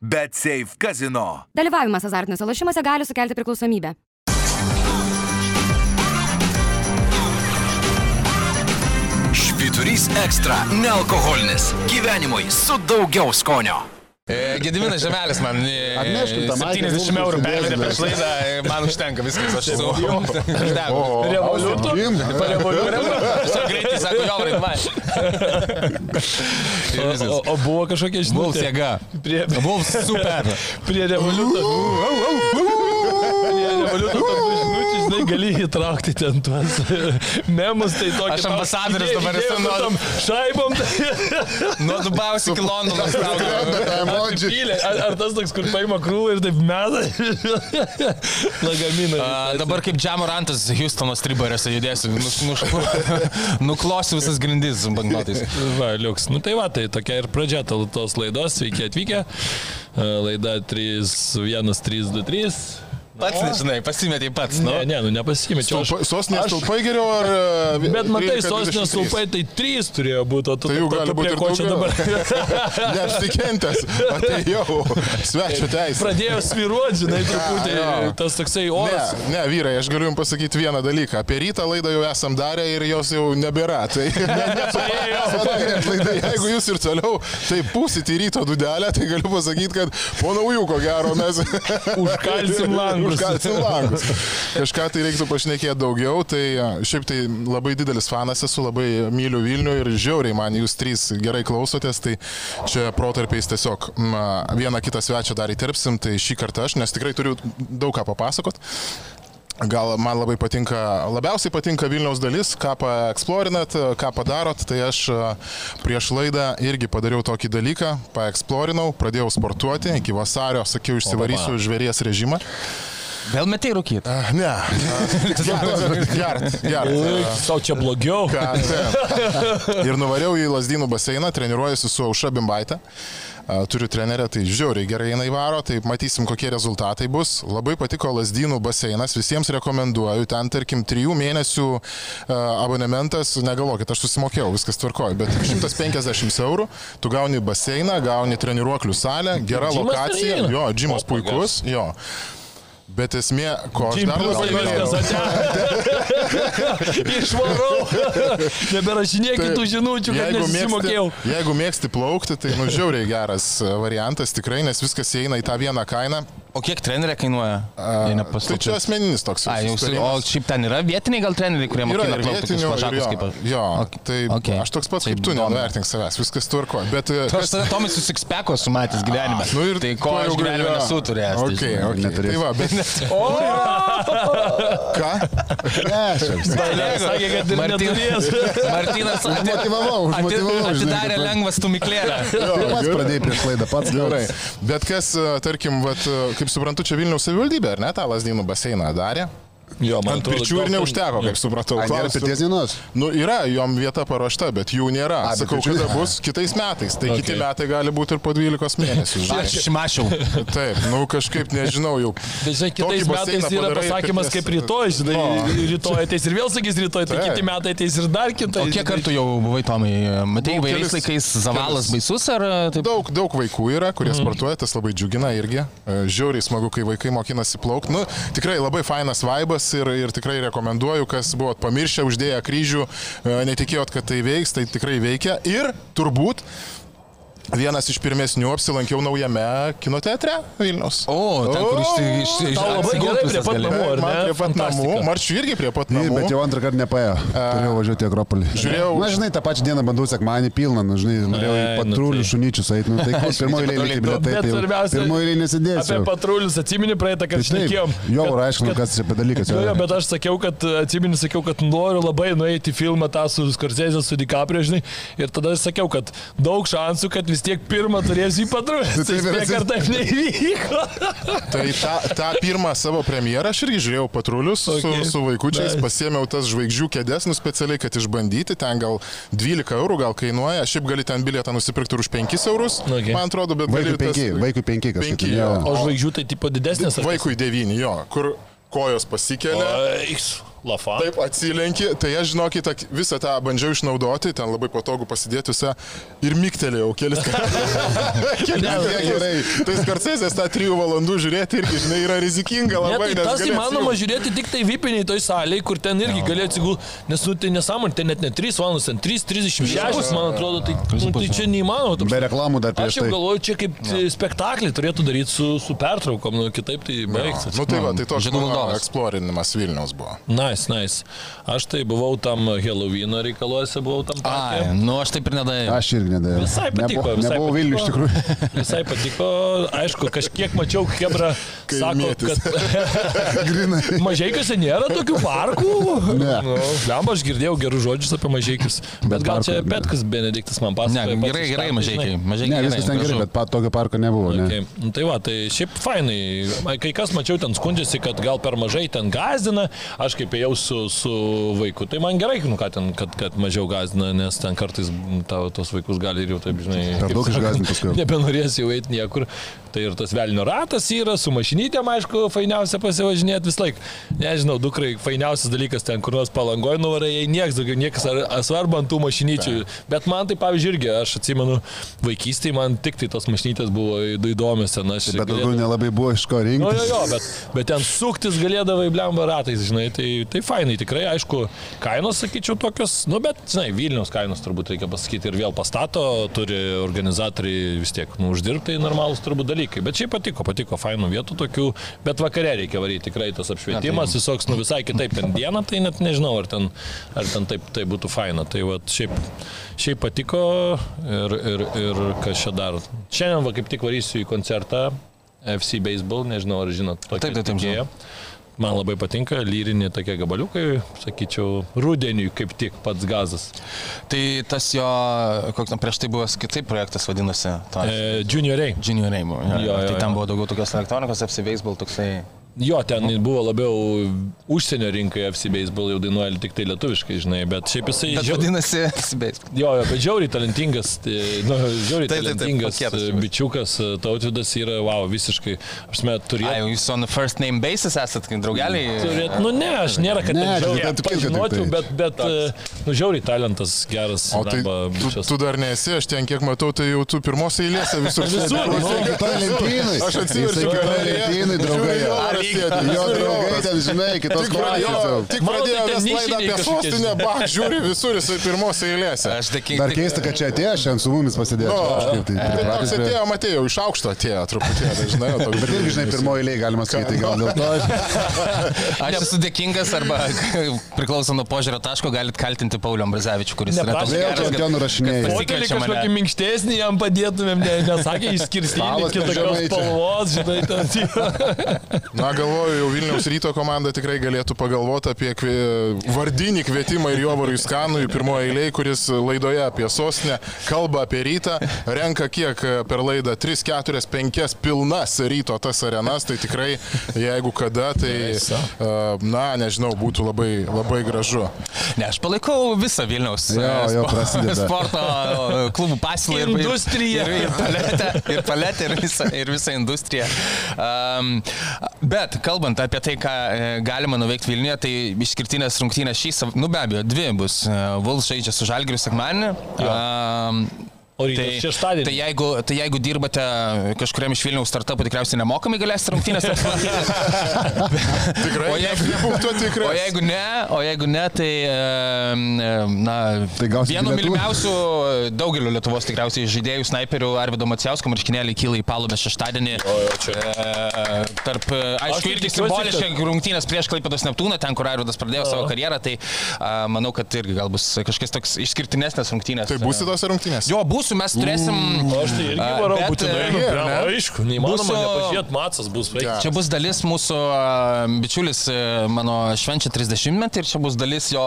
Bet Safe Casino. Dalyvavimas azartiniuose lošimuose gali sukelti priklausomybę. Švyturys ekstra - nealkoholinis. Gyvenimui su daugiau skonio. E, Gediminas Žemelis man e, Atneškim tą maikę, 70 mums eurų pervedė prieš laidą, e, man užtenka viskas, aš esu. O, Revoliutų? Jim. Sako, jo, varai, man. O, o, buvo kažkokia žinutė. jėga. Prie, Bulls super. prie revoliuto. Gali įtraukti ten tuos memus, tai tokie. Aš ambasadorius tau- dabar esu idėjų, nuo- tam Šaibom. Nuo Dubaus iki Londono. Ar, ar tas toks, kur paima krūvą ir taip meta? Lagaminą. Dabar kaip Džamorantas Houstono stribarėse judėsiu, nu, nu, nuklosiu visas grindis su banknotais. Va, liuks. Nu tai va, tai tokia ir pradžia to- tos laidos. Sveiki atvykę. E, Laida 31323. Pats nežinai, pasimetė pats. Nu. Ne, ne, nu nepasimečiau. Aš... Sostinės Aš- stulpai geriau ar... e, Bet matai, 13, sostinės 23? stulpai tai 3 turėjo būti, o tu, Tai tu gali būti ir ko čia dabar. Neapsikentęs, atėjau, svečio teisė. Pradėjo sviruoti, žinai, truputį tas toksai Ne, oras. ne, vyrai, aš galiu jums pasakyti vieną dalyką. Apie rytą laidą jau esam darę ir jos jau nebėra. Tai jeigu jūs ir toliau tai pūsit į ryto dudelę, tai galiu pasakyti, kad po naujų, ko gero, mes Užkalsim langus. Užkalsim langus. Kažką tai reiktų pašnekėti daugiau. Tai šiaip tai labai didelis fanas esu, labai myliu Vilnių ir žiauriai man jūs trys gerai klausotės. Tai čia protarpiais tiesiog vieną kitą svečią dar įterpsim. Tai šį kartą aš, nes tikrai turiu daug ką papasakot. Gal man labai patinka, labiausiai patinka Vilniaus dalis, ką paeksplorinat, ką padarot, tai aš prieš laidą irgi padariau tokį dalyką, paeksplorinau, pradėjau sportuoti, iki vasario sakiau išsivarysiu žvėries režimą. Vėl metai rūkyti. Ah, Ne, geras, geras. Sau čia blogiau. Ką. Ir nuvariau į Lasdynų baseiną, treniruojuosi su Auša Bimbaitė. A, Turiu trenerę, tai žiauriai gerai jinai varo, tai matysim, kokie rezultatai bus. Labai patiko Lasdynų baseinas, visiems rekomenduoju. Ten, tarkim, trijų mėnesių abonementas, negalvokit, aš susimokėjau, viskas tvarkoju, bet 150 eurų, tu gauni baseiną, gauni treniruoklių salę, gera Džimas lokacija, jo, džimas puikus, jo. Bet esmė, ko aš dar labai norėjau. Išvarau. Neberašinėk Tai kitų žinučių, kad nesimokėjau. jeigu mėgsti plaukti, tai nu žiauriai geras variantas tikrai, nes viskas įeina į tą vieną kainą. O kiek trenerė kainuoja? Jei Tai čia asmeninis toks. A, jau, su- o šiaip ten yra vietiniai gal treneriai, kurie mokina plaukti plašakus jo, kaip aš. jo, Ok, tai ok. aš toks pats Taip, kaip tu, įdomu. nenuvertink savęs, viskas tvarko. Bet e, Tu aš tada Tomai susikspeko su matęs gyvenime. Nu ir tai ko aš jau gyvenime gali- nesu turėjęs. tai Okay, žinai. okay. Tai va, bet... Ką? Sakė, kad ir Martynas- neturės. Užmotyvavau, žinai, atidarė lengvą stumyklėlę. Jo, Pats pradėjai prieš laidą, pats Gerai. Bet kas, e, tarkim, vat, e, kaip suprantu, čia Vilniaus savivaldybė, ar ne, tą lasdynų baseiną darė? Jo, man atrodo, pirčių ir neužteko, kaip supratau. Klausiu- pirties dienos. Nu, yra, jom vieta paruošta, bet jų nėra. A, Sakau, pirčių kada bus kitais metais. Tai okay. kiti metai gali būti ir po 12 mėnesių. Aš šimašiau. Taip, nu kažkaip nežinau jau. Bet žinai, kitais metais yra pasakymas kaip rytoj, žinai, No. rytoj ateis ir vėl sakys rytoj, tai kiti metai ateis ir dar kitai. O kiek kartų jau buvai, Tomai? Matai, Buvau įvairiais laikais zavalas baisus ar taip? Daug, daug vaikų yra, kurie mm. sportuoja, tas labai džiugina irgi. E, Žiauriai smagu, kai vaikai mokinasi plaukti. Nu, tikrai labai fainas vaibas ir, ir tikrai rekomenduoju, kas buvot pamiršę, uždėję kryžių, e, netikėjot, kad tai veiks, tai tikrai veikia. Ir turbūt vienas iš pirmesnių apsilankiau naujame kino teatre Vilnius. O, ten, kur iš- iš- iš- Tau labai gerai prie pat namų, ar Man ne? prie pat namų. Marčiu irgi prie pat namų. bet jau antrą kartą nepaėjo. Turėjau važiuoti į Akropolį. Žiūrėjau- Na, žinai, tą pačią dieną bandau sekmanį pilną, nu, žinai, norėjau į nu patrulių tai- šunyčius eiti. Nu, tai kur pirmoji eilė reikia bilietai, Bet tai svarbiausia, pirmoji eilė Apie nesidėsiu. patrulius atsimeni praeitą, kad Tai šnekėjom. jo, kad- ir aišku, kad- kas čia apie dalykas. Jo, bet aš sakiau, kad atsimeni, sakiau, kad noriu labai nueiti į filmą tą su Skorsėzė, su DiCaprio, žinai. Ir tada sakiau, kad daug šansų, kad vis tiek pirmą turėsiu į patrulius. Tai Tai ar atsis- taip neįvyko. Tai tą, tą pirmą savo premjerą aš irgi žiūrėjau patrulius su, Okay. su vaikučiais, Nice. pasėmiau tas žvaigždžių kėdės, nu specialiai, kad išbandyti, ten gal 12 eurų gal kainuoja, šiaip gali ten bilietą nusipirkti ir už 5 eurus, Okay. man atrodo, bet Vaikui gali tas- penki, vaikui penki kažkaip. Penki, jo. jo. O žvaigždžių tai tipo didesnės. Vaikui 9, jo, kur kojos pasikelia. Aiks. Lafa. Taip atsilenki, tai aš žinokit, visą tą bandžiau išnaudoti, ten labai patogu pasidėti visą ir miktelėjau kelis kartus. Gerai. Tai skarcesės tą trijų valandų žiūrėti irgi, žinai, yra rizikinga Ne, labai. tai nes tas įmanoma atsigult. žiūrėti tik tai vipiniai toj salėje, kur ten irgi gali atsigulti, nes nu, tai nesąmonė, ten net ne 3 valandos, ten 3.36, man atrodo, tai, nu, tai čia neįmanoma. Be reklamų dar Aš prieš jau tai. galvoju, čia kaip ja. spektaklį turėtų daryti su, su pertraukom, nu, kitaip tai baigsis. Nu tai va, tai mano valdovas. eksplorinimas Vilniaus buvo. Nice, nice. Aš tai buvau tam Halloween reikaluose, buvau tam Ai, parke. nu aš taip ir nedavau. Aš irgi nedavau. Visai patiko, Nebuvo, visai nebuvau. Vilnius iš tikrųjų. Visai patiko, aišku, kažkiek mačiau, Hebra sako, kad Grinai. Mažiekiuose nėra tokių parkų. Ne. Nu, Lemba, aš girdėjau gerus žodžius apie mažiekius. Bet, bet gal čia. Petkas Benediktas man Ne, pasakoja. pats gerai, gerai, mažiekiai. Mažiekiai. Ne, viskas ten gerai, bet pat tokio parko nebuvo. Ne. Okay. Nu, Tai va, tai šiaip fainai. Kai kas mačiau ten skundžiasi, kad gal per mažai ten gazdina. Aš kaip ėjau su, su vaiku, tai man gerai, nu ką ten, kad, kad mažiau gazdina, nes ten kartais tavo tos vaikus gali ir jau taip, žinai. Per daug išgąsdint paskui. Nebenorės jau eiti niekur. Tai ir tas velnio ratas yra, su mašinytėm, aišku, fainiausia pasivažinėti vis laik. Nežinau, dukrai, fainiausias dalykas ten, kur nors palangoje nuvarai, jei niekas daugiau, niekas ar, ar svarbu ant tų mašinyčių. Bet man tai, pavyzdžiui, irgi, aš atsimenu, vaikystėje man tik tai tos mašinytės buvo įdo- įdomios ten. Aš Bet daugiau galėdavau- nelabai buvo iš ko Nu, jo, rinktis. jo, bet, bet ten suktis galėdavai blemba ratais, žinai, tai, tai fainai, tikrai, aišku, kainos, sakyčiau, tokios, nu, bet, žinai, Vilnius kainos turbūt reikia pasakyti ir vėl pastato, turi organizatoriai vis tiek, nu, uždirbtai normalūs turbūt dalykai, bet šiaip patiko, patiko fainų vietų tokių, bet vakare reikia varyti, tikrai tas apšvietimas, visoks, nu, visai kitaip ten dieną, tai net nežinau, ar ten, ar ten taip tai būtų faina, tai va, šiaip, šiaip patiko ir, ir, ir kas čia dar. Šiandien va kaip tik varysiu į koncertą FC Baseball, nežinau ar žinot, tokį Taip, taip, taip, žinau. Man labai patinka lyrinė tokie gabaliukai, sakyčiau, rudeniui kaip tik pats gazas. Tai tas jo, koks ten prieš tai buvęs kitaip projektas vadinosi. E, junioriai. Junior Rainbow. Jo, Jo, jo, tai ten jo. buvo daugiau tokios elektronikos, Baseball toksai. Jo, ten buvo labiau užsienio rinkai FC Baseball jau dainuoja tik tai lietuviškai, žinai, bet šiaip jisai... Bet žiau- vadinasi Baseball. Jo, jo, bet žiauriai talentingas, tai, nu, žiauriai Taip, taip, taip, talentingas pakietas e, šiaip. bičiukas, e, tautvydas yra, wow, visiškai, aš met Ai, turėjau. jau jūs on the first name basis esat, kai draugeliai. Turėt, nu ne, aš nėra, kad Ne, žiauriai tai. bet, bet e, nu, žiauriai talentas geras. O tai arba tu, tu dar nesi, aš ten kiek matau, tai jau tu pirmos eilėse visur. Visur, nu, Kitoj lentynai. Aš atsiverčiu galeriją, lentynai, draugai. Sėdi, jo draugai ten, žinai, kitos klasės. tik tai pradėjo ves laidą apie sostinę, bak, žiūri visur, jisai pirmos eilėse. Aš dėkingas. Dar keista, kad čia atėjo šiandien su mumis pasidėjo. Nu, Kažkaip tai Tai pripratęs toks atėjo, matėjau, iš aukšto atėjo truputėlį, žinai, toks Bet irgi, žinai, pirmoji eilė galima sakyti, gal dėl to. Aš esu dėkingas arba priklauso nuo požiūrio taško, galit kaltinti Paulių Ambrazevičių, kuris yra toks Vėl geras, čia ten pasikviečia mane. kažkokį minkštesnį jam padėtumėm, ne, nesakė išskirstyti čia. spalvos, žinai, ten. Na, galvoju, jau Vilniaus ryto komanda tikrai galėtų pagalvoti apie kvie... vardinį kvietimą ir Jovarui Skanui pirmoje eilėje, kuris laidoje apie sostinę kalba apie rytą, renka kiek per laidą 3, 4, 5 pilnas ryto tas arenas, tai tikrai, jeigu kada, tai, na, nežinau, būtų labai, labai gražu. Ne, aš palaikau visą Vilniaus Jo, e, jo, prasideda. sporto e, klubų pasilą ir Industriją. Ir, ir paletę, ir, paletę, ir, visą, ir visą industriją. Um, bet kalbant apie tai, ką e, galima nuveikti Vilniuje, tai išskirtinės rungtynės šį nu be abejo, dvi bus. Vuls žaidžia su Žalgiriu sekmanį. O rytas Tai, šeštadienį. tai, jeigu, tai jeigu dirbate kažkuriam iš Vilniaus startupų, tikriausiai nemokamai galėsite rungtynės apsilankyti. Tikrai, O jeigu- nebūk tuo tikras. O jeigu ne, o jeigu ne, tai, na, Tai vienu mylimiausių daugelio Lietuvos tikriausiai žaidėjų snaiperių Arvido Maciausko marškinėlį kyla į palubę šeštadienį. E, tarp, e, aišku, irgi simboliškai rungtynės prieš Klaipėdos Neptūną, ten, kur Arvidas pradėjo savo Aha. karjerą, tai a, manau, kad irgi gal bus kažkas toks išskirtinesnės rungtynės. Tai būsi tos rungtynės? Jo, būsiu, mes turėsim. O aš tai irgi varau bet, būtinai. e, Nu, ir, blemba, ne? aišku, neįmanoma Mūsų- nepažiūrėti, matsas bus vaikas. Čia bus dalis mūsų bičiulis e, mano švenčia 30 metį ir čia bus dalis jo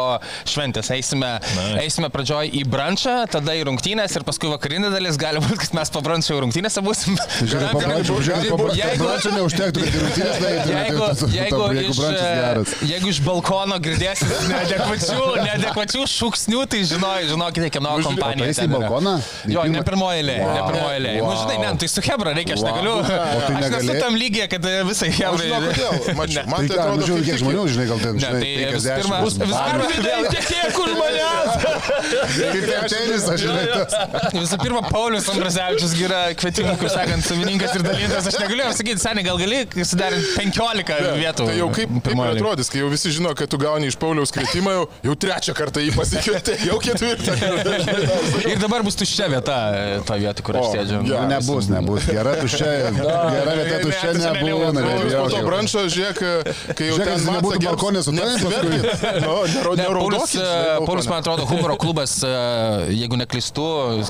šventės. Eisime, Nice. eisime pradžioj į brančą, tada į rungtynės ir paskui vakarinė dalis. Gali būti, kad mes pabrančio jau rungtynėse būsim. Žiūrėk, pabrančiau, žiūrėk, pabrančiau. Jeigu- Pabrančiau neužtektų, kad ir rungtynės Jeigu, neįtumėte. jeigu, Jeigu e, jeigu iš balkono girdėsite neadekvačių, neadekvačių šūksnių, tai žinoj, žinokite, kieno kompanija. Eisi į ten balkoną? Jo, ne pirmą- pirmoji eilė, ne Wow. pirmoji eilė. Nu, žinai, ne, tai su Hebra reikia, aš Wow. negaliu. O tai Aš nesu tam lygiai, kad e, visai Aš žinau, Hebra. kodėl. Mačiau, man Tai tai atrodo, nu žiūrėk, kaip kiek žmonių, žinai, gal ten, Ne, žinai, tai visų 50 pirma, bus visų baras. pirma, Tiek už manęs. Kaip ten tenisas, žinai. Visų pirma, Paulius Ambrazevičius yra kvietimų, kaip sakant, savininkas ir dalykas. Aš negalėjau sakyti, seniai, gal gali sudarinti 15 vietų. Tai jau kaip, kaip atrodys, kai jau visi žino, kad tu gauni iš Pauliaus kvietimą, jau, jau trečią kartą jį pasikvietė, jau ketvirtą. Ir dabar bus tuščia vieta, e, to vieta, kur aš sėdžiu. Nu, Nebus, nebus. Gera tuščia, gera vieta tuščia Ne, tai nebūna. Po to branšo, žiūrėk, kai jau ten nebūtų balkone su tavim paskui. Ne, Paulius, Neraudosis. e, Paulius, man atrodo, humoro klubas, e, jeigu neklystu,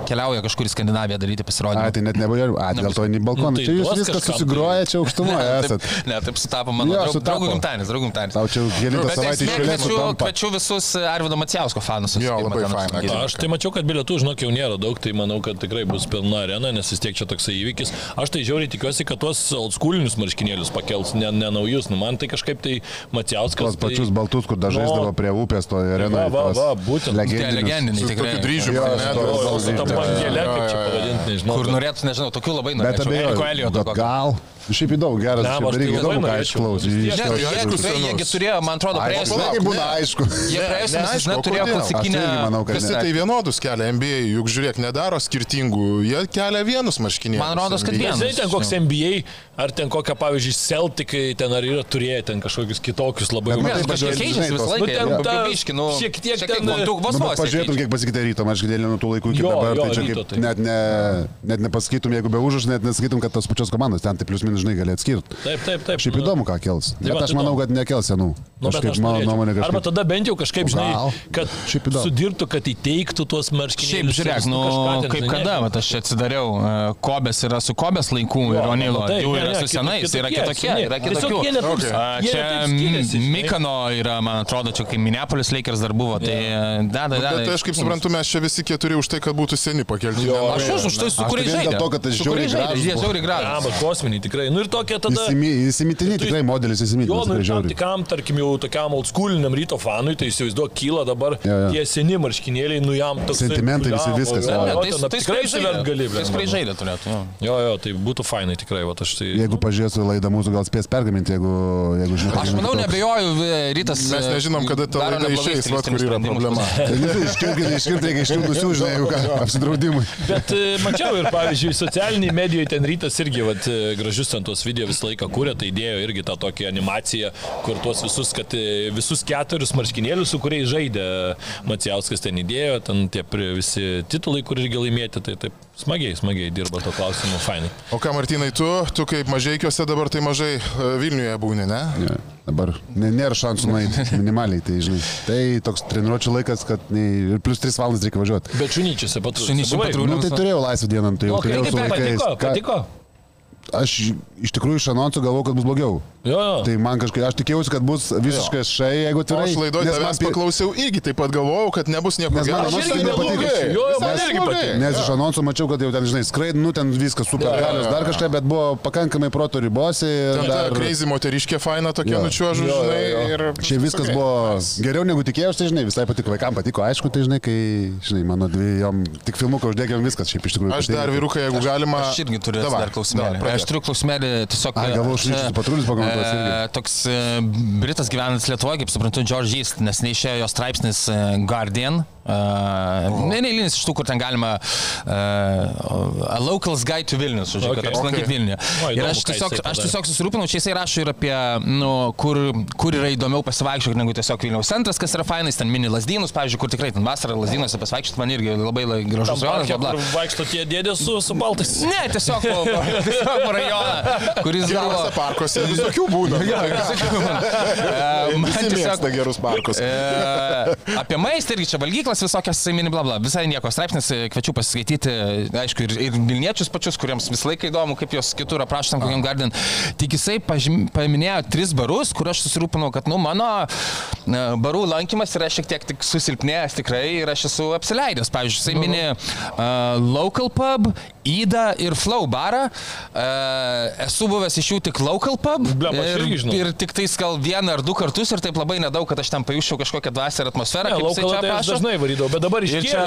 keliauja kažkur į Skandinaviją daryti A, pasirodymą. tai net nebuvo, a, dėl to į balkoną. Nu, tai Čia jūs viskas kažkam, susigroja, čia aukštumoje esat. Taip, ne, taip sutapo mano Jo, draugų gimtadienis, draugų gimtadienis. Tau čia kelintą savaitę išėlės kviečiu, visus Arvido Maciausko fanus. Jo, labai faina. Aš tai mačiau, kad bilietų, žinok, jau nėra daug, tai manau, kad tikrai bus pilna arena, nes vis tiek čia toksai įvykis. Aš tai žiauriai tikiuosi, kad tuos oldschoolinius marškinėlius pakels, ne, ne naujus. Nu, man tai kažkaip tai Maciauskas. Tos pačius tai... baltus, kur dar Nu, žaisdavo prie upės toje arenoje. Va, va, va, būtent. Tie legendinius. legendiniai tikrai. dryžiu, Jo, ne, su O, tuo- o, su ta bangelė, kaip čia pavadinti, nežinau. Kur bet- norėtų, nežinau, tokių labai Bet norėčiau. Eriko abejoju. Elioto bet kokio. Gal. Šiaip įdomu, geras. Ne, šiaip aš tai irgi labai įdomu, ką norėčiau. išklausai. Vis tiek, Ne, Tai jie, aišku, tikrai, senus. Jiegi turėjo, man atrodo, Ai, praėjusią palauk, Taigi būna ne. aišku. Jie praėjusią neaišku, sezoną o turėjo kodėl? Aš tai klasikinę... irgi manau, kad Visi ne. tai vienodus kelia NBA, juk žiūrėk, nedaro skirtingų, jie kelia vienus marškinėlius. Man rodos, kad vienas. Žinai, ten koks NBA, ar ten kokia, pavyzdžiui, Celticai, ten ar yra turėję ten kažkokius kitokius labai matai, Mes kažkiek keičiasi visą laiką. Nu, ten ta- biški, nu, šiek tiek šiek ten- kontų, vos vos. pažiūrėtum, kiek pasikeitė ryto marškinėlė nuo tų laikų iki Jo, dabar. jo, Tai čia ryto kaip tai. net, ne, net nepasakytum, jeigu be užrašų, net nesakytum, kad tos pačios komandos ten tai plius minus žinai gali atskirti. Taip, taip, taip. Šiaip nu. įdomu, ką kels. Tai Bet aš tai manau, kad nekels senų. Nu, Kažkaip aš mano nuomonė Arba kažkaip. tada bent jau kažkaip, žinai, kad Šiaip sudirbtų, kad įteiktų tuos Šiaip marškinėlius. žiūrėk, nu, kaip kada, aš čia atsidariau, e, Kobės yra su Kobės laikų ir Onilo, taip, jų ne, yra ne, su senais, kitokie, yra kitokie, seniai. yra kitokių. jie neturi- Čia. Mikano yra, man atrodo, čia kai Minneapolis Lakers dar buvo, tai e, da, da, da. Bet aš kaip suprantu, mes čia visi keturi už tai, kad būtų seni pakelti. Jo, Aš už, už tai su Aš kuriais tai vien dėl žaidė. to, kad tai Su žiauriai gražūs Jie žiauriai gražūs. Amba, kosminiai tikrai. Nu ir tokie tada... Įsimitini Tu- tikrai modelis, Jo, įsimitini. nu tikam, tarkim, jau tokiam oldschooliniam ryto fanui, tai įsivaizduok, kyla dabar Jo, jo. tie seni marškinėliai, nu jam toks... Sentimentai visi viskas, Ne, jo. ne, Tai tai, tai tai tikrai žaidė gali, Tai tikrai žaidė turėtų. jo. Jo, jo, tai būtų fainai tikrai, va aš tai... Jeigu pažiūrėsiu laidą mūsų, gal spės pergaminti, jeigu, jeigu žinai. Aš manau, nebejoju, e, rytas. Mes e, nežinom, kada ta laida išeis, va, kur yra problema. Iškirti, iškirti, reikia iškirti nusiūžinai, jeigu ką, apsidraudimui. Bet e, mačiau ir, pavyzdžiui, socialiniai medijoje ten rytas irgi, vat, e, gražius ten tuos video visą laiką kūrė, tai įdėjo irgi tą tokią animaciją, kur tuos visus, kad visus keturis marškinėlius, su kuriais žaidė Macijauskas ten įdėjo, ten tie visi titulai, kur irgi laimėti, tai taip smagiai, smagiai dirba to klausimu, fainai. O ką, Martinai, tu, tu kaip mažaikiuose dabar tai mažai e, Vilniuje būni, ne? Ne, dabar ne, nėra šansų nueiti minimaliai, tai žinai. Tai toks treniruočio laikas, kad nei, ir plus 3 valandas reikia važiuoti. Bet šunyčiuose pat patrulių. Nu, tai turėjau laisvą dieną, tai jau O, kaip, turėjau su kaip vaikais. patiko, Ką- patiko? Aš iš tikrųjų iš anonsų galvojau, kad bus blogiau. Jo, jo. Tai man kažkaip, aš tikėjausi, kad bus visiškai šai, jeigu atvirai. aš laidoje nes man paklausiau, irgi taip pat galvojau, kad nebus nieko Nes man gero. anonsai Visai nepatiko. Jo, jo, man irgi patiko. Nes iš anonsų mačiau, kad jau ten, žinai, skraid, nu ten viskas super Jo, jo, galios, jo, dar jo. kažką, bet buvo pakankamai proto ribose. ir Ten dar- crazy moteriškė faina tokia Jo. nučiuožu, Jo, jo, žinai. jo. Ir Šiaip viskas Okay. buvo geriau negu tikėjausi, tai žinai, visai patiko, vaikams patiko, aišku, tai žinai, kai, žinai, mano dvi, jom tik filmuką uždegėm viskas, šiaip iš tikrųjų. Aš dar vyrukai, jeigu galima. Aš irgi turiu dar klausimėlį. Aš turiu klausimėlį tiesiog. Ai, galvojau, aš, šnyčius patrulis pakomentuos irgi. e, Toks e, Britas gyvenantis Lietuvoje, kaip suprantu, George East, nes neišėjo jo straipsnis e, Guardian. Uh, ne, neįlinis iš tų, kur ten galima uh, A Locals Guide to Vilnius, žodžiu, okay, kad apsilankyti Okay. Vilniuje. O, Ir aš tiesiog, aš tiesiog susirūpinau, čia jisai rašo ir apie, nu, kur, kur yra įdomiau pasivaikščioti negu tiesiog Vilniaus centras, kas yra fainas, ten mini lasdynus, pavyzdžiui, kur tikrai ten vasarą lasdynuose pasivaikščioti man irgi labai la- gražus rajonas, vaikšto tie dėdės su, su baltais. Ne, tiesiog po, po, tiesiog po rajoną, kuris buvo... Gerose parkuose visokių būna. E, man Visi tiesiog mėgsta gerus parkus. E, apie maistą irgi čia valgyklas visokias, mini bla bla. Visai nieko straipsnis, e, kviečiu pasiskaityti, e, aišku, ir, ir Vilniečius pačius, kuriems visą laiką įdomu, kaip jos kitur aprašom, kokiam Garden. Tik jisai pažym, paminėjo tris barus, kur aš susirūpinau, kad, nu, mano e, barų lankymas yra šiek tiek tik susilpnėjęs tikrai ir aš esu apsileidęs. Pavyzdžiui, jisai mini uh, Local Pub, Įda ir Flow barą. Uh, esu buvęs iš jų tik local pub. Blemba, aš ir, ir tik tais gal vieną ar du kartus ir taip labai nedaug, kad aš ten pajuščiau kažkokią dvasę ir atmosferą. Ne, čia tai aš dažnai varydavau, bet dabar iškėlė. čia.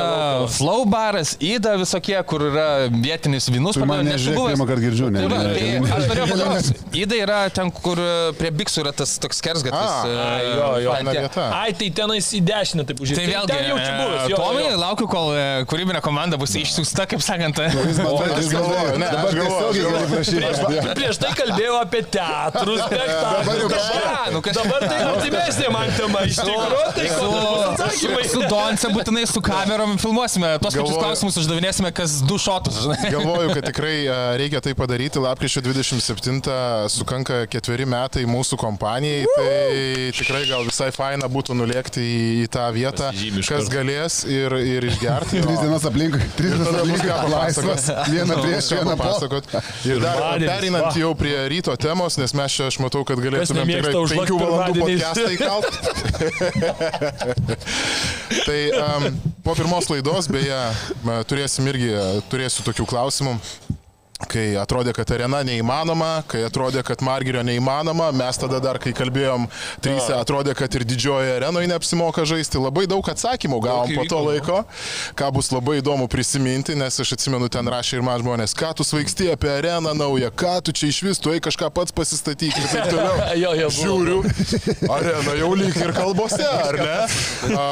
Flow baras, Įda visokie, kur yra vietinis vinus. Man buvęs. pirmą kartą girdžiu, ne, Tai va, ne, tai ne. aš norėjau paklausti. Įda yra ten, kur e, prie Biksų yra tas toks kersgatvis. A, e, Ai, jo, jo. vieta. Ai, tai tenais į dešinę, taip užžiūrėjau. Tai vėlgi, ten jau čia buvęs. jo, Tomai, jo. laukiu, kol e, kūrybinė komanda bus išsiųsta, kaip sakant. Aš galvoju, ne, dabar tiesiogiai aš gali prašyti. Prieš tai kalbėjau apie teatrus, spektaklius. nu. Dabar tai artimesnė man tema. Iš tikrųjų, tai atsakymai. su Donce būtinai su kamerom filmuosime. Tos pačius klausimus uždavinėsime kas du šotus. žinai. Galvoju, kad tikrai e, reikia tai padaryti. Lapkričio 27 sukanka ketveri metai mūsų kompanijai. Tai tikrai gal visai faina būtų nulėkti į, į tą vietą, kas galės ir, ir išgerti. Trys O- dienos aplinkui, Tada bus aplinkui, ką laisvas, papasakot. Vieną Bus prieš, vieną po. papasakot. Ir dar perinant jau prie ryto temos, nes mes čia, aš matau, kad galėtume tikrai užlakt 5 valandų podcastą įkalt. tai um, po pirmos laidos, beje, turėsim irgi, turėsiu tokių klausimų. Kai atrodė, kad arena neįmanoma, kai atrodė, kad Margerio neįmanoma, mes tada dar, kai kalbėjom, trysia, atrodė, kad ir didžiojoje arenoje neapsimoka žaisti. Labai daug atsakymų gavom po to laiko, ką bus labai įdomu prisiminti, nes aš atsimenu, ten rašė ir man žmonės, ką tu svaigsti apie areną naują, ką tu čia iš vis, tu eik kažką pats pasistatyk ir taip toliau. Jo, jo. Žiūriu, arena jau lyg ir kalbose, ar ne? A,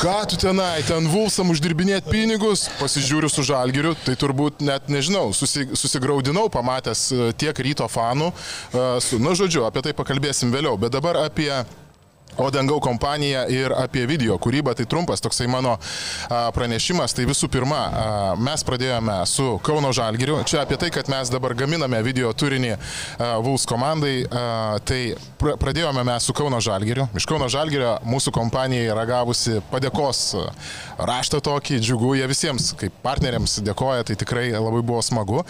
ką tu tenai, ten vulsam uždirbinėti pinigus, pasižiūriu su žalgiriu, tai turbūt net nežinau, susi, susigaudinau pamatęs e, tiek ryto fanų. A, su, nu, žodžiu, apie tai pakalbėsim vėliau, bet dabar apie O dangau kompaniją ir apie video kūrybą, tai trumpas toksai mano pranešimas. Tai visų pirma, mes pradėjome su Kauno Žalgiriu. Čia apie tai, kad mes dabar gaminame video turinį Vuls komandai. Tai pr pradėjome mes su Kauno Žalgiriu. Iš Kauno Žalgirio mūsų kompanijai ragavusi padėkos a, raštą tokį, džiugu, jie visiems kaip partneriams dėkoja, tai tikrai labai buvo smagu.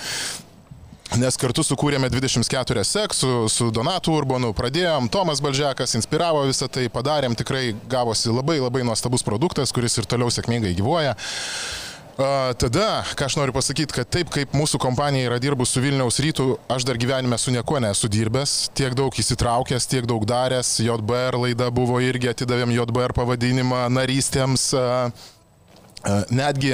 Nes kartu sukūrėme 24 sek su, su Donatu Urbanu, pradėjom, Tomas Balžiakas inspiravo visą tai, padarėm, tikrai gavosi labai labai nuostabus produktas, kuris ir toliau sėkmingai gyvuoja. Tada, ką aš noriu pasakyti, kad taip kaip mūsų kompanija yra dirbus su Vilniaus rytų, aš dar gyvenime su niekuo nesu dirbęs, tiek daug įsitraukęs, tiek daug daręs, JBR laida buvo irgi atidavėm JBR pavadinimą narystėms. a, Netgi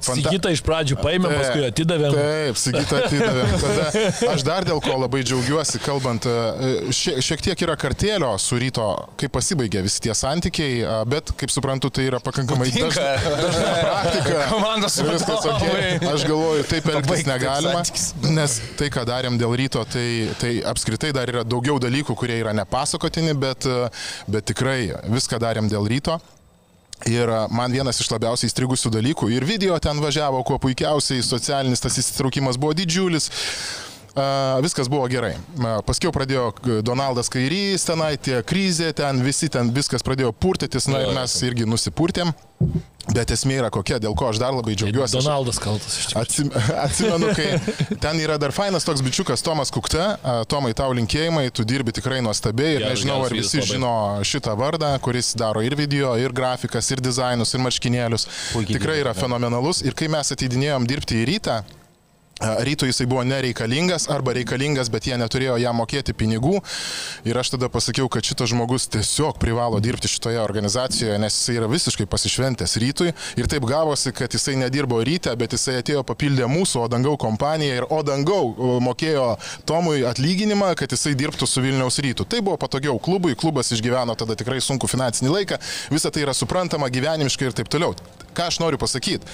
fanta- Sigitą iš pradžių paėmėm, paskui atidavėm. Taip, Sigita atidavė. Tada aš dar dėl ko labai džiaugiuosi, kalbant, e, šie, šiek tiek yra kartėlio su ryto, kaip pasibaigė visi tie santykiai, a, bet, kaip suprantu, tai yra pakankamai dažna, dažna praktika. Komandos viskas okay. Aš galvoju, taip elgtis taip negalima, nes tai, ką darėm dėl ryto, tai, tai apskritai dar yra daugiau dalykų, kurie yra nepasakotini, bet, e, bet tikrai viską darėm dėl ryto. Ir man vienas iš labiausiai įstrigusių dalykų, ir video ten važiavo kuo puikiausiai, socialinis tas įsitraukimas buvo didžiulis. Viskas buvo gerai. Paskiau pradėjo k- Donaldas Kairys tenai, tie krizė ten, visi ten viskas pradėjo purtytis, na ir mes irgi nusipurtėm. Bet esmė yra kokia, dėl ko aš dar labai džiaugiuosi. Donaldas kaltas iš tikrųjų. Atsim, atsimenu, kai ten yra dar fainas toks bičiukas Tomas Kukta. Tomai, tau linkėjimai, tu dirbi tikrai nuostabiai ir nežinau, ar visi žino šitą vardą, kuris daro ir video, ir grafikas, ir dizainus, ir marškinėlius. Tikrai yra fenomenalus. Ir kai mes ateidinėjom dirbti į rytą, a, Ryto jisai buvo nereikalingas arba reikalingas, bet jie neturėjo jam mokėti pinigų. Ir aš tada pasakiau, kad šitas žmogus tiesiog privalo dirbti šitoje organizacijoje, nes jisai yra visiškai pasišventęs rytui. Ir taip gavosi, kad jisai nedirbo ryte, bet jisai atėjo papildė mūsų Odangau kompaniją ir Odangau mokėjo Tomui atlyginimą, kad jisai dirbtų su Vilniaus rytu. Tai buvo patogiau klubui, klubas išgyveno tada tikrai sunku finansinį laiką, visa tai yra suprantama gyvenimiškai ir taip toliau. Ką aš noriu pasakyti?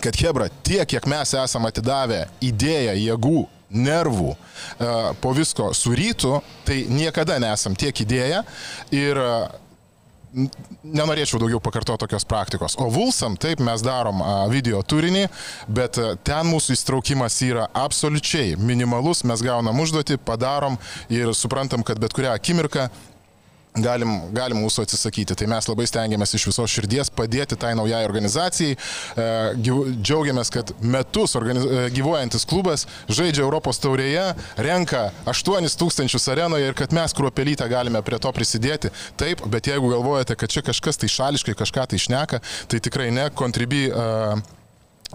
Kad Hebra, tiek, kiek mes esame atidavę idėją, jėgų, nervų e, po visko su rytu, tai niekada nesam tiek idėję ir e, nenorėčiau daugiau pakartoti tokios praktikos. O Vulsam, taip, mes darom a, video turinį, bet ten mūsų įstraukimas yra absoliučiai minimalus, mes gaunam užduotį, padarom ir suprantam, kad bet kurią akimirką galim, galim mūsų atsisakyti. Tai mes labai stengiamės iš viso širdies padėti tai naujai organizacijai. E, Džiaugiamės, kad metus organiz... e, gyvuojantis klubas žaidžia Europos taurėje, renka 8 tūkstančius arenoje ir kad mes kruopelytę galime prie to prisidėti. Taip, bet jeigu galvojate, kad čia kažkas tai šališkai kažką tai išneka, tai tikrai ne. Contribui, uh,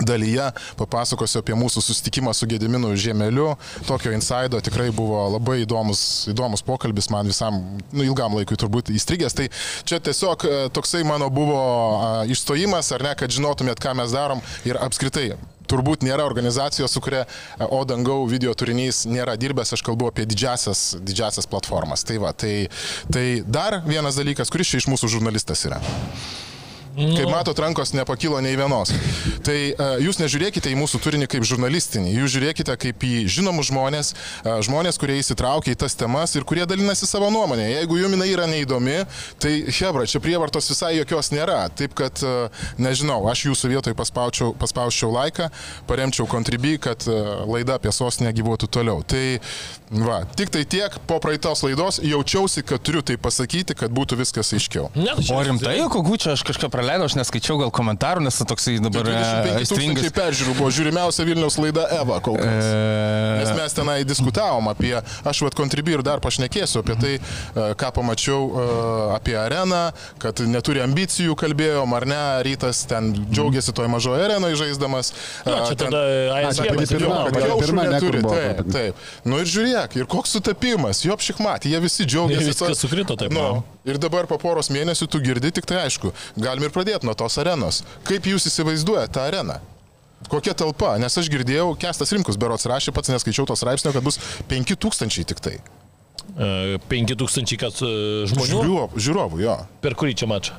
dalyje papasakosiu apie mūsų susitikimą su Gediminu Žiemeliu. Tokio insaido tikrai buvo labai įdomus, įdomus pokalbis man visam, nu, ilgam laikui turbūt įstrigęs. Tai čia tiesiog e, toksai mano buvo išstojimas, ar ne, kad žinotumėt, ką mes darom ir apskritai. Turbūt nėra organizacijos, su kuria e, O dangau video turinys nėra dirbęs, aš kalbu apie didžiasias, didžiasias platformas. Tai va, tai, tai dar vienas dalykas, kuris čia iš mūsų žurnalistas yra. Kaip matot, rankos nepakilo nei vienos. Tai uh, jūs nežiūrėkite į mūsų turinį kaip žurnalistinį, jūs žiūrėkite kaip į žinomus žmonės, uh, žmonės, kurie įsitraukia į tas temas ir kurie dalinasi savo nuomonę. Jeigu jums jinai yra neįdomi, tai hebra, čia prievartos visai jokios nėra. Taip kad, uh, nežinau, aš jūsų vietoje paspaučiau, paspauščiau laiką, paremčiau kontribį, kad laida apie sostinę gyvuotų toliau. Tai va, tik tai tiek, po praeitos laidos jaučiausi, kad turiu tai pasakyti, kad būtų viskas aiškiau. Ne, tai O rimtai, kokių čia aš kažką praleidau, aš neskaičiau gal komentarų, nes toksai dabar e, 25 tūkstančiai aistringas. peržiūrų buvo žiūrimiausia Vilniaus laida Eva kol kas. Nes mes tenai diskutavom apie, aš vad kontribį ir dar pašnekėsiu apie tai, e, ką pamačiau e, apie areną, kad neturi ambicijų kalbėjom, ar ne, rytas ten džiaugiasi toj mažoje arenoje žaisdamas. E, čia ten- tada A, ASG čia pati pirma, pasižiūrėjom. kad gal kiaušų pirma, ne, kur neturi. buvo. Taip, taip. Nu ir žiūrėk, ir koks sutapimas, jo pšikmatė, jie visi džiaugiasi. Viskas sukrito taip, nu. ir dabar po poros mėnesių tu girdi, tik tai aišku, galim ir pradėti nuo tos arenos. Kaip jūs įsivaizduojate tą areną? Kokia talpa? Nes aš girdėjau, Kestas Rimkus berots rašė, pats neskaičiau tos raipsnio, kad bus 5000 tik tai. E, 5000 kad e, žmonių. Žiūrovų, žiūrovų, jo. Per kurį čia mačą?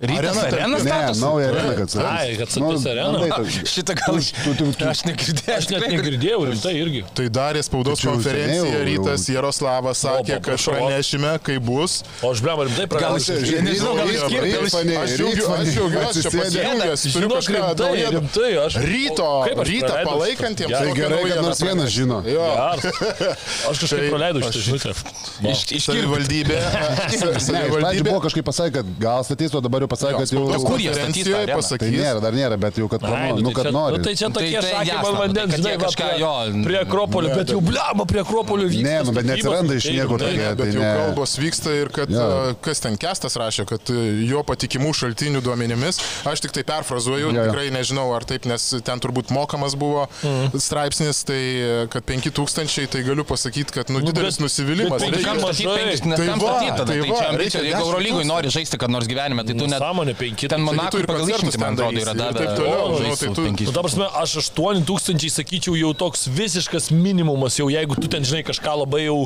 Rytas arena, arena statusas? Ne, nauja arena, kad atsiras. Ai, kad atsiras nu, arena. Tai, tai, Šitą gal tu, tu, tu, tu. aš negirdėjau. Aš net negirdėjau, rimtai irgi. Tai darė spaudos konferenciją, rytas Jaroslavas sakė, o, kad pranešime, kai bus. O aš blem, rimtai pranešime. Gal aš nežinau, gal jis kirpė. Aš džiaugiuosi, čia pasidėjęs, turiu kažką daugiau. Rimtai, aš. Ryto, rytą palaikantiems. Tai gerai, kad nors vienas žino. Aš kažkaip tai praleidau šitą žinutę. Iškirpė valdybė. Valdybė buvo kažkaip pasakė, kad gal statys, o dabar jau pasakė, kad jau... spaudos kur jie statys tą areną? Tai pasakys. nėra, dar nėra, bet jau kad, Ai, planu, nu, tai kad čia- nori. Nu, tai čia Tai- tokie tai šakai jasna, man nu, tai vandens, kad žinai, kažką, jo, prie Akropolio, bet jau blema prie Akropolio vyksta. Ne, nu, bet neatsiranda iš tai niekur rimtai. tokie. Bet tai jau ne. kalbos vyksta ir kad a, kas ten kestas rašė, kad a, jo patikimų šaltinių duomenimis, aš tik tai perfrazuoju, tikrai nežinau ar taip, nes ten turbūt mokamas buvo straipsnis, tai a, kad 5000, tai galiu pasakyti, kad nu, didelis bet- nusivylimas. Tai kam penkis, nes Tai kam va, tai Tai va, čia reikia ambicija, jeigu 10 Eurolygoj tūkstančių. nori žaisti, kad nors gyvenime, tai tu net... Nesąmonė, penki. Ten tu Monakui ir pagal išimtį, man ten atrodo, yra davę. taip toliau. žaist tai tu-. Nu, ta prasme, aš 8000 sakyčiau jau toks visiškas minimumas, jau jeigu tu ten žinai kažką labai jau,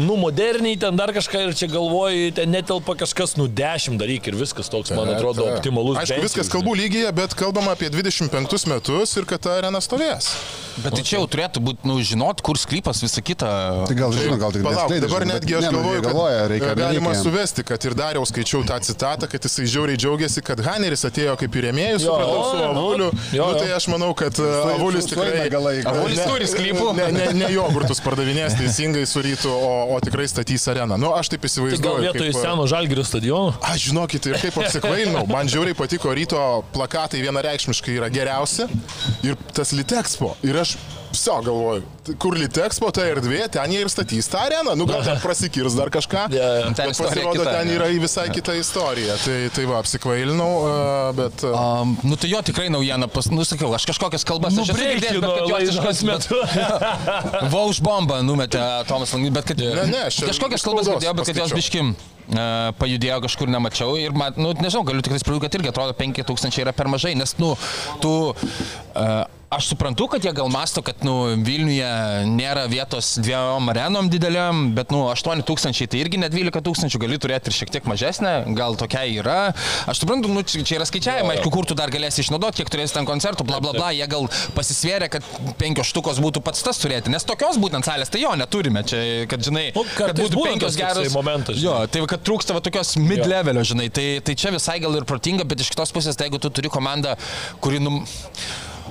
nu, moderniai, ten dar kažką ir čia galvoji, ten netelpa kažkas, nu, 10 daryk ir viskas toks, man atrodo, optimalus. Aišku, bent viskas kalbų lygyje, bet kalbama apie 25 metus ir kad ta arena stovės. Bet tai čia jau turėtų būti, nu, žinot, kur sklypas, visa kita. Tai gal žino, gal tik Palauk, dabar žinai, netgi aš galvoju, galvoja, kad reikia, galima suvesti, kad ir Dariaus skaičiau tą citatą, kad jisai žiauriai džiaugiasi, kad Haneris atėjo kaip ir rėmėjus, supratau, su Avuliu. jo, Nu, tai aš manau, kad uh, Avulis tikrai... galai. Avulis Ne- turi sklypų. Ne, ne, ne jogurtus pardavinės teisingai su rytu, o, o tikrai statys areną. Nu, aš taip Tai gal įsivaizduoju. vietoj kaip, uh, seno žalgirio stadiono? Aš žinokit, ir kaip apsikvailinau, man žiauriai patiko ryto plakatai vienareikšmiškai yra geriausi ir tas Litexpo. Ir aš Vsio galvoju, kur Litexpo ta erdvė, ten jie ir statys tą areną, nu gal ten prasikirs dar kažką. Jo, jo. Ten Bet istorija pasirodo, kita, ten yra į visai kitą istoriją. Tai, tai va, apsikvailinau, a, bet... Um, nu tai jo tikrai naujiena, pas, nu sakiau, aš kažkokias kalbas girdėjęs, Nubreikino bet jos kažkas metu. Va už bombą numetė Tomas Langys, bet kad Ne, ne, aš kažkokias kalbas girdėjau, bet kad jos biškim uh, pajudėjo kažkur nemačiau ir, man, nu, nežinau, galiu tik pridurti, kad irgi atrodo 5000 yra per mažai, nes, nu, tu, uh, aš suprantu, kad jie gal masto, kad, nu, Vilniuje nėra vietos dviem arenom dideliam, bet, nu, 8000 tai irgi ne 12 tūkstančių, gali turėti ir šiek tiek mažesnę, gal tokia yra. Aš suprantu, nu, čia čia yra skaičiavimai, aišku, kur tu dar galėsi išnaudoti, kiek turėsi ten koncertų, bla, bla, bla, jie gal pasisvėrė, kad penkios štukos būtų pats tas turėti, nes tokios būtent salės, tai jo, neturime, čia, kad, žinai, Nu, kad būtų penkios geros momentas, Jo, žinai. tai va, kad trūksta va, tokios mid-levelio, žinai, tai, tai čia visai gal ir protinga, bet iš kitos pusės, tai jeigu tu turi komandą, kuri, nu,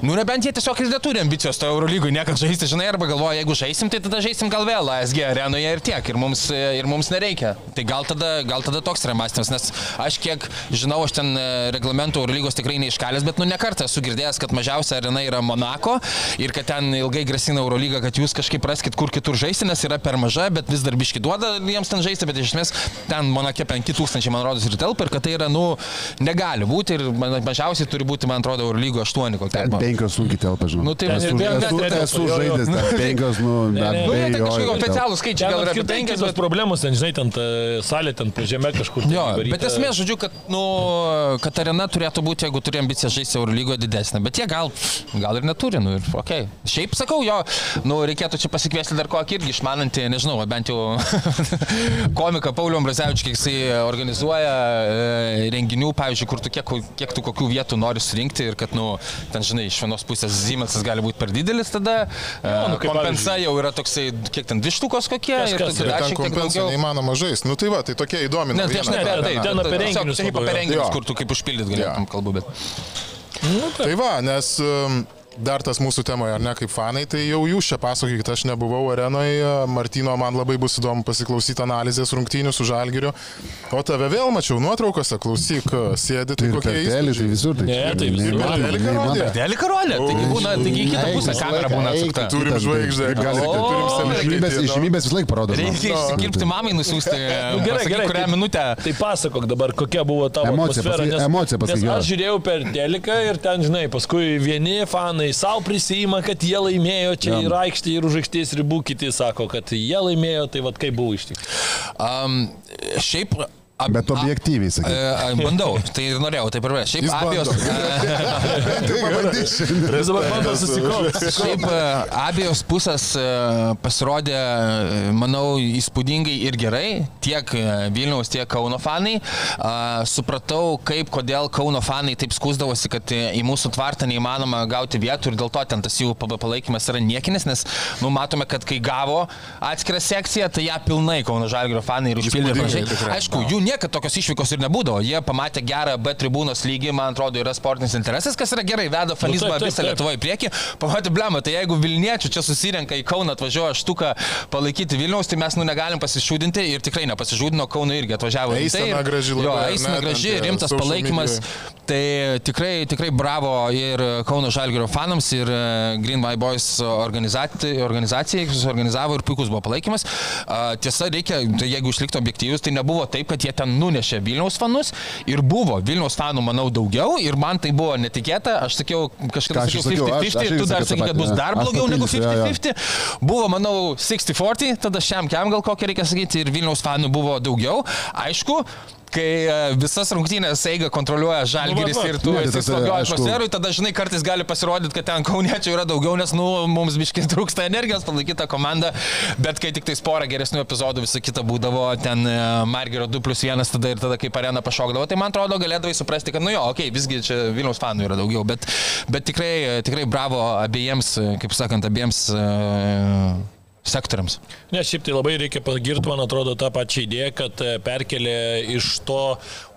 Nu, nebent jie tiesiog ir neturi ambicijos to Eurolygui, niekad žaisti, žinai, arba galvoja, jeigu žaisim, tai tada žaisim gal vėl ASG arenoje ir tiek, ir mums, ir mums nereikia. Tai gal tada, gal tada toks yra mąstymas, nes aš kiek žinau, aš ten e, reglamentų Eurolygos tikrai neiškalęs, bet nu nekartą esu girdėjęs, kad mažiausia arena yra Monako ir kad ten ilgai grasina Eurolyga, kad jūs kažkaip raskit kur kitur žaisti, nes yra per maža, bet vis dar biški duoda jiems ten žaisti, bet iš esmės ten Monake 5000, man rodos, ir telpa, ir kad tai yra, nu, negali būti ir ma- mažiausiai turi būti, man atrodo, Eurolygo 8 kokia penkios sunkiai telpa, žinau. Nu, tai mes esu, tai esu, tai tai esu žaidęs, ten penkios, nu, net ne, ne, ne, nu, kažkokie specialūs skaičiai, gal yra penkios, bet problemos ten, žinai, ten salė, ten žemė kažkur. Jo, bet esmė, žodžiu, kad, nu, kad arena turėtų būti, jeigu turi ambiciją žaisti Eurolygoje didesnė, bet jie gal, gal ir neturi, nu, ir, okei. Okay. Šiaip sakau, jo, nu, reikėtų čia pasikviesti dar kokį irgi išmanantį, nežinau, bent jau komiką Paulių Ambrazevičių, kiek jisai organizuoja e, renginių, pavyzdžiui, kur tu kiek, kiek tu kokių vietų nori surinkti ir kad, nu, ten, žinai, iš vienos pusės Zimetsas gali būti per didelis tada, jo, nu, kaip kompensa jau yra toksai, kiek ten dvi štukos kokie, Kas- ir kas tada šiek tiek kompensa neįmanoma žaisti. Nu tai va, tai tokia įdomi. Ne, tai aš ne apie tai. ten apie renginius Taip, apie renginius, kur tu kaip užpildyt galėtum kalbų, bet... Tai va, nes um, dar tas mūsų temoje, ar ne, kaip fanai, tai jau jūs čia pasakokit, aš nebuvau arenoje, Martino man labai bus įdomu pasiklausyti analizės rungtynių su Žalgiriu, o tave vėl mačiau nuotraukose, klausyk, sėdi, tai Ir kokie telį, tai įspūdžiai. visur. Tai Ne, tai visur. Dėlį karolė, taigi būna, taigi į kitą Eik, pusę visą kamera būna atsukta. Turim Kitas, žvaigždę, taip, gali- gal- turim celebrity, išimybės visą laiką parodo. Reikia įsikirpti mamai, nusiųsti, Nu, gerai, gerai. kurią tai- minutę. Tai pasakok dabar, kokia buvo tavo Emocija atmosfera. pasakyk- nes- emocija pasakyk, aš žiūrėjau per teliką ir ten, žinai, paskui vieni fanai savo prisima, kad jie laimėjo čia Jo. ir aikštė, ir už aikštės ribų, kiti sako, kad jie laimėjo, tai vad kaip buvo iš tikrųjų. Um, šiaip... ab- Bet objektyviai, a- sakyk. e, Bandau, tai ir norėjau, taip ir va. Šiaip Jis abejos, bando. Vis dabar bando susikaupti. šiaip e, abejos pusės e, pasirodė, manau, įspūdingai ir gerai, tiek Vilniaus, tiek Kauno fanai. A, Supratau, kaip, kodėl Kauno fanai taip skūsdavosi, kad į mūsų tvartą neįmanoma gauti vietų ir dėl to ten tas jų pa- palaikymas yra niekinis, nes, nu, matome, kad kai gavo atskirą sekciją, tai ją pilnai Kauno Žalgiro fanai ir užpildė. Aišku, jų niekada tokios išvykos ir nebūdavo. Jie pamatė gerą B tribūnos lygį, man atrodo, yra sportinis interesas, kas yra gerai, veda fanizmą Nu, visą. Lietuvą į priekį. Pamatė blemą, tai jeigu Vilniečių čia susirenka į Kauną, atvažiuoja štuką palaikyti Vilniaus, tai mes nu negalim pasišūdinti ir tikrai nepasižūdino, Kauno irgi atvažiavo. Eisena ir- graži labai, Jo, eisena graži, rimtas palaikymas. Tai tikrai, tikrai bravo ir Kauno Žalgirio fanams, ir e, Green My Boys organizacijai, organizacijai kuris organizavo ir puikus buvo palaikymas. A, Tiesa, reikia, tai jeigu išlikti objektyvus, tai nebuvo taip, kad jie ten nunešė Vilniaus fanus ir buvo Vilniaus fanų, manau, daugiau ir man tai buvo netikėta. Aš sakiau, kažkada Ką aš sakiau ir sakiau, aš- 50-50, aš irgi tu dar sakai, kad bus dar blogiau negu papildysiu, jo, jo. 50-50. Buvo, manau, 60-40, tada šiam kiam gal kokią reikia sakyti ir Vilniaus fanų buvo daugiau. Aišku, kai e, visas rungtynės eiga kontroliuoja žalgeris Nu, ir tu Ne, tai esi aišku. atmosferui, tada žinai, kartais gali pasirodyti, kad ten kauniečių yra daugiau, nes nu, mums biškai trūksta energijos palaikyti tą komandą, bet kai tik tai porą geresnių epizodų visą kitą būdavo, ten e, Margerio 2 plus 1 tada ir tada kaip arena pašokdavo, tai man atrodo galėdavai suprasti, kad nu jo, okei, okay, visgi čia Vilniaus fanų yra daugiau, bet, bet tikrai, tikrai bravo abiejiems, e, kaip sakant, abiems e, sektoriams. Ne, šiaip tai labai reikia pagirti, man atrodo, tą pačią idėją, kad e, perkelė iš to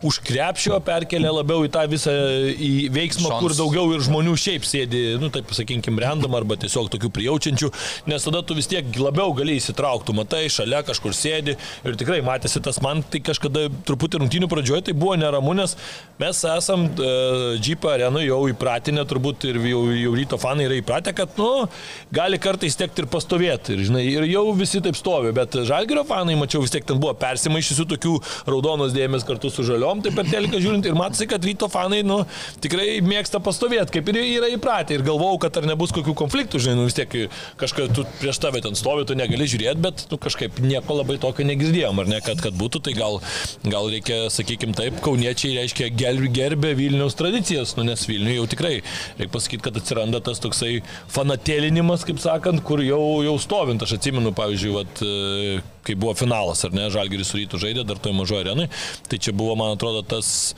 už krepšio, perkelė labiau į tą visą į veiksmą, Šons. kur daugiau ir žmonių šiaip sėdi, nu taip sakykim, random arba tiesiog tokių prijaučiančių, nes tada tu vis tiek labiau gali įsitraukti, matai, šalia kažkur sėdi ir tikrai matėsi tas man, tai kažkada truputį rungtynių pradžioje tai buvo neramu, nes mes esam uh, Jeep arenų jau įpratinę, turbūt ir jau, jau ryto fanai yra įpratę, kad, nu, gali kartais tekti ir pastovėti. Ir, žinai, ir jau visi taip stovi, bet žalgerio fanai, mačiau, vis tiek ten buvo persimaišysių tokių raudonos dėmesio kartu su žaliom, tai per teliką žiūrint ir matosi, kad ryto fanai, nu, tikrai mėgsta pastovėti, kaip ir yra įpratę. Ir galvojau, kad ar nebus kokių konfliktų, žinai, nu vis tiek kažkas, tu prieš tave ten stovi, tu negali žiūrėti, bet, nu, kažkaip nieko labai tokio negirdėjom, ar ne, kad, kad būtų, tai gal, gal reikia, sakykime taip, kauniečiai reiškia gerbė Vilniaus tradicijas, nu, nes Vilniuje jau tikrai, reikia pasakyti, kad atsiranda tas toksai fanatelinimas, kaip sakant, kur jau, jau stovint, aš atsimenu, pavyzdžiui, vat, e, kai buvo finalas, ar ne, Žalgiris rytų žaidė, dar toj mažoje arenai, tai čia buvo, man atrodo, tas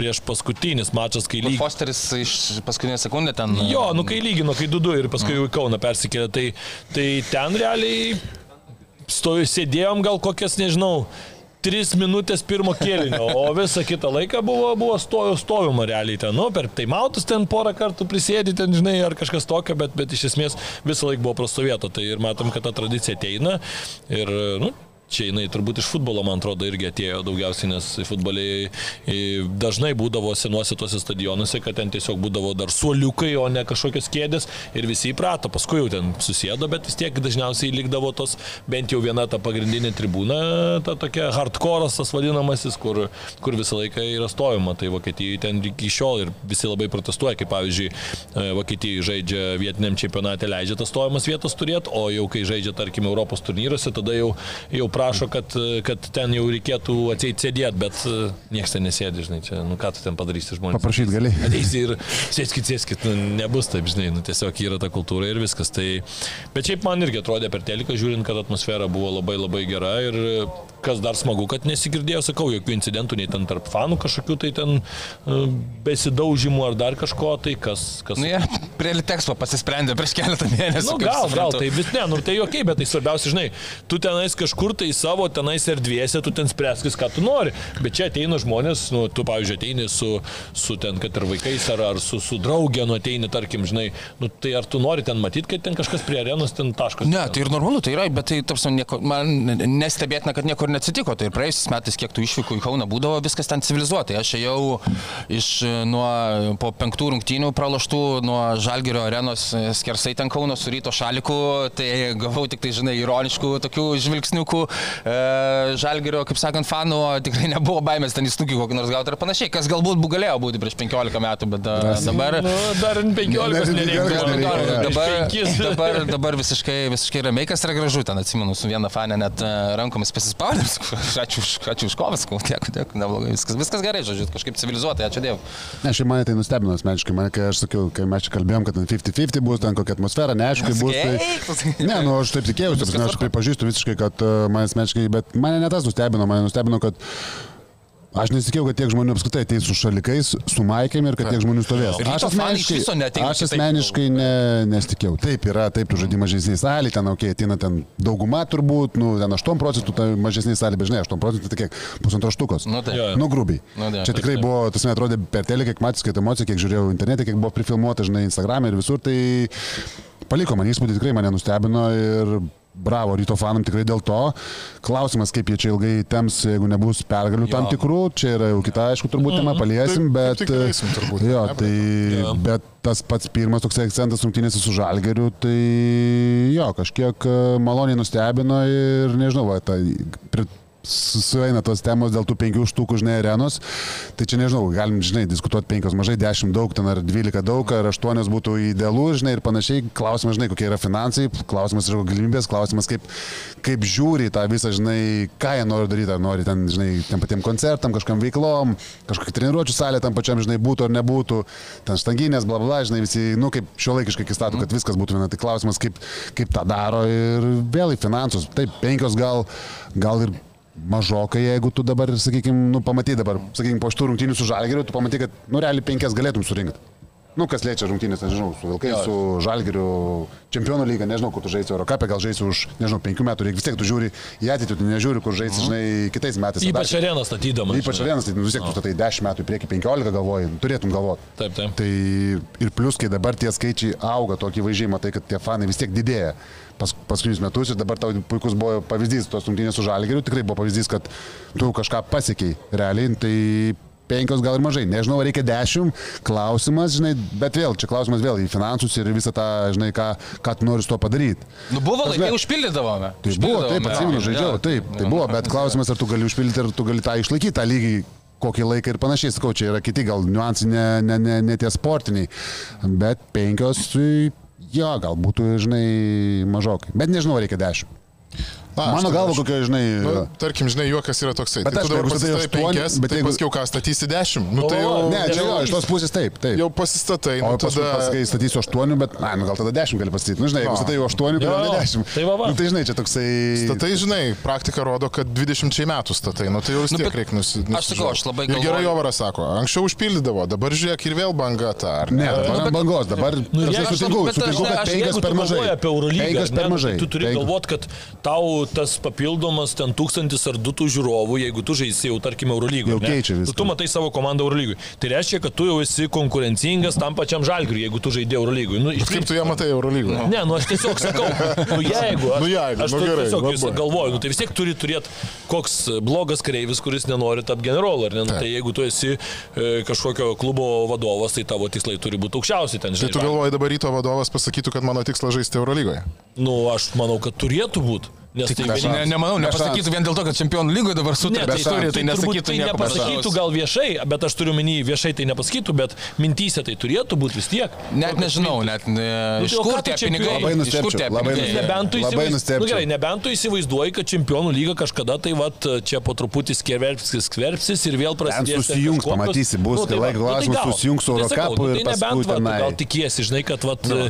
prieš paskutinis mačas, kai lygiai. Fosteris iš paskutinę sekundę ten. Jo, nu kai lygino, kai 2-2 ir paskui jau į Kauną persikėlė, tai, tai ten realiai stovi, sėdėjom gal kokias, nežinau, Tris minutės pirmo kėlinio, o visą kitą laiką buvo, buvo stojo stovima realiai ten, nu, per taimautus ten porą kartų prisėdi ten, žinai, ar kažkas tokio, bet, bet iš esmės visą laiką buvo prastovėta. Tai ir matom, kad ta tradicija ateina ir, nu, čia jinai turbūt iš futbolo, man atrodo, irgi atėjo daugiausiai, nes futboliai e, dažnai būdavo senuose tuose stadionuose, kad ten tiesiog būdavo dar suoliukai, o ne kažkokios kėdės ir visi įprato, paskui jau ten susėdo, bet vis tiek dažniausiai likdavo tos bent jau viena ta pagrindinė tribūna, ta tokia hardcore'as tas vadinamasis, kur, kur visą laiką yra stovima, tai Vokietijoje ten iki šiol ir visi labai protestuoja, kaip pavyzdžiui, e, Vokietijoje žaidžia vietiniam čempionate, leidžia tas stovimas vietas turėti, o jau kai žaidžia, tarkim, Europos turnyruose, tada jau, jau prašo, kad, kad ten jau reikėtų atseit sėdėti, bet e, niekas ten nesėdi, žinai, čia, nu ką tu ten padarysi žmonės. Paprašyti gali. Ateisi ir sėskit, sėskit, nu, nebus taip, žinai, nu, tiesiog yra ta kultūra ir viskas. Tai, bet šiaip man irgi atrodė per teliką, žiūrint, kad atmosfera buvo labai labai gera ir kas dar smagu, kad nesigirdėjo, sakau, jokių incidentų, nei ten tarp fanų kažkokių tai ten uh, besidaužimų ar dar kažko, tai kas... kas... Nu, jie prie Litexpo pasisprendė prieš keletą mėnesių. Nu, gal, gal, tai vis ne, nu tai jokiai, bet tai svarbiausia, žinai, tu tenais kažkur tai savo tenais erdvėse, tu ten spręskis, ką tu nori, bet čia ateina žmonės, nu, tu, pavyzdžiui, ateini su, su ten, kad ir vaikais, ar, ar su, su draugė, nu, ateini, tarkim, žinai, nu, tai ar tu nori ten matyti, kad ten kažkas prie arenos ten taškas. Ne, tai ir normalu, tai yra, bet tai, tarsi, man nestebėtina, kad niekur neatsitiko. Tai ir praėjusiais metais, kiek tų išvykų į Kauną būdavo, viskas ten civilizuotai. Aš ėjau iš nuo po penktų rungtynių pralaštų nuo Žalgirio arenos e, skersai ten Kauno su ryto šaliku, tai gavau tik tai, žinai, ironiškų tokių žvilgsniukų e, Žalgirio, kaip sakant, fanų, tikrai nebuvo baimės ten įstukį kokį nors gauti ir panašiai, kas galbūt bu- galėjo būti prieš 15 metų, bet da, dabar... Nu, dar 15 Ne, ne, nereikia. 15 nereikia, Prieš jo. Dabar, dabar, dabar visiškai, visiškai ramiai, kas yra gražu, ten atsimenu, su viena fane net e, rankomis pasispaudėm, ačiū ačiū už kovas, tiek, tiek, neblogai, viskas, viskas gerai, žodžiu, kažkaip civilizuotai, ačiū Dievui. Ne, šiaip mane tai nustebino asmeniškai, man, kai aš sakiau, kai mes čia kalbėjom, kad ten 50-50 bus, ten kokia atmosfera, neaišku, bus. Tai... Ne, nu aš taip tikėjausi, aš pripažįstu visiškai, kad uh, man asmeniškai, bet mane ne tas nustebino, mane nustebino, kad Aš nesitikėjau, kad tiek žmonių apskritai ateis su šalikais, su maikėm ir kad tiek žmonių stovės. Aš neateina aš asmeniškai ne, nesitikėjau. Taip yra, taip, tu žaidži mažesniai salį, ten, okei, okay, ateina ten dauguma turbūt, nu, ten 8 procentų, tai mažesniai salį, bet žinai, 8 procentų, tai kiek, pusantro štukos. Nu, tai. Nu, grubiai. Nu, tai, Čia tikrai taip. buvo, tas man atrodė per telį, kiek matys, kiek emocijų, kiek žiūrėjau internete, kiek buvo prifilmuota, žinai, Instagram ir visur, tai paliko man įspūdį, tikrai mane nustebino ir bravo ryto fanam tikrai dėl to. Klausimas, kaip jie čia ilgai temps, jeigu nebus pergalių tam Jo. tikrų, čia yra jau kita, aišku, turbūt tema paliesim, Taip, bet... kaip tik eisim turbūt, Jo, tai... Jo. Bet tas pats pirmas toks akcentas rungtynėse su Žalgeriu, tai jo, kažkiek e, maloniai nustebino ir nežinau, va, ta, sueina tos temos dėl tų penkių štukų, žinai, arenos. Tai čia nežinau, galim, žinai, diskutuoti penkios mažai, dešimt daug, ten ar dvylika daug, ar aštuonios būtų idealu, žinai, ir panašiai. Klausimas, žinai, kokie yra finansai, klausimas yra galimybės, klausimas, kaip, kaip žiūri tą visą, žinai, ką jie nori daryti, ar nori ten, žinai, tiem patiem koncertam, kažkam veiklom, kažkokia treniruočio salė tam pačiam, žinai, būtų ar nebūtų, ten štanginės, bla bla, žinai, visi, nu, kaip šio laikiškai įstatų, kad viskas būtų viena. Tai klausimas, kaip, kaip tą daro ir vėl į finansus. Taip, penkios gal, gal ir mažokai, jeigu tu dabar, sakykime, nu, pamatai dabar, sakykime, po šitų rungtynių su Žalgiriu, tu pamatai, kad, nu, realiai penkias galėtum surinkti. Nu, kas liečia rungtynės, nežinau, su Vilkais, Jo. su Žalgiriu, čempionų lyga, nežinau, kur tu žaisi Eurocapė, gal žaisi už, nežinau, penkių metų, reikia vis tiek tu žiūri į ateitį, tu nežiūri, kur žaisi, žinai, kitais metais. Ypač areną statydamas. Ypač tai nu, vis tiek tu statai 10 metų į priekį, 15 galvoji, turėtum galvoti. Taip, taip. Tai ir plus, kai dabar tie skaičiai auga, tokį vaizdžiai matai, kad tie fanai vis tiek didėja pas, paskutinius metus ir dabar tau puikus buvo pavyzdys tos rungtynės su Žalgiriu, tikrai buvo pavyzdys, kad tu kažką pasiekiai realiai, tai penkios gal ir mažai, nežinau, reikia dešimt, klausimas, žinai, bet vėl, čia klausimas vėl į finansus ir visą tą, žinai, ką, ką tu nori su to padaryti. Nu, buvo laikai, užpildydavome. Tai buvo, taip, atsimenu, žaidžiau, taip, tai buvo, bet klausimas, ar tu gali užpildyti, ar tu gali tą išlaikyti, tą lygį kokį laiką ir panašiai, sakau, čia yra kiti gal niuansai, ne, ne, ne, ne tie sportiniai, bet penkios, tai jo, gal būtų, žinai, mažokai, bet nežinau, reikia dešimt. Na, Mano galva, kokia, žinai, Nu, tarkim, žinai, juokas yra toksai. Bet tai aš, tu dabar pasistatai aštuoni, penkias, bet bet jeigu- paskui ką statysi dešimt. Nu, tai O, jau, ne, čia jo, iš tos pusės taip, taip. jau pasistatai. O Nu, paskui, tada... paskui statysiu 8, bet, na, nu gal tada 10 gali pastatyti. Na, žinai, jeigu statai jau 8, tai Jo, tada jo. 10. Tai va, va. Nu, tai žinai, čia toksai... Statai, žinai, praktika rodo, kad 20 metų statai, nu tai jau vis Nu, tiek reikia nusidėti. aš sakau, aš labai gerai galvoju- Jovaras sako, anksčiau užpildydavo, dabar žiūrėk ir vėl banga ta. ar Ne, dabar ant bangos, dabar Nu, nu, sutinku, kad aš- penkios Jeigu per tu mažai. galvoji apie Eurolygą, Penkios ne, per nu, mažai. tai tu turi galvoti, kad tau tas papildomas ten tūkstantis ar du tų žiūrovų, jeigu tu žaisi jau, tarkim, Eurolygų. Jau keičia viską. Tu, tu matai savo komandą Eurolygui. Tai reiškia, kad tu jau esi konkurencingas tam pačiam žalgiriui, jeigu tu žaidži Eurolygui. Nu, iš Kaip tu ją matai Eurolygoje? Ne, nu aš tiesiog sakau, nu jeigu, aš, Nu jeigu, aš nu gerai, tiesiog labai. galvoju, nu tai vis tiek turi turėti koks blogas kareivis, kuris nenori tapti generolu, ne? Nu, tai jeigu tu esi e, kažkokio klubo vadovas, tai tavo tikslai turi būti aukščiausi ten, Tai žinai. tu galvoji dabar ryto vadovas pasakytų, kad mano tikslas žaisti Eurolygoje? Nu, aš manau, kad turėtų būti. Nes tai Aš ne, nemanau, nepasakytų vien dėl to, kad čempionų lygoje dabar Ne, sutarė, tai, tai, turi, tai nesakytų tai nieko nepasakytų gal viešai, bet aš turiu minį viešai tai nepasakytų, bet mintysė tai turėtų būti vis tiek. Net nežinau, net ne, Nu, iš tai kur tie čia pinigai. Labai nustebčiau, labai įsivaizduoji, nu, nustebčiau. gerai, nebent tu įsivaizduoji, kad čempionų lyga kažkada tai vat, čia po truputį skverbsis, skverbsis ir vėl prasidės. susijungs, kažkokios- pamatysi, bus tai laiko va, klausimas, gal. susijungs su Tai sakau, nu, ir tai nebent, va. Gal tikiesi, žinai, kad vat, Nu,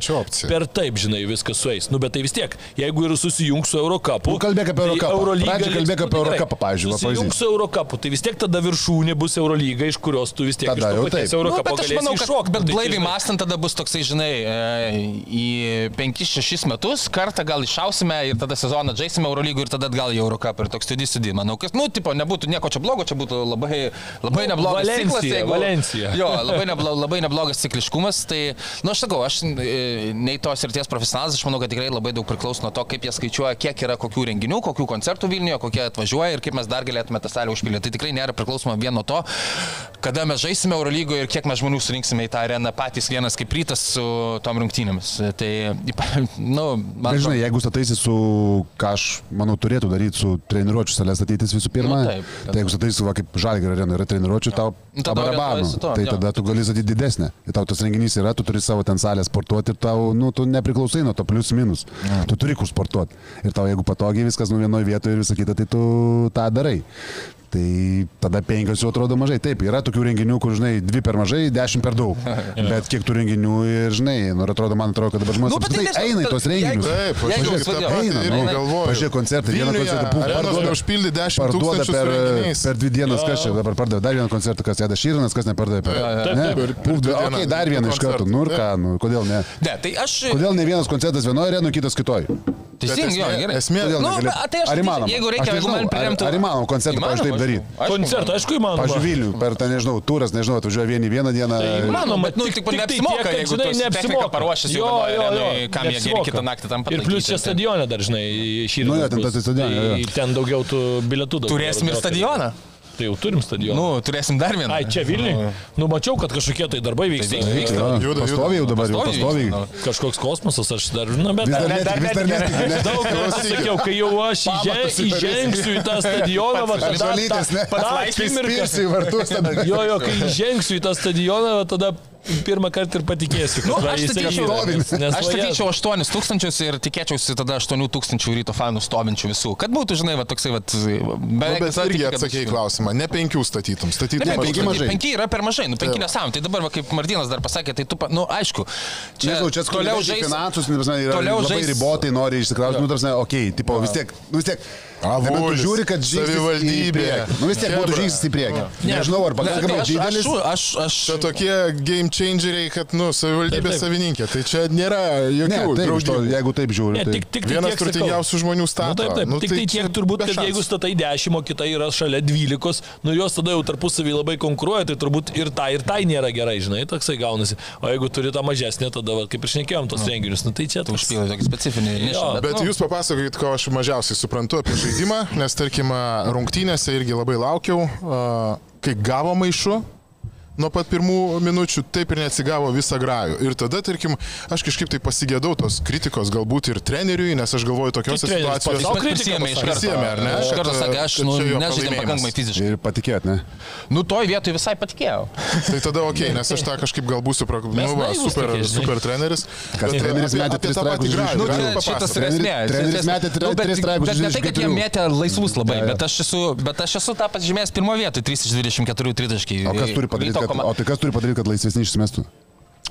per taip, žinai, viskas sueis. Nu, bet tai vis tiek, jeigu ir susijungs su Eurocapu. Nu, kalbėk apie tai Eurocupą. Eurolyga Pradžioj liks- kalbėk nu, apie tai Eurocupą, pavyzdžiui, va, Susijungs su Eurocapu, tai vis tiek tada viršūnė bus Eurolyga, iš kurios tu vis tiek Tada iš to jau paties taip. Nu, Eurocapo bet aš galėsi iššokti. bet Nu, tai blaiviai mąstant tada bus toksai, žinai, e, į 5-6 metus kartą gal išausime ir tada sezoną žaisime Eurolygų ir tada atgal į Eurocapą ir toks studi studi. Manau, kad, nu, tipo, nebūtų nieko čia blogo, čia būtų labai, labai neblogas Valencija, ciklas. jeigu- Valencija. Jo, labai, neblo, labai neblogas cikliškumas. Tai, nu, aš sakau, aš e, nei tos ir ties profesionalas, aš manau, kad tikrai labai daug priklauso nuo to, kaip jie skaičiuoja, kiek yra kokių renginių, kokių koncertų Vilniuje, kokie atvažiuoja ir kaip mes dar galėtume tą salę užpildyti. Tai tikrai nėra priklausoma vien nuo to, kada mes žaisime Eurolygoje ir kiek mes žmonių surinksime į tą areną patys vienas kaip rytas su tom rungtynėmis. Tai, nu, man Bet žinai, jeigu stataisi su, ką aš manau turėtų daryti su treniruočio salė statytis visų pirma, Nu, taip, tai jeigu stataisi, va, kaip žalgerio arena yra treniruočio, tau Nu, tuo, tai jo. tada tu gali statyti didesnę. Ir tau tas renginys yra, tu turi savo ten salę sportuoti ir tau, nu, tu nepriklausai nuo to plius minus. Tu turi kur sportuoti. Ir tau, jeigu patogiai viskas nu vienoje vietoje ir visą kitą, tai tu tą darai. Tai tada penkios jau atrodo mažai. Taip, yra tokių renginių, kur, žinai, dvi per mažai, dešimt per daug. Bet kiek tų renginių ir, žinai, nu, atrodo, man atrodo, kad dabar žmonės Nu, tai eina į tos renginius. Taip, patį Eina, nu, galvoju. pažiūrėk koncertą, vieną koncertą, pum, parduoda- neužpildė 10 Parduoda per, renginiais. per dvi dienas, kas čia dabar pardavė. Dar vieną koncertą, kas Edas Šyrinas, kas nepardavė per. Ne? Puf, dvi okei, dar vieną iš karto. Nu ir ką, nu, kodėl ne? Ne, tai aš... Kodėl ne vienas koncertas vienoje arenoje, kitas kitoje? Teisingai, gerai. esmė- Kodėl Nu, bet- tai aš įmanoma? jeigu reikia, Aš jeigu man priimtų... Ar, ar įmanoma koncertą, pavyzdžiui, taip daryti? Koncertą, aišku, įmanoma. Pavyzdžiui, Vilnių, per tą, nežinau, turas, nežinau, atvažiuoja vieni vieną dieną. Tai įmanoma, bet, nu, tik- tik tai neapsimoka, tiek, jeigu žinai, neapsimoka. paruošęs jau Jo, jo, jo, kam jie geri kitą naktį tam Ir plus čia tai- stadione dar, žinai, šį Nu, jo, ten tas stadione, jo, jo. Ten daugiau tų bilietų. Turėsim ir stadioną. Tai jau turim stadioną. Nu, turėsim dar vieną. Ai, čia Vilniui. Nu, mačiau, kad kažkokie tai darbai vyksta. vyksta, vyksta. Juda, juda. Pastoviai jau dabar, jau Pastoviai nu. Kažkoks kosmosas, aš dar, na, bet Vis dar dar- vis dar netiki, ne? Daug kartų sakiau, kai jau aš įžengsiu į tą stadioną, va tada Žolytės, ne? tą akimirką. Spirsiu į vartus tada. Jo, jo, kai įžengsiu į tą stadioną, va tada pirmą kartą ir patikėsiu, kad Nu, aš sakyčiau- Aš sakyčiau 8 tūkstančius ir tikėčiausi tada 8 tūkstančių ryto fanų stovinčių visų. Kad būtų, žinai, va, toksai, va, Nu, beveik bet visada irgi tiki, kad atsakė į bus- klausimą, ne penkių statytum, Ne, statytum ne, mažai. penki yra per mažai, nu penki Taip. nesąmonė. Tai dabar, va, kaip Martinas dar pasakė, tai tu, pa- nu aišku, čia, Nežinau, čia toliau žais. finansus, nu, toliau labai žais- ribotai, nori išsikrauti, nu, tarsi, okei, okay, tipo, vis tiek, nu, vis tiek. Avulis, nebent tu žiūri, kad savivaldybė. Nu vis tiek būtų žingsnis į priekį. Nežinau, ar Ne, tai pakankamai aš, didelis. aš, aš, aš, Čia tokie game changeriai, kad, nu, savivaldybės Taip, taip. savininkė. Tai čia nėra Ne, jokių taip, iš to, jeigu taip žiūri. Ne, tai... tik, tik, tai Vienas turtingiausių žmonių Nu, stato. taip, taip. Nu, tik tai tai tiek turbūt, kad jeigu statai 10, o kita yra šalia 12, nu jos tada jau tarpusavį labai konkuruoja, tai turbūt ir tai, ir tai nėra gerai, žinai, toksai gaunasi. O jeigu turi tą mažesnę, tada, va, kaip ir šnekėjom, tos renginius, nu tai čia toks. užpildai tokį specifinį nišą. Bet nu, jūs papasakokit, ko aš mažiausiai suprantu apie žaidimą, nes tarkim rungtynėse irgi labai laukiau, kai gavo maišu. Nuo pat pirmų minučių taip ir neatsigavo visą grajų. Ir tada, tarkim, aš kažkaip tai pasigėdau tos kritikos galbūt ir treneriui, nes aš galvoju Tai sau Bet kritiką prisėmė iš karto. Prisėmė, ar ne? Iš karto sakė, aš nu, pralaimėjimas. pakankamai fiziškai. Ir patikėt, ne? Nu, toj vietoj visai patikėjau. Tai tada ok, nes aš tą kažkaip gal būsiu pra... nu, va, super, super treneris. Kad treneris metė tris grajų. Nu, čia, Treneris- esmė. treneris metė nu, tris straikus Bet ne tai, kad jie metė laisvus labai, bet aš esu, bet aš esu tą pažymėjęs pirmo vietoj, 3 iš 24 tritaškai. O kas turi padaryti, kad, koma- o tai kas turi padaryti, kad laisvesni išsimestų?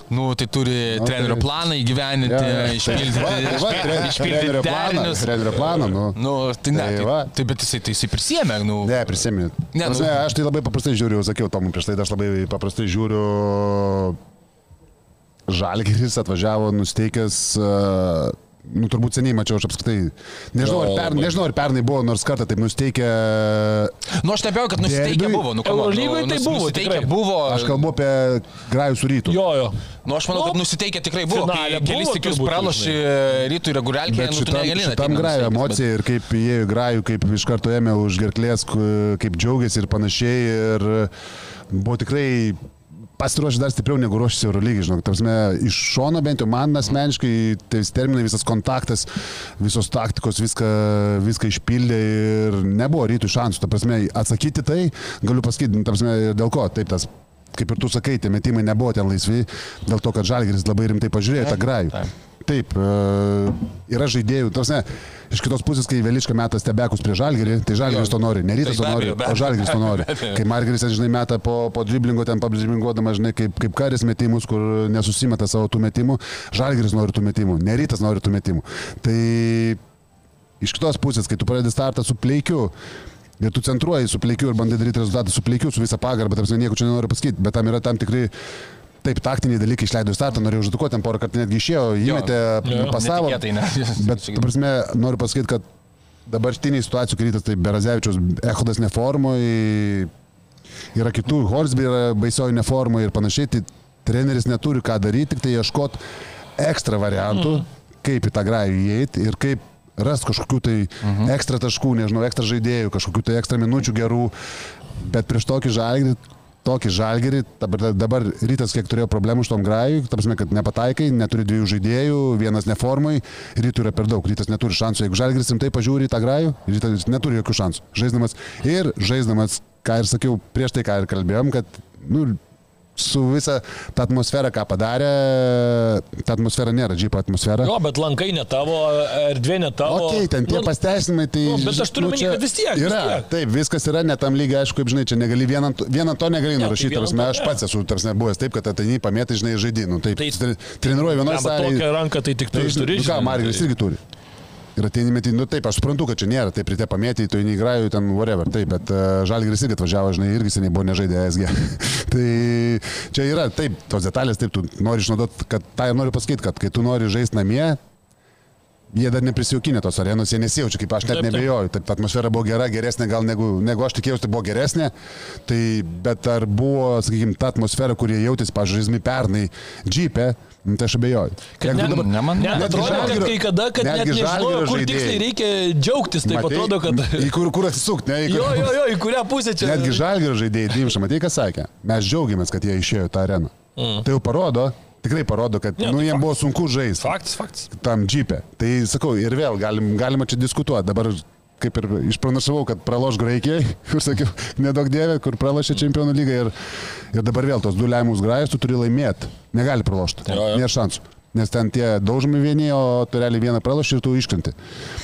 Nu, tai turi Nu, trenerio tai- planą įgyveninti, Jo, jo. išpildyti. Va, tai va, tre- išpildyti trenerio planą, derinius. trenerio planą, nu. Nu, tai ne, Tai tai, va. tai bet jisai, tai jisai prisėmė, nu. Ne, prisimenu. Ne, Ne, nu- nu, aš tai labai paprastai žiūriu, sakiau Tomui prieš tai, aš labai paprastai žiūriu. Žalgeris atvažiavo nusteikęs uh, nu, turbūt seniai mačiau, aš apskritai, nežinau, ar, per, nežinau, ar pernai buvo nors kartą taip nusteikę, Nu, aš nebėjau, kad nusiteikę Derbiui- buvo. Nu, nu, tai nus- buvo, Nusiteikę tikrai. buvo. aš kalbu apie grajų su rytų. Jo, jo. Nu, aš manau, Nu, kad nusiteikę tikrai buvo. finale Kai kelis tikius turbūt, praloši rytų reguliarkį, Bet nu, tu negali. šitam grajų emocija ir kaip įėjo grajų, kaip iš karto ėmė už gerklės, kaip džiaugiasi ir panašiai. Ir buvo tikrai pasiruošęs dar stipriau negu ruošėsi Eurolygiai, žinok. Tarsi, iš šono bent jau man asmeniškai, tai terminai, visas kontaktas, visos taktikos, viską, viską išpildė ir nebuvo rytų šansų. Ta prasme, atsakyti tai, galiu pasakyti, nu, ta prasme, dėl ko, taip tas. Kaip ir tu sakai, tie metimai nebuvo ten laisvi, dėl to, kad Žalgiris labai rimtai pažiūrėjo tą grajų. Taip, e, yra žaidėjų, tarsi, iš kitos pusės, kai Veliška metas tebekus prie Žalgirį, tai Žalgiris to nori, ne Rytas Tai to nori, be o abejo. Žalgiris to nori. Kai Margeris, žinai, meta po, po driblingo, ten pabdriblinguodama, žinai, kaip, kaip karis metimus, kur nesusimeta savo tų metimų, Žalgiris nori tų metimų, ne Rytas nori tų metimų. Tai iš kitos pusės, kai tu pradedi startą su pleikiu, Ir tu centruoji su pleikiu ir bandai daryti rezultatą su pleikiu, su visą pagarbą, tarsi nieko čia nenoriu pasakyti, bet tam yra tam tikri Taip, taktiniai dalykai išleido startą, norėjau užduoti, ten porą kartų netgi išėjo, įmetė Jo, pas savo. netikėtai, ne. Bet, prasme, noriu pasakyti, kad dabartiniai situacijų krytas, tai Berazevičius, Ehodas neformoje, yra kitų, Horsby yra baisioji neformoje ir panašiai, tai treneris neturi ką daryti, tik tai ieškoti ekstra variantų, mm. kaip į tą grajų įeiti ir kaip rast kažkokių tai mhm. ekstra taškų, nežinau, ekstra žaidėjų, kažkokių tai ekstra minučių gerų, bet prieš tokį žalgirį, tokį žalgirį, dabar, dabar rytas kiek turėjo problemų iš tom grajų, tarsi, kad nepataikai, neturi dviejų žaidėjų, vienas neformai, rytų yra per daug, rytas neturi šansų, jeigu žalgiris rimtai pažiūri į tą grajų, rytas neturi jokių šansų, žaisdamas ir žaisdamas, ką ir sakiau prieš tai, ką ir kalbėjom, kad, nu, su visa ta atmosfera, ką padarė, ta atmosfera nėra džypo atmosfera. Jo, bet lankai ne tavo, erdvė ne tavo. Ok, ten tie Nu, pasteisinimai, tai... nu, bet aš turiu omeny, čia kad vis tiek, vis Yra, tiek. taip, viskas yra ne tam lygiai, aišku, kaip žinai, čia negali vieną, vieną to negali tai nurašyti, tarsi to aš pats esu, tarsi nebuvęs taip, kad ateini, pamėtai, žinai, žaidynų. Taip, Tai- tai, treniruoju Blemba, salėje. tokią ranką tai tik tu Tai, turi. nu, ką, Margeris tai- irgi turi. Ir ateini metį, nu taip, aš suprantu, kad čia nėra, taip ryte pamėtai, tu į grajų ten whatever, taip, bet uh, Žalgiris irgi atvažiavo, žinai, irgi seniai buvo nežaidė SG. tai čia yra, taip, tos detalės, taip, tu nori išnaudoti, kad tą ir noriu pasakyti, kad kai tu nori žaisti namie, Jie dar neprisijaukinė tos arenos, jie nesijaučia, kaip aš net Taip, nebejoju. Taip, ta atmosfera buvo gera, geresnė gal negu, negu aš tikėjausi, tai buvo geresnė. Tai, bet ar buvo, sakykime, ta atmosfera, kurie jautėsi, pažiūrėjami pernai, džipė, nu, tai aš abejoju. Kad net, dabar- ne man- net atrodo, kad Žalgirio- kai kada, kad net Žalgirio kur žaidėjai. tiksliai reikia džiaugtis, taip Matei? atrodo, kad... Į kur, kur atsisukti, ne? Į kur... Jo, jo, jo, į kurią pusę čia... Netgi žalgerio žaidėjai, Dimša, matai, ką sakė? Mes džiaugiamės, kad jie išėjo į tą areną. Mm. Tai jau parodo, tikrai parodo, kad ne, nu, tai jiems buvo sunku žaisti Faktas, faktas. tam džipė. Tai sakau, ir vėl galim, galima čia diskutuoti. Dabar kaip ir išpranašavau, kad praloš Graikijai, kur sakiau, nedaug dievė, kur pralošė čempionų lygą ir, ir dabar vėl tos du lemiamus grajus tu turi laimėti. Negali pralošti. Nėra šansų. Nes ten tie daužomi vieni, o tu realiai vieną praloši ir tu iškrenti.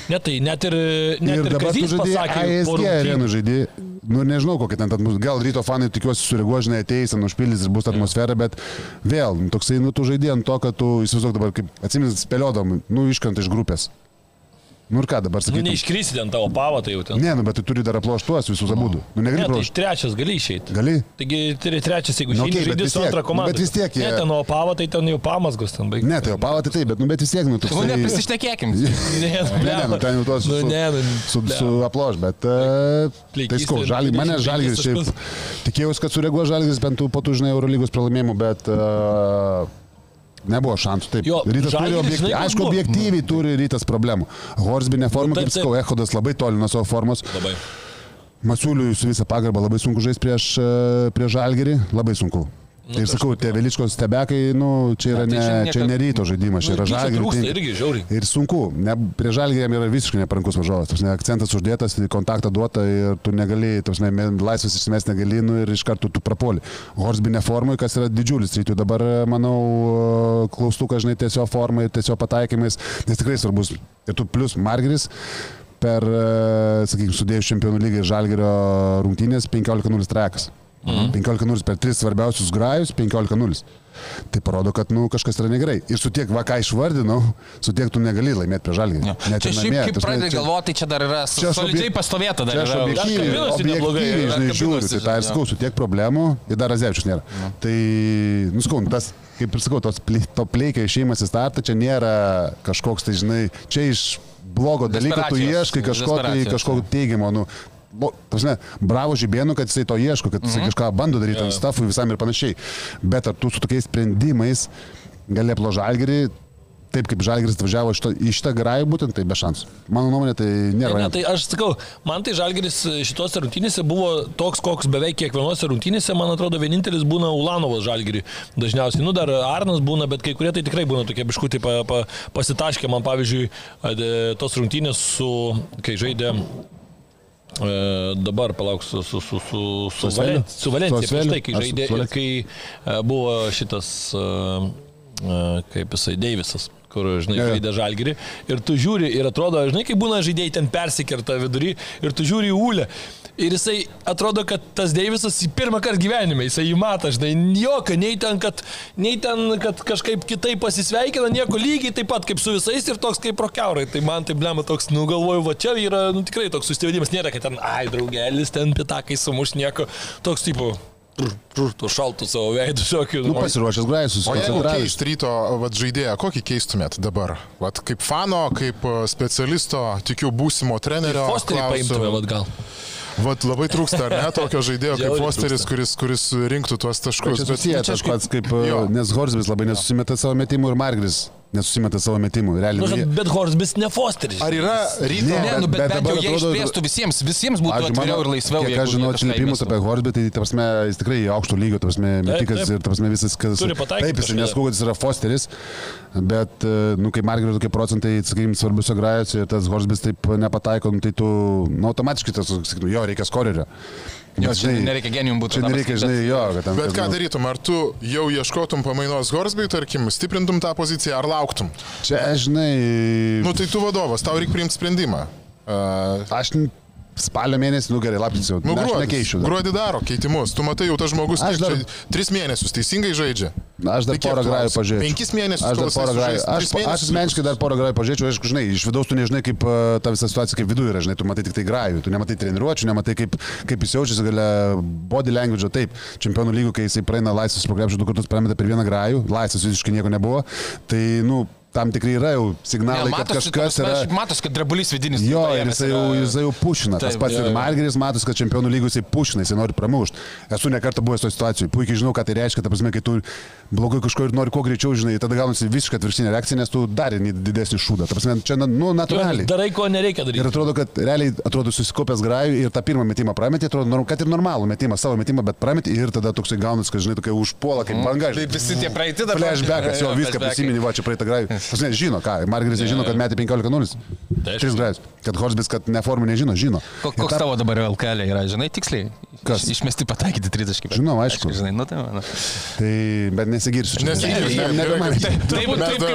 Ne, tai net ir, net ir ir dabar tu žaidži ASG arenų žaidži. Nu, nežinau, kokia ten bus. Gal ryto fanai tikiuosi sureaguos, žinai, ateis, ten užpildys ir bus atmosfera, bet vėl, toksai, nu, tu žaidži ant to, kad tu įsivaizduok dabar, kaip atsimins, spėliodom, nu, iškrenta iš grupės. Nu ir ką dabar Nu, sakyti? neiškrysi ten tavo pavą, tai jau ten. Ne, nu, bet tu turi dar aploštuos visus abu. Nu, negali Ne, tai pralošti. trečias gali išeiti. Gali? Taigi tre- trečias, jeigu Nu, nu, okay, žaidži su tiek- antra komanda. bet vis tiek jie- Ne, ten o pavą, tai ten jau pamasgos ten baigia. Ne, tai jau pavati taip, bet, nu, bet vis tiek, nu, tu... Nu. Ne, Ne, ne, nu, ten jau tuos Nu, su, ne, nu, su, blemba. su aploš, bet... Uh, tai skau, žalį, mane 25 žalgis šiaip... Tikėjausi, kad sureaguos žalgis bent tų po tų, žinai, Eurolygos pralaimėjimų, bet... Uh, Nebuvo šansų. Taip, Jo, rytas turi objektyviai, aišku, objektyviai turi rytas problemų. Horsbinė forma, Nu, taip, kaip sakau, Ehodas labai toli nuo savo formos. Labai. Masiuliui su visą pagarbą labai sunku žaisti prieš, e, prieš žalgerį, labai sunku. Nu, ir sakau, tie Veličkos stebekai, nu, čia yra Ne, tai ne, čia ne ryto žaidimas, čia Nu, yra žalgeris. trūksta irgi žiauriai. Ir sunku, ne, prie žalgerį jam yra visiškai neprankus važiuojas, tas akcentas uždėtas, kontaktą duota ir tu negali, tas laisvės išsimest negali, nu, ir iš karto tu prapoli. Horsbinė formai, kas yra didžiulis rytų, dabar, manau, klaustukas, žinai, tiesiog formai, tiesiog pataikymais, nes tikrai svarbus. Ir tu plus Margeris per, e, sakykime, sudėjus čempionų lygį ir žalgerio rungtynės 15-0 trekas. Mhm. 15-0 per tris svarbiausius grajus, 15-0. Tai parodo, kad nu, kažkas yra negerai. Ir su tiek, va ką išvardinau, su tiek tu negali laimėti prie žalgį. Čia šiaip kaip pradedi galvoti, tai čia dar yra Čia aš solidžiai pastovėta. Čia Dar aš yra. objektyviai, objektyviai žinai, žiūriu, tai tą ir jo. skau, su tiek problemų ir dar Azevičius nėra. Tai, nuskau, tas kaip ir sakau, tos to pleikia išėjimas į startą, čia nėra kažkoks, tai žinai, čia iš blogo dalyko tu ieškai kažko, tai, kažko teigiamo. Nu, prasme, bravo žibėnu, kad jisai to ieško, kad jisai kažką bando daryti ant stafų visam ir panašiai. Bet ar tu su tokiais sprendimais gali aplo žalgerį, taip kaip žalgeris atvažiavo šito, į šitą grajų, būtent tai be šansų. Mano nuomonė, tai nėra. Ne, ne, tai aš sakau, man tai Žalgeris šitose rungtynėse buvo toks, koks beveik kiekvienose rungtynėse, man atrodo, vienintelis būna Ulanovas Žalgerį. Dažniausiai, nu dar Arnas būna, bet kai kurie tai tikrai būna tokie biškutai pa, pa, pasitaškę. Man pavyzdžiui, tos rungtynės su, kai žaidė dabar palauk su, su, su, su, su, Valen, su Valencija, prieš tai, kai žaidė, kai e, buvo šitas, e, e, kaip jisai, Deivisas kur, žinai, jo. žaidė žalgerį. Ir tu žiūri, ir atrodo, žinai, kai būna žaidėjai ten persikerta vidury, ir tu žiūri į ūlę. Ir jisai atrodo, kad tas Deivisas į pirmą kartą gyvenime, jisai jį mato, žinai, jokio, nei ten, kad, nei ten, kad kažkaip kitaip pasisveikina, nieko lygiai taip pat kaip su visais ir toks kaip prokiaurai. Tai man tai blema toks, nu galvoju, va čia yra nu, tikrai toks sustivedimas, nėra, kad ten, ai, draugelis, ten pitakai sumuš nieko, toks tipo, tu šaltų savo veidų šokių. Nu, pasiruošęs grajus, O jeigu keist ryto vat, žaidėją, kokį keistumėt dabar? Vat, kaip fano, kaip e, specialisto, tikiu būsimo trenerio. Fosterį vad gal. Vat labai trūksta, ar ne, tokio žaidėjo kaip Fosteris, kuris, kuris rinktų tuos taškus. Čia susiję tas pats, kaip, Jo. nes Horsbis labai nesusimeta savo metimų ir Margris nesusimeta savo metimų. Realiai. Nu, nu, bet Horsbis ne Fosteris. Ar yra ryto? Ne, Ne, nu, bet, bet bet dabar jau jie atrodo- išplėstų visiems, visiems būtų atviriau ir laisviau. Kiek aš žinau atsiliepimus apie Horsbį, tai ta prasme, jis tikrai aukšto lygio, ta prasme, metikas ir ta prasme visas, kas... Taip, jis jis yra Fosteris, bet, e, nu, kai Margerio tokie procentai, sakykim, svarbiuose grajose ir tas Horsbis taip nepataiko, nu, tai tu, nu, automatiškai tas, sakytum, jo, reikia skorerio. Jo, Bet, čia žinai, nereikia genijum būti. Čia nereikia, žinai, jo, kad ten... Bet ką nu, darytum? Ar tu jau ieškotum pamainos Horsbei, tarkim, stiprintum tą poziciją, ar lauktum? Čia, žinai... Nu tai tu vadovas, tau reikia priimti sprendimą. Uh, Aš spalio mėnesį, nu gerai, lapkritis jau. nu, aš gruodis, nekeičiu. dar. gruodį daro keitimus. Tu matai, jau tas žmogus Aš dar- tris mėnesius teisingai žaidžia. Aš dar Tai porą grajų pažiūrėjau. Penkis mėnesius Aš dar porą grajų. Aš, aš asmeniškai dar porą grajų pažiūrėjau, aišku, žinai, iš vidaus tu nežinai, kaip e, ta visa situacija, kaip viduje yra, žinai, tu matai tik tai grajų, tu nematai treniruočių, nematai kaip, kaip jis jaučiasi, galia body language, taip, čempionų lygų, kai jisai praeina laisvės programą, du kartus prameta per vieną grajų, laisvės visiškai nieko nebuvo, tai, nu, tam tikrai yra jau signalai, kad kažkas yra... Matos, kad drebulys vidinis. Jo, ir jisai yra- jau, jisai jau pušina. Tas Taip, pats jo, ir. Margeris matos, kad čempionų lygų jisai pušina, jisai nori pramušti. Esu nekartą buvęs toje situacijoje, puikiai žinau, ką tai reiškia, ta prasme, kai tu blogai kažko ir nori kuo greičiau, žinai, tada gaunasi visiškai atvirkštinė reakcija, nes tu dar didesnį šūdą. Ta prasme, čia, nu, natūraliai. Darai, ko nereikia daryti. Ir atrodo, kad realiai atrodo susikopęs grajų ir tą pirmą metimą prametė, atrodo, kad ir normalų metimą, savo metimą, bet prametė ir tada toksai gaunasi, kad, žinai, tokia užpuola kaip banga. Tai visi tie praeiti dar. Flashbackas, jo, viską prisimeni, va čia praeitą grajų. Pasne, žino, ką, Margeris žino, kad metė 15-0. Tai aišku. Tris grajus. Kad Horsbis, kad ne formų nežino, žino. Ko- Koks ta- tavo dabar LKL yra, žinai, tiksliai? Kas? Iš- Išmesti pataikyti 30. Žinau, aišku. Žinai, nu tai mano. Tai, bet nesigirsiu. čia. Nesigirsiu, Ne- taip, kaip, ryto,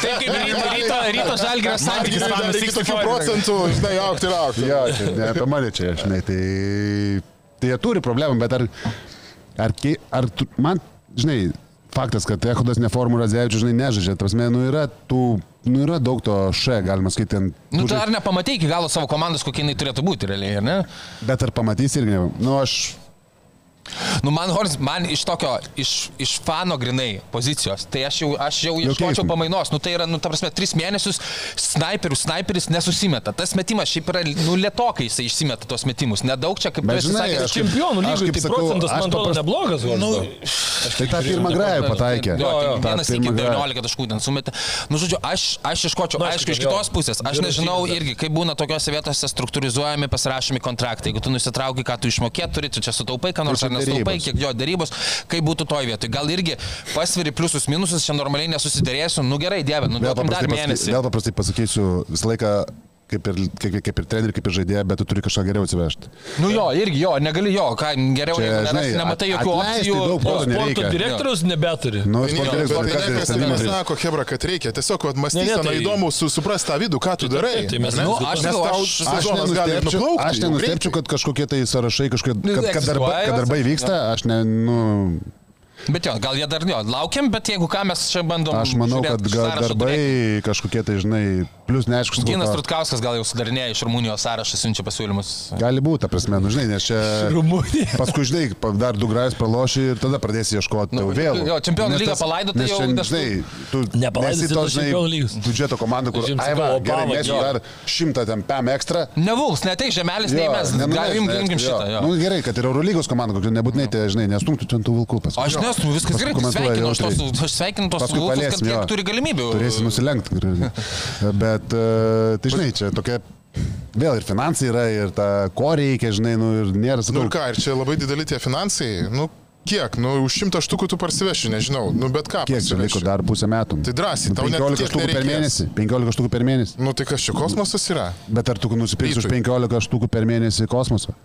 taip kaip ryto, ryto, ryto žalgerio santykis. 64. tokių procentų, žinai, aukti ir aukti. Jo, ne apie mane čia, žinai, tai, tai jie turi problemų, bet ar, ar, ar tu, man, žinai, faktas, kad Ehodas neformų Radzevičius, žinai, nežaidžia, tas mes, nu yra tų, nu yra daug to še, galima skaityti, ten, Nu, žai- ar nepamatei iki galo savo komandos, kokia jinai turėtų būti realiai, ar ne? bet ar pamatysi irgi, ne, nu aš, Nu, man, man iš tokio, iš, iš fano grinai pozicijos, tai aš jau, aš jau ieškočiau pamainos. Nu, tai yra, nu, ta prasme, tris mėnesius snaiperių, snaiperis nesusimeta. Tas metimas šiaip yra, nu, lietokai jisai išsimeta tos metimus. Nedaug čia, kaip sakęs, aš Čempionų lygiai kaip tai procentas, man atrodo, papras- neblogas. Nu, tai tą pirmą grają pataikė. Jo, Jo, vienas iki pirmą grają. 19 taškų ten sumetė. Nu, žodžiu, aš, aš iškočiau, Nu, aišku, iš kitos pusės. Aš nežinau irgi, kaip būna tokiuose vietose struktūrizuojami, pasirašomi kontraktai. Jeigu tu nusitrauki, ką tu išmokėt turi, tu čia sutaupai, ką nors ar čia nesutaupai, derybos. kiek jo darybos, kaip būtų toj vietoj. Gal irgi pasviri pliusus minusus, čia normaliai nesusiderėsiu. Nu gerai, dieve, nu duokim dar mėnesį. vėl paprastai pasakysiu, visą laiką kaip ir, kaip, kaip ir trenerių, kaip ir žaidėja, bet tu turi kažką geriau atsivežti. Nu jo, irgi jo, negali jo, ką geriau, Čia, jeigu žinai, nematai at- jokių opcijų. daug O protų sporto direktorius nebeturi. Nu, Tai sporto direktorius, nesako, Hebra, kad reikia. Tiesiog, mąstysena tai- įdomu su, suprast tą vidų, ką tu darai. taip, mes- ar ne? nu, aš Nes tau sezonas gali nenustepčiau, nuplaukti. aš nenustepčiau, kad kažkokie tai sąrašai, kažkokie, kad, kad, darba, kad darbai vyksta, aš ne, nu, Bet jo, gal jie dar jo, laukiam, bet jeigu ką mes čia bandom. aš manau, kad gal darbai turėti. kažkokie tai, žinai, plus neaišku, su Ginas Trutkauskas gal jau sudarinėja iš Rumunijos sąrašą, siunčia pasiūlymus. Gali būti, prasme, nu žinai, nes čia... Rumunija. Paskui, žinai, dar du grajus praloši ir tada pradėsi ieškoti Nu, nu, vėl. jo, Čempionų tas- palaido, tai jau žinai, tu Nepalaidosi nesi to, lygos. biudžeto komanda, kur... Ai, va, gerai, mes jo. dar šimtą ten pam ekstra. Nevuls, neteik žemelis, nei mes. nenuneš, Galim, ne, imkim jo. šitą. Nu, gerai, kad ir Eurolygos komanda, kokia nebūtinai, tai, žinai, nestumtų ten tų vilkų paskui. Aš nesu, viskas gerai, komentuoja sveikinu, aš, sveikinu tos Paskui vilkus, kad jie turi galimybių. Turėsi nusilenkti. Bet, e, tai žinai, čia tokia... Vėl ir finansai yra, ir ta, ko reikia, žinai, nu ir nėra, Nu sakau, ir ką, ir čia labai dideli tie finansai, nu kiek, nu už šimtą štukų tu parsiveši, nežinau, nu bet ką. kiek čia liko dar pusę metų. Tai drąsiai, Nu, tau net 15 tiek štukų per nereikės. mėnesį. 15 štukų per mėnesį. Nu tai kas čia kosmosas yra? Bet ar tu nusipirksi už Rytui. 15 štukų per mėnesį kosmosą?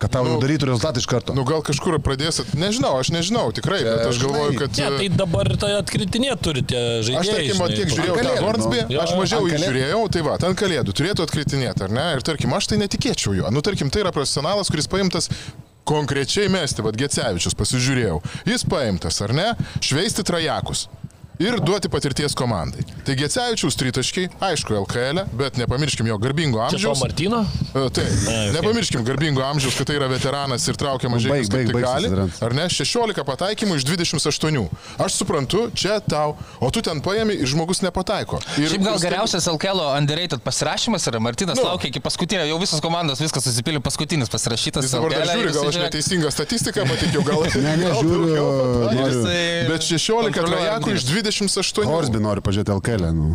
Kad tau Nu, jau darytų rezultatą iš karto. Nu gal kažkur pradėsit, nežinau, aš nežinau, tikrai, bet aš galvoju, kad... Ne, tai dabar tai atkritinė turi tie žaidėjai. Aš tarkim, kiek pa- žiūrėjau tą Hornsby, nu. Aš mažiau jį žiūrėjau, tai va, ant kalėdų turėtų atkritinėti, ar ne? Ir tarkim, aš tai netikėčiau juo. Nu, tarkim, tai yra profesionalas, kuris paimtas konkrečiai mesti, vad Gecevičius, pasižiūrėjau. Jis paimtas, ar ne? Šveisti trajakus. Ir duoti patirties komandai. Tai Gecevičiaus tritaškiai, aišku, LKL, bet nepamirškim jo garbingo Čia amžiaus. Martino? E, Taip, okei. nepamirškim garbingo amžiaus, kad tai yra veteranas ir traukia Baig, baig, kaip tik gali. Ar ne? 16 pataikymų iš 28. Aš suprantu, čia tau, o tu ten paėmė ir žmogus nepataiko. Ir, Šiaip gal ir geriausias LKL underrated pasirašymas yra Martinas Nu. nu. laukia iki paskutinio, jau visos komandos viskas susipilė paskutinis pasirašytas. Jis dabar dar žiūri, gal aš neteisingą statistiką gal. Ne, ne, gal žiūriu, daugiau pataikė. noriu. jisai Bet 16 kontroliuoja trajakų iš 28. Horsby nori pažiūrėti LKL. Nu.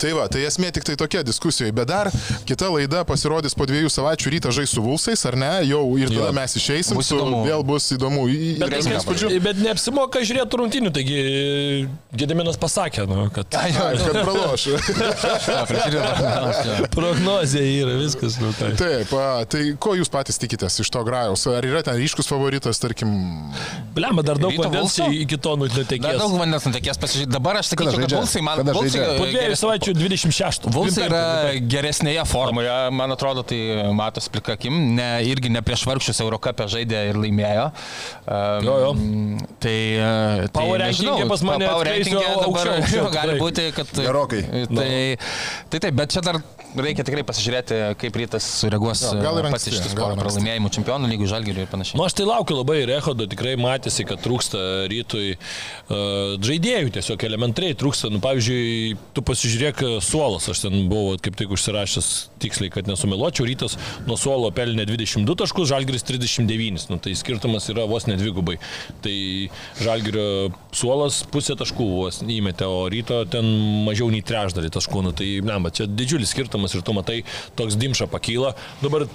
Tai va, tai esmė tik tai tokia diskusijoje. Bet dar kita laida pasirodys po dviejų savaičių rytą žais su Vulsais, ar ne? Jau ir tada Jo. mes išeisim, Bus su, vėl bus įdomu. Bet, bet, bet neapsimoka žiūrėti rungtinių, taigi Gediminas pasakė, nu, kad Ai, jo, Kad praloš. prognozija yra viskas. Nu, tai. Taip, a, tai ko jūs patys tikitės iš to grajaus? Ar yra ten ryškus favoritas, tarkim, Blemba, dar daug vandens iki to Dar nutekės. daug vandens nutekės pasižiūrėti. Dabar aš sakyčiau, kad? Vulsai man? Po dviejų savaičių 26. Vulsai yra geresnėje formoje, man atrodo, tai matos plika akim, ne, irgi ne prieš vargšius Eurocapę žaidė ir laimėjo. Um, Jo, jo. Tai, uh, tai Power nežinau, pas mane power rankinge dabar aukščiau, aukščiau, gali būti, kad... Gerokai. Tai, tai taip, bet čia dar reikia tikrai pasižiūrėti, kaip rytas sureaguos Jo, ir pats iš tų ir pralaimėjimų čempionų lygų žalgirių ir panašiai. Nu, aš tai laukiu labai Rehodo, tikrai matėsi, kad trūksta rytui uh, žaidėjų, tiesiog elementariai trūksta. Nu, pavyzdžiui, tu pasižiūrėk e, suolas, aš ten buvau kaip tik užsirašęs tiksliai, kad nesumeluočiau, rytas nuo suolo pelnė 22 taškus, žalgiris 39, nu, tai skirtumas yra vos nedvigubai. Tai žalgirio suolas pusę taškų vos įmetė, o ryto ten mažiau nei trečdalį taškų, nu, tai ne, čia didžiulis skirtumas ir tu matai, toks dimša pakyla. Dabar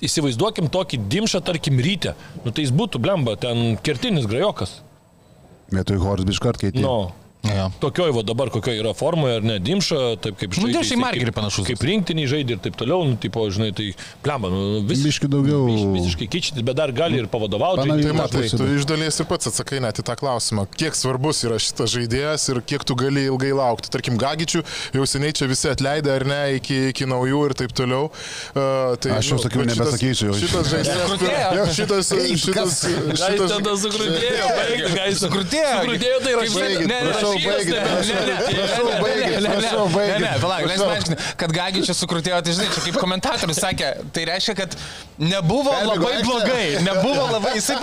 Įsivaizduokim tokį dimšą, tarkim, ryte. Nu tai jis būtų, blemba, ten kertinis grajokas. Vietoj Horsby iš karto keitė. Nu, Jo. tokioj va dabar kokioje yra formoje, ar ne, dimša, taip kaip Nu, žaidė. Dimša į jisai Margerį kaip- panašus. Kaip rinktiniai žaidė ir taip toliau, nu, tipo, žinai, tai blemba, nu, vis, Biški daugiau. vis, visiškai keičiantis, bet dar gali ir pavadovauti. Tai tą matai, tu iš dalies ir pats atsakai net į tą klausimą, kiek svarbus yra šitas žaidėjas ir kiek tu gali ilgai laukti. Tarkim, Gagičių jau seniai čia visi atleidė ar ne iki, iki naujų ir taip toliau. Uh, tai, Aš jau sakiau, bet nebesakysiu jau. Šitas žaidėjas, Sukrutėjo. šitas, šitas, Gal jis šitas, tada sukrutėjo, baigti, gal jis Sukrutėjo. Sukrutėjo, tai Kaip rašai. baigit? Ne, ne, Prašau, rašytas, baigit, ne, prašau, ne, ne, prašau, ne, ne, baigit, ne, ne, prašau, ne, baigit. Ne, palauk, leis Prašau. paaiškinti, kad Gagičius sukrutėjo, tai žinai, čia kaip komentatorius sakė, tai reiškia, kad nebuvo labai blogai, nebuvo labai, jisai,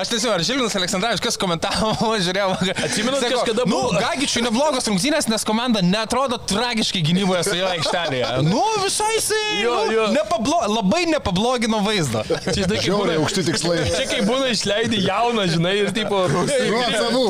aš tiesiog, ar Žilvinas Aleksandravičius, kas komentavo, žiūrėjau, Atsimenat, sako, kažkada nu, buvo- Gagičiui neblogos rungtynės, nes komanda netrodo tragiškai gynyboje su jo aikštelėje. Nu, visai jisai, nu, nepablo, labai nepablogino vaizdo. Čia, žinai, kaip Žiauriai būna- aukšti tikslai. Čia kai būna išleidai jauną, žinai, ir tipo... ant savų,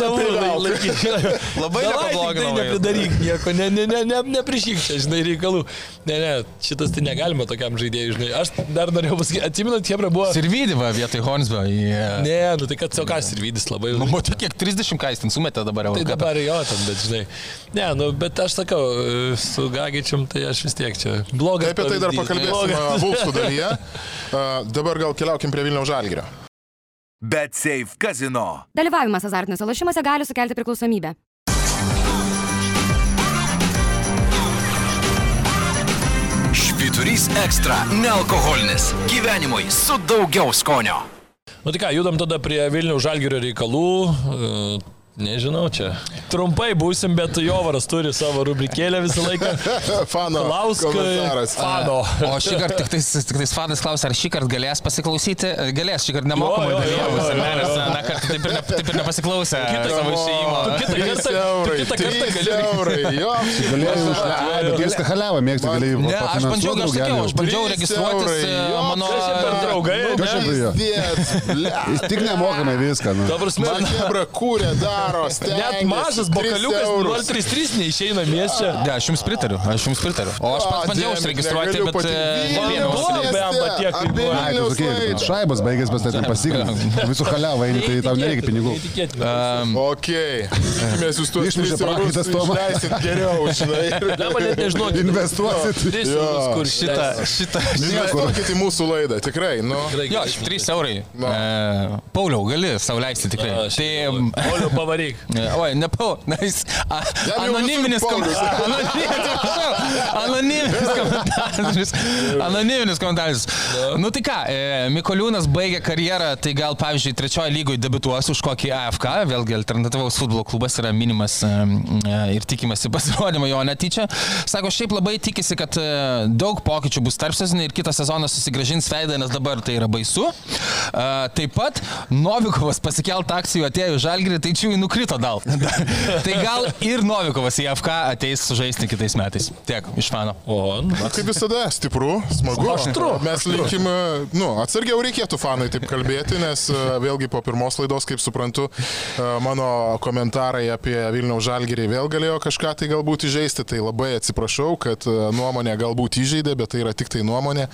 Savų. laikyk. Labai Davai, nepablogino tik Tai nepridaryk nieko, ne, ne, ne, ne, neprišyk čia, žinai, reikalų. Ne, ne, šitas tai negalima tokiam žaidėjui, žinai. Aš dar norėjau pasakyti, atsiminat, Hebra buvo... Sirvydivą vietoj Hornsbio. Yeah. Ne, nu tai kad Siokas ir Vydis labai... Nu, matai, kiek 30 ką jis ten sumetė dabar jau. Tai dabar jo, ten, bet žinai. Ne, nu, bet aš sakau, su Gagičium, tai aš vis tiek čia. Blogas. Tai apie tai dar pakalbėsime. Vulfsų dalyje. Uh, dabar gal keliaukim prie Vilniaus Žalgirio. Bet Safe Casino. Dalyvavimas azartiniuose lošimuose gali sukelti priklausomybę. Švyturys ekstra - nealkoholinis. Gyvenimui su daugiau skonio. Nu tai ką, judam tada prie Vilnių Žalgirio reikalų. Nežinau, čia. Trumpai būsim, bet Jovaras turi savo rubrikėlę visą laiką. Fano. Klausk. Fano. O šį kartą tik tais, tik tais fanas klausia, ar šį kartą galės pasiklausyti? Galės, šį kartą nemokamai jo. na kartą taip ir, ne, taip ir nepasiklausė Kitą savo. Tu kitą kartą- kitą kartą jo. Galėjai už viską haliavą mėgti, galėjai Ne, aš bandžiau, aš sakiau, aš bandžiau registruotis e, mano... draugai, Nu, tik nemokamai viską. Nu. Prasme, Man hebra kūrė, daro, net mažas bokaliukas eurus. 033 neišeina mieste. Ne, aš jums pritariu, aš jums pritariu. O aš pats Dieve, užsiregistruoti, bet... e, laidą. šaibas baigęs, bet ten pasigrinti. Visų haliavą eini, tai tau nereikia pinigų. Ok, mes jūs tuos Išmušė 3 eurus prakaitas, Toma. išleisit geriau, žinai. Dabar net nežinau, Investuosit. Eurus, kur Šitą, šitą. Investuokit į mūsų laidą, tikrai. Nu. Jo, 3 eurai. E, Pauliau, gali sauliaisti tikrai. Tai... Pauliau, pavaryk. E, Oi, ne Pau, na jis. a- Anoniminis komentaras. Anoniminis komentaras. Anoniminis komentaras. Nu tai ką, Mikoliūnas baigė karjerą, tai gal, pavyzdžiui, trečiojo lygoje debituos už kokį AFK, vėlgi alternatyvaus futbolo klubas yra minimas ir tikimasi pasirodymą jo netyčia. Sako, šiaip labai tikisi, kad daug pokyčių bus tarp sezonų ir kitą sezoną susigražins veidą, nes dabar tai yra baisu. Taip pat Novikovas pasikelt akcijų atėjo į Žalgirį, tai čia jų nukrito dal. tai gal ir Novikovas į AFK ateis žaisti kitais metais. Tiek, iš mano. O, nu, Na, kaip visada, stipru, smagu. Aštru. Mes linkime, nu, atsargiau reikėtų fanai taip kalbėti, nes e, vėlgi po pirmos laidos, kaip suprantu, e, mano komentarai apie Vilniaus žalgyrį vėl galėjo kažką tai galbūt įžeisti, tai labai atsiprašau, kad e, nuomonė galbūt įžeidė, bet tai yra tik tai nuomonė.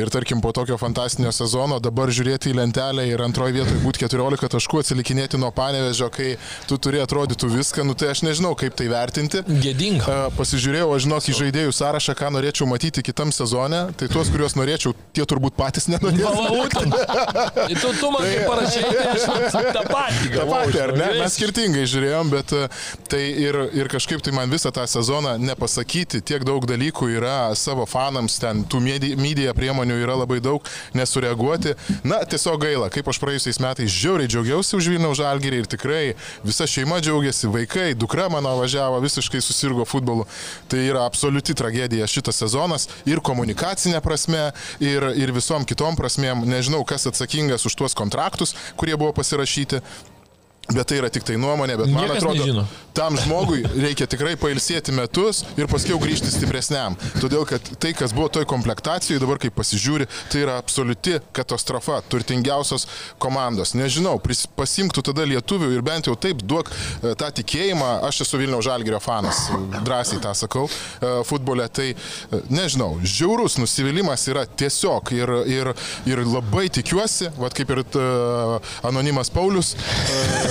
Ir tarkim, po tokio fantastinio sezono dabar žiūrėti į lentelę ir antroje vietoje būti 14 taškų, atsilikinėti nuo panevežio, kai tu turi atrodytų viską, nu tai aš nežinau, kaip tai vertinti. gėdinga. Pasižiūrėjau, aš žinok, į žaidėjų sąrašą, ką norėčiau matyti kitam sezone. Tai tuos, kuriuos norėčiau, tie turbūt patys nenorėtų. Pavautin. Tu, tu man kaip parašai, tai aš tą patį Ta galvoju. pati, ar ne? Mes skirtingai žiūrėjom, bet e, tai ir, ir kažkaip tai man visą tą sezoną nepasakyti, tiek daug dalykų yra savo fanams, ten tų media priemonių yra labai daug, nesureaguoti. Na, tiesiog gaila, kaip aš praėjusiais metais žiauriai džiaugiausi už Vilniaus žalgyrį ir tikrai visa šeima džiaugiasi, vaikai, dukra mano važiavo, visiškai susirgo futbolu. Tai yra absoliuti tragedija šitas sezonas ir komunikacinė prasme, ir, ir visom kitom prasmėm. Nežinau, kas atsakingas už tuos kontraktus, kurie buvo pasirašyti. Bet tai yra tik tai nuomonė, bet man Niekas atrodo, nežino. tam žmogui reikia tikrai pailsėti metus ir paskui grįžti stipresniam. Todėl, kad tai, kas buvo toj komplektacijoje, dabar kaip pasižiūri, tai yra absoliuti katastrofa, turtingiausios komandos. Nežinau, pasimktų tada lietuvių ir bent jau taip duok e, tą tikėjimą, aš esu Vilniaus Žalgirio fanas, drąsiai tą sakau, e, futbole, tai e, nežinau, žiaurus nusivylimas yra tiesiog ir, ir, ir labai tikiuosi, vad kaip ir t, anonimas Paulius,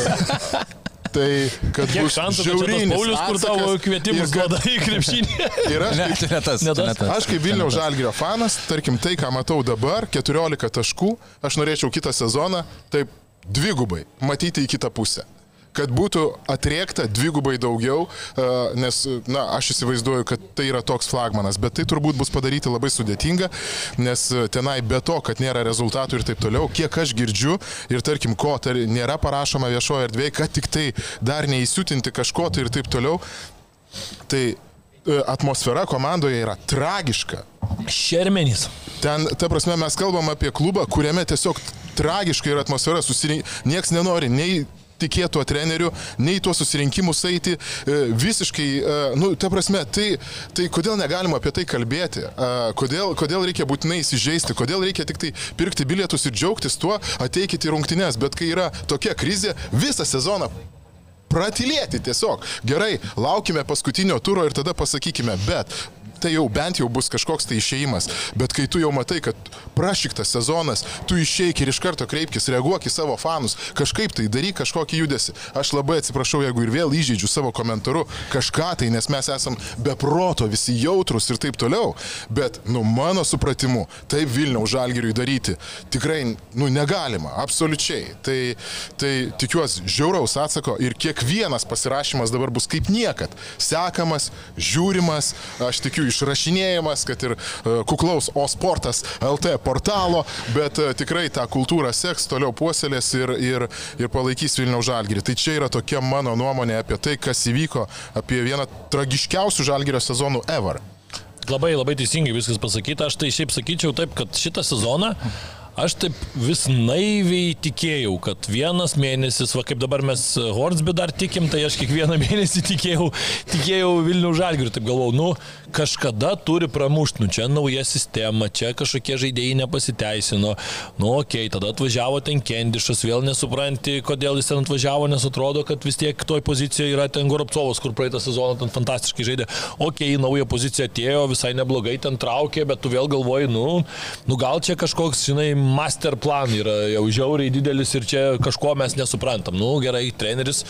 Tai, kad Kiek bus žiaurinis Paulius, kur tavo kvietimus duoda į krepšinį. Ir aš, Ne, kaip, tai ne tas. Ne tai tas. aš kaip Vilniaus Žalgirio fanas, tarkim, tai, ką matau dabar, 14 taškų, aš norėčiau kitą sezoną taip dvigubai matyti į kitą pusę kad būtų atriekta dvigubai daugiau, e, nes, na, aš įsivaizduoju, kad tai yra toks flagmanas, bet tai turbūt bus padaryti labai sudėtinga, nes e, tenai be to, kad nėra rezultatų ir taip toliau, kiek aš girdžiu ir tarkim, ko tar, nėra parašoma viešoje erdvėje, kad tik tai dar neįsiutinti kažko tai ir taip toliau, tai e, atmosfera komandoje yra tragiška. Šermenys. Ten, ta prasme, mes kalbam apie klubą, kuriame tiesiog tragiškai yra atmosfera, susirink... nieks nenori nei tikėtų trenerių, nei tuos susirinkimus eiti, e, visiškai, e, nu, ta prasme, tai, tai kodėl negalima apie tai kalbėti, E, kodėl, kodėl reikia būtinai įsižeisti, kodėl reikia tik tai pirkti bilietus ir džiaugtis tuo, ateikite į rungtynes, bet kai yra tokia krizė, visą sezoną pratilėti tiesiog. Gerai, laukime paskutinio turo ir tada pasakykime, bet tai jau bent jau bus kažkoks tai išėjimas. Bet kai tu jau matai, kad prašyktas sezonas, tu išeik ir iš karto kreipkis, reaguok į savo fanus, kažkaip tai daryk kažkokį judesi. Aš labai atsiprašau, jeigu ir vėl įžeidžiu savo komentaru kažką tai, nes mes esam beproto, visi jautrus ir taip toliau. Bet, nu, mano supratimu, taip Vilniaus žalgiriui daryti tikrai, nu, negalima, absoliučiai. Tai, tai tikiuosi žiauraus atsako ir kiekvienas pasirašymas dabar bus kaip niekad. Sekamas, žiūrimas, aš tikiu išrašinėjimas, kad ir e, kuklaus O sportas LT portalo, bet e, tikrai tą kultūrą seks, toliau puoselės ir, ir, ir palaikys Vilniaus žalgirį. Tai čia yra tokia mano nuomonė apie tai, kas įvyko, apie vieną tragiškiausių žalgirio sezonų ever. Labai labai teisingai viskas pasakyta. Aš tai šiaip sakyčiau taip, kad šitą sezoną Aš taip vis naiviai tikėjau, kad vienas mėnesis, va kaip dabar mes Hornsby dar tikim, tai aš kiekvieną mėnesį tikėjau, tikėjau Vilnių žalgių ir taip galvau, nu kažkada turi pramušti, nu čia nauja sistema, čia kažkokie žaidėjai nepasiteisino, nu okei, okay, tada atvažiavo ten Kendišas, vėl nesupranti, kodėl jis ten atvažiavo, nes atrodo, kad vis tiek toj pozicijoje yra ten Goropcovas, kur praeitą sezoną ten fantastiškai žaidė, okei, okay, nauja pozicija atėjo, visai neblogai ten traukė, bet tu vėl galvoji, nu, nu gal čia kažkoks, žinai, master plan yra jau žiauriai didelis ir čia kažko mes nesuprantam. Nu gerai, treneris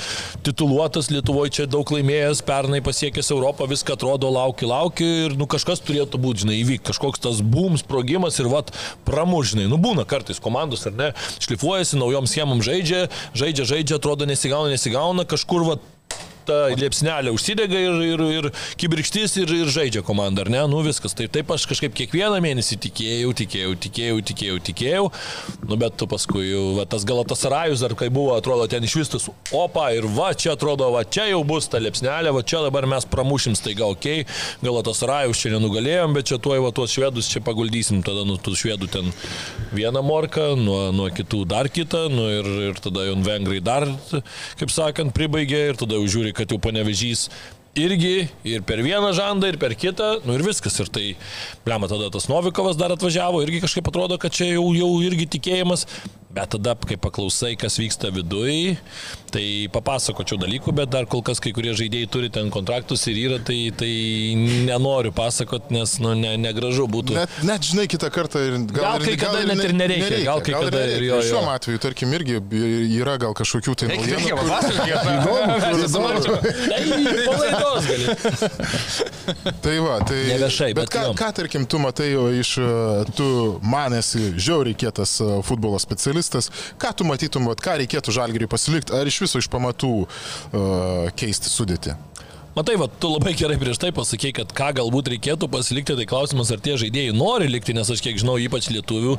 tituluotas Lietuvoje čia daug laimėjęs, pernai pasiekęs Europą, viską atrodo lauki, lauki ir nu kažkas turėtų būti, žinai, įvykti, kažkoks tas boom sprogimas ir vat pramužinai. Nu būna kartais komandos ar ne, šlifuojasi, naujom schemom žaidžia, žaidžia, žaidžia, atrodo nesigauna, nesigauna, kažkur vat ta liepsnelė užsidega ir, ir, ir kibirkštis ir, ir žaidžia komanda, ar ne? Nu viskas. Tai taip aš kažkaip kiekvieną mėnesį tikėjau, tikėjau, tikėjau, tikėjau, tikėjau. Nu bet tu paskui jau, va, tas galatas rajus, ar kai buvo, atrodo, ten išvistas, opa, ir va, čia atrodo, va, čia jau bus ta liepsnelė, va, čia dabar mes pramušim staiga, okei, okay, galatas rajus čia nenugalėjom, bet čia tuoj, va, tuos švedus čia paguldysim, tada nu tų švedų ten vieną morką, nuo, nuo kitų dar kitą, nu ir, ir tada jau vengrai dar, kaip sakant, pribaigė ir tada jau žiūri, kad jau panevežys irgi ir per vieną žandą, ir per kitą, nu ir viskas. Ir tai, blema, tada tas Novikovas dar atvažiavo, irgi kažkaip atrodo, kad čia jau, jau irgi tikėjimas. Bet tada, kai paklausai, kas vyksta viduje, tai papasakočiau dalykų, bet dar kol kas kai kurie žaidėjai turi ten kontraktus ir yra, tai, tai nenoriu pasakot, nes nu, ne, negražu būtų. Net, net žinai, kitą kartą ir gal, gal kai kada net ir nereikia. nereikia. Gal kai gal kada ir jo. Šiuo atveju, tarkim, irgi yra gal kažkokių tai naujienų. Palaidos gali. Tai va, tai... Neviešai, bet, bet ką, ką, tarkim, tu matai iš, tu man esi žiauriai kietas futbolo specialistas specialistas, ką tu matytum, vat, ką reikėtų žalgiriui pasilikti, ar iš viso iš pamatų uh, keisti sudėti? Matai, va, tu labai gerai prieš tai pasakėjai, kad ką galbūt reikėtų pasilikti, tai klausimas, ar tie žaidėjai nori likti, nes aš kiek žinau, ypač lietuvių,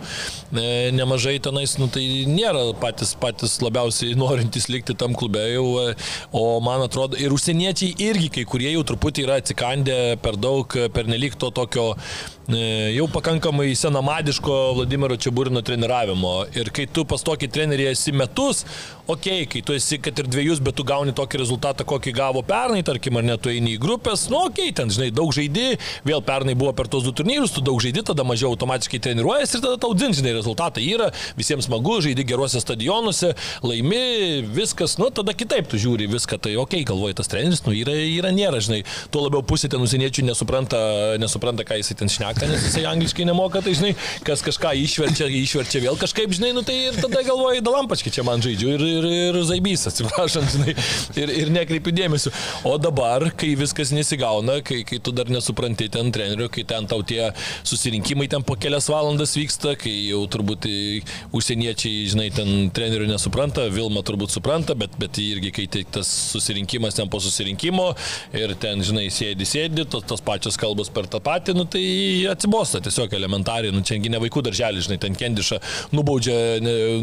e, nemažai tenais, nu tai nėra patys, patys labiausiai norintys likti tam klube jau, e, o man atrodo, ir užsieniečiai irgi, kai kurie jau truputį yra atsikandę per daug, per nelik to tokio E, jau pakankamai senamadiško Vladimiro Čiaburino treniravimo. Ir kai tu pas tokį trenerį esi metus, okei, okay, kai tu esi kad ir dviejus, bet tu gauni tokį rezultatą, kokį gavo pernai, tarkim, ar net tu eini į grupės, nu okei, okay, ten, žinai, daug žaidži, vėl pernai buvo per tos du turnyrus, tu daug žaidži, tada mažiau automatiškai treniruojies ir tada tau dzin, žinai, rezultatai yra, visiems smagu, žaidži geruose stadionuose, laimi, viskas, nu tada kitaip tu žiūri viską, tai okei, okay, galvoji, tas treneris, nu yra, yra, nėra, žinai, tuo labiau pusė ten užsieniečių nesupranta, nesupranta, ką jisai ten šneka šneka, nes jisai angliškai nemoka, tai žinai, kas kažką išverčia, išverčia vėl kažkaip, žinai, nu tai ir tada galvoji, dalampačkai čia man žaidžiu ir, ir, ir zaibys, atsiprašant, žinai, ir, ir nekreipiu dėmesio. O dabar, kai viskas nesigauna, kai, kai tu dar nesupranti ten trenerių, kai ten tau tie susirinkimai ten po kelias valandas vyksta, kai jau turbūt užsieniečiai, žinai, ten trenerių nesupranta, Vilma turbūt supranta, bet, bet irgi, kai tai tas susirinkimas ten po susirinkimo ir ten, žinai, sėdi, sėdi, tos, tos pačios kalbos per tą patį, nu tai atsibosta tiesiog elementariai, nu čia ne vaikų darželis, žinai, ten kendiša nubaudžia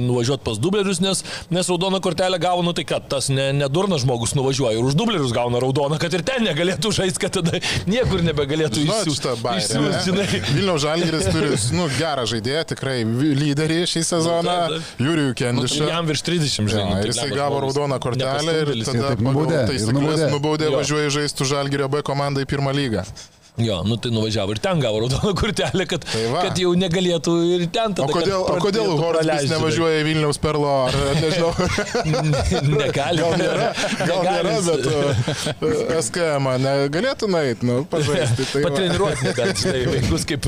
nuvažiuoti pas dublerius, nes, nes raudoną kortelę gavo, nu tai kad tas nedurnas ne žmogus nuvažiuoja ir už dublerius gauna raudoną, kad ir ten negalėtų žaisti, kad tada niekur nebegalėtų išsiųsti. Vilniaus Žalgiris turi nu, gerą žaidėją, tikrai lyderį šį sezoną, Jurijų Kendišą. Nu, jam virš 30 žaidėjų. Ir jisai gavo raudoną kortelę ir tada nubaudė, nubaudė važiuoja žaisti Žalgirio B komandą į pirmą lygą. Jo, nu tai nuvažiavo ir ten gavo raudoną kortelę, kad, tai va. kad jau negalėtų ir ten tada. O kodėl, o kodėl Horas nevažiuoja į Vilniaus perlo, ar nežinau? Negali. Gal nėra, gal nėra bet uh, SKM negalėtų nueiti, nu, pažaisti. Tai Patreniruoti, bet štai vaikus kaip,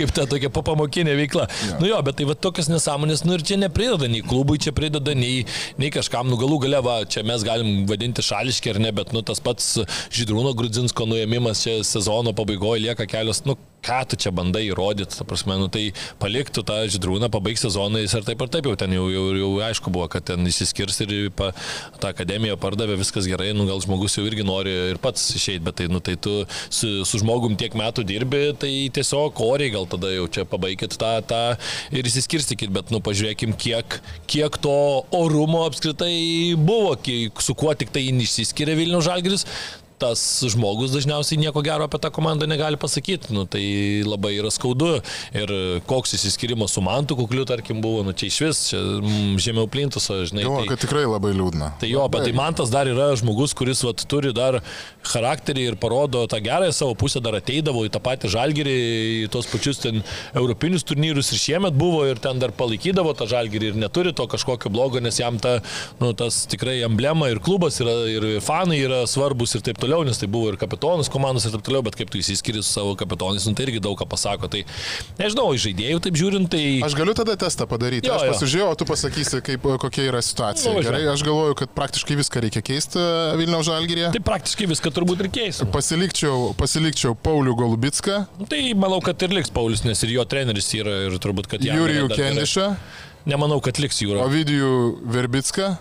kaip ta tokia papamokinė veikla. Ja. Nu jo, bet tai va tokias nesąmonės, nu ir čia neprideda nei klubui, čia prideda nei, nei kažkam, nu galų gale, va, čia mes galim vadinti šališki ar ne, bet nu tas pats Žydrūno Grudzinsko nuėmimas čia sezono pabaigoje lieka kelios, nu, ką tu čia bandai įrodyti, ta prasme, nu, tai paliktų tą žydrūną, pabaigs sezoną ir taip ir taip jau ten jau, jau, jau aišku buvo, kad ten įsiskirs ir pa, tą akademiją pardavė, viskas gerai, nu, gal žmogus jau irgi nori ir pats išeiti, bet tai, nu, tai tu su, su žmogum tiek metų dirbi, tai tiesiog oriai gal tada jau čia pabaigit tą, tą ir įsiskirstykit, bet, nu, pažiūrėkim, kiek, kiek to orumo apskritai buvo, kiek, su kuo tik tai išsiskiria Vilnių Žalgris, tas žmogus dažniausiai nieko gero apie tą komandą negali pasakyti. Nu, tai labai yra skaudu. Ir koks įsiskirimas su Mantu Kukliu, tarkim, buvo, nu čia iš vis, čia mm, žemiau plintuso, žinai. Jo, tai, kad tikrai labai liūdna. Tai jo, bet tai Mantas dar yra žmogus, kuris vat, turi dar charakterį ir parodo tą gerąją savo pusę, dar ateidavo į tą patį žalgerį, į tos pačius ten europinius turnyrus ir šiemet buvo ir ten dar palaikydavo tą žalgerį ir neturi to kažkokio blogo, nes jam ta, nu, tas tikrai emblema ir klubas yra, ir fanai yra svarbus ir taip toliau, nes tai buvo ir kapitonas komandos ir taip toliau, bet kaip tu įsiskiri su savo kapitonais, nu, tai irgi daug ką pasako. Tai nežinau, iš žaidėjų taip žiūrint, tai... Aš galiu tada testą padaryti. Jo, aš pasižiūrėjau, o tu pasakysi, kaip, kokia yra situacija. Nu. Gerai, aš galvoju, kad praktiškai viską reikia keisti Vilniaus žalgyrėje. Tai praktiškai viską turbūt ir keis. Pasilikčiau, pasilikčiau Paulių Golubitską, Tai manau, kad ir liks Paulius, nes ir jo treneris yra ir turbūt, kad jam Jurijų. Kendišą, Nemanau, kad liks jūro. Ovidijų Verbicką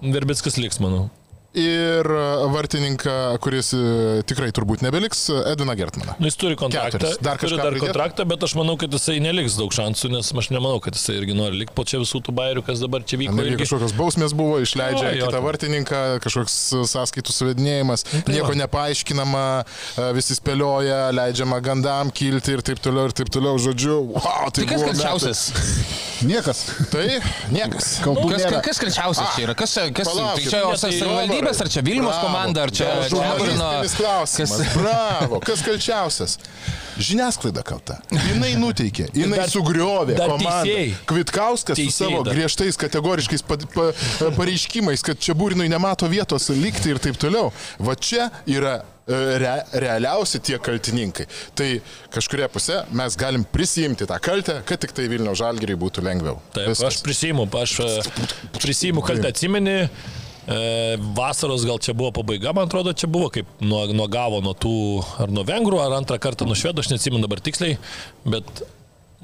Verbickas liks, manau. Ir e, vartininką, kuris e, tikrai turbūt nebeliks, Edina Gertmaną. Nu, jis turi kontraktą, Keturis. Dar turi dar pridėt? kontraktą, bet aš manau, kad jisai neliks daug šansų, nes aš nemanau, kad jisai irgi nori likti po čia visų tų bairių, kas dabar čia vyko. Irgi. kažkokios bausmės buvo, išleidžia O, jo, kitą tai- vartininką, kažkoks sąskaitų suvedinėjimas, tai nieko nepaaiškinama, e, visi spėlioja, leidžiama gandam kilti ir taip toliau, ir taip toliau, žodžiu, wow, tai Tai kas kalčiausias? Niekas. Tai niekas. Kaltų Kas, nėra. kas kalčiausias čia yra? Kas, kas, tai Palaukit. čia jau tai savivaldybės, ar čia Vilnius Bravo. komanda, ar čia klausimas. Kas- Bravo. Kas kalčiausias? Žiniasklaida kalta. Jinai nuteikė, jinai dar- sugriovė dar komandą. teisėjai. Kvitkauskas su Teisėjai savo dar. griežtais kategoriškais pa, pa, pareiškimais, kad čia būrinui nemato vietos likti ir taip toliau. Va čia yra e, re, realiausi tie kaltininkai. Tai kažkuria pusė mes galim prisijimti tą kaltę, kad tik tai Vilnių žalgeriai būtų lengviau. Taip, aš prisimu, aš e, prisimu kaltę atsimeni. E, vasaros gal čia buvo pabaiga, man atrodo, čia buvo kaip nuo, nuo gavo nuo tų, ar nuo vengrų, ar antrą kartą nuo švedų, aš neatsimenu dabar tiksliai, bet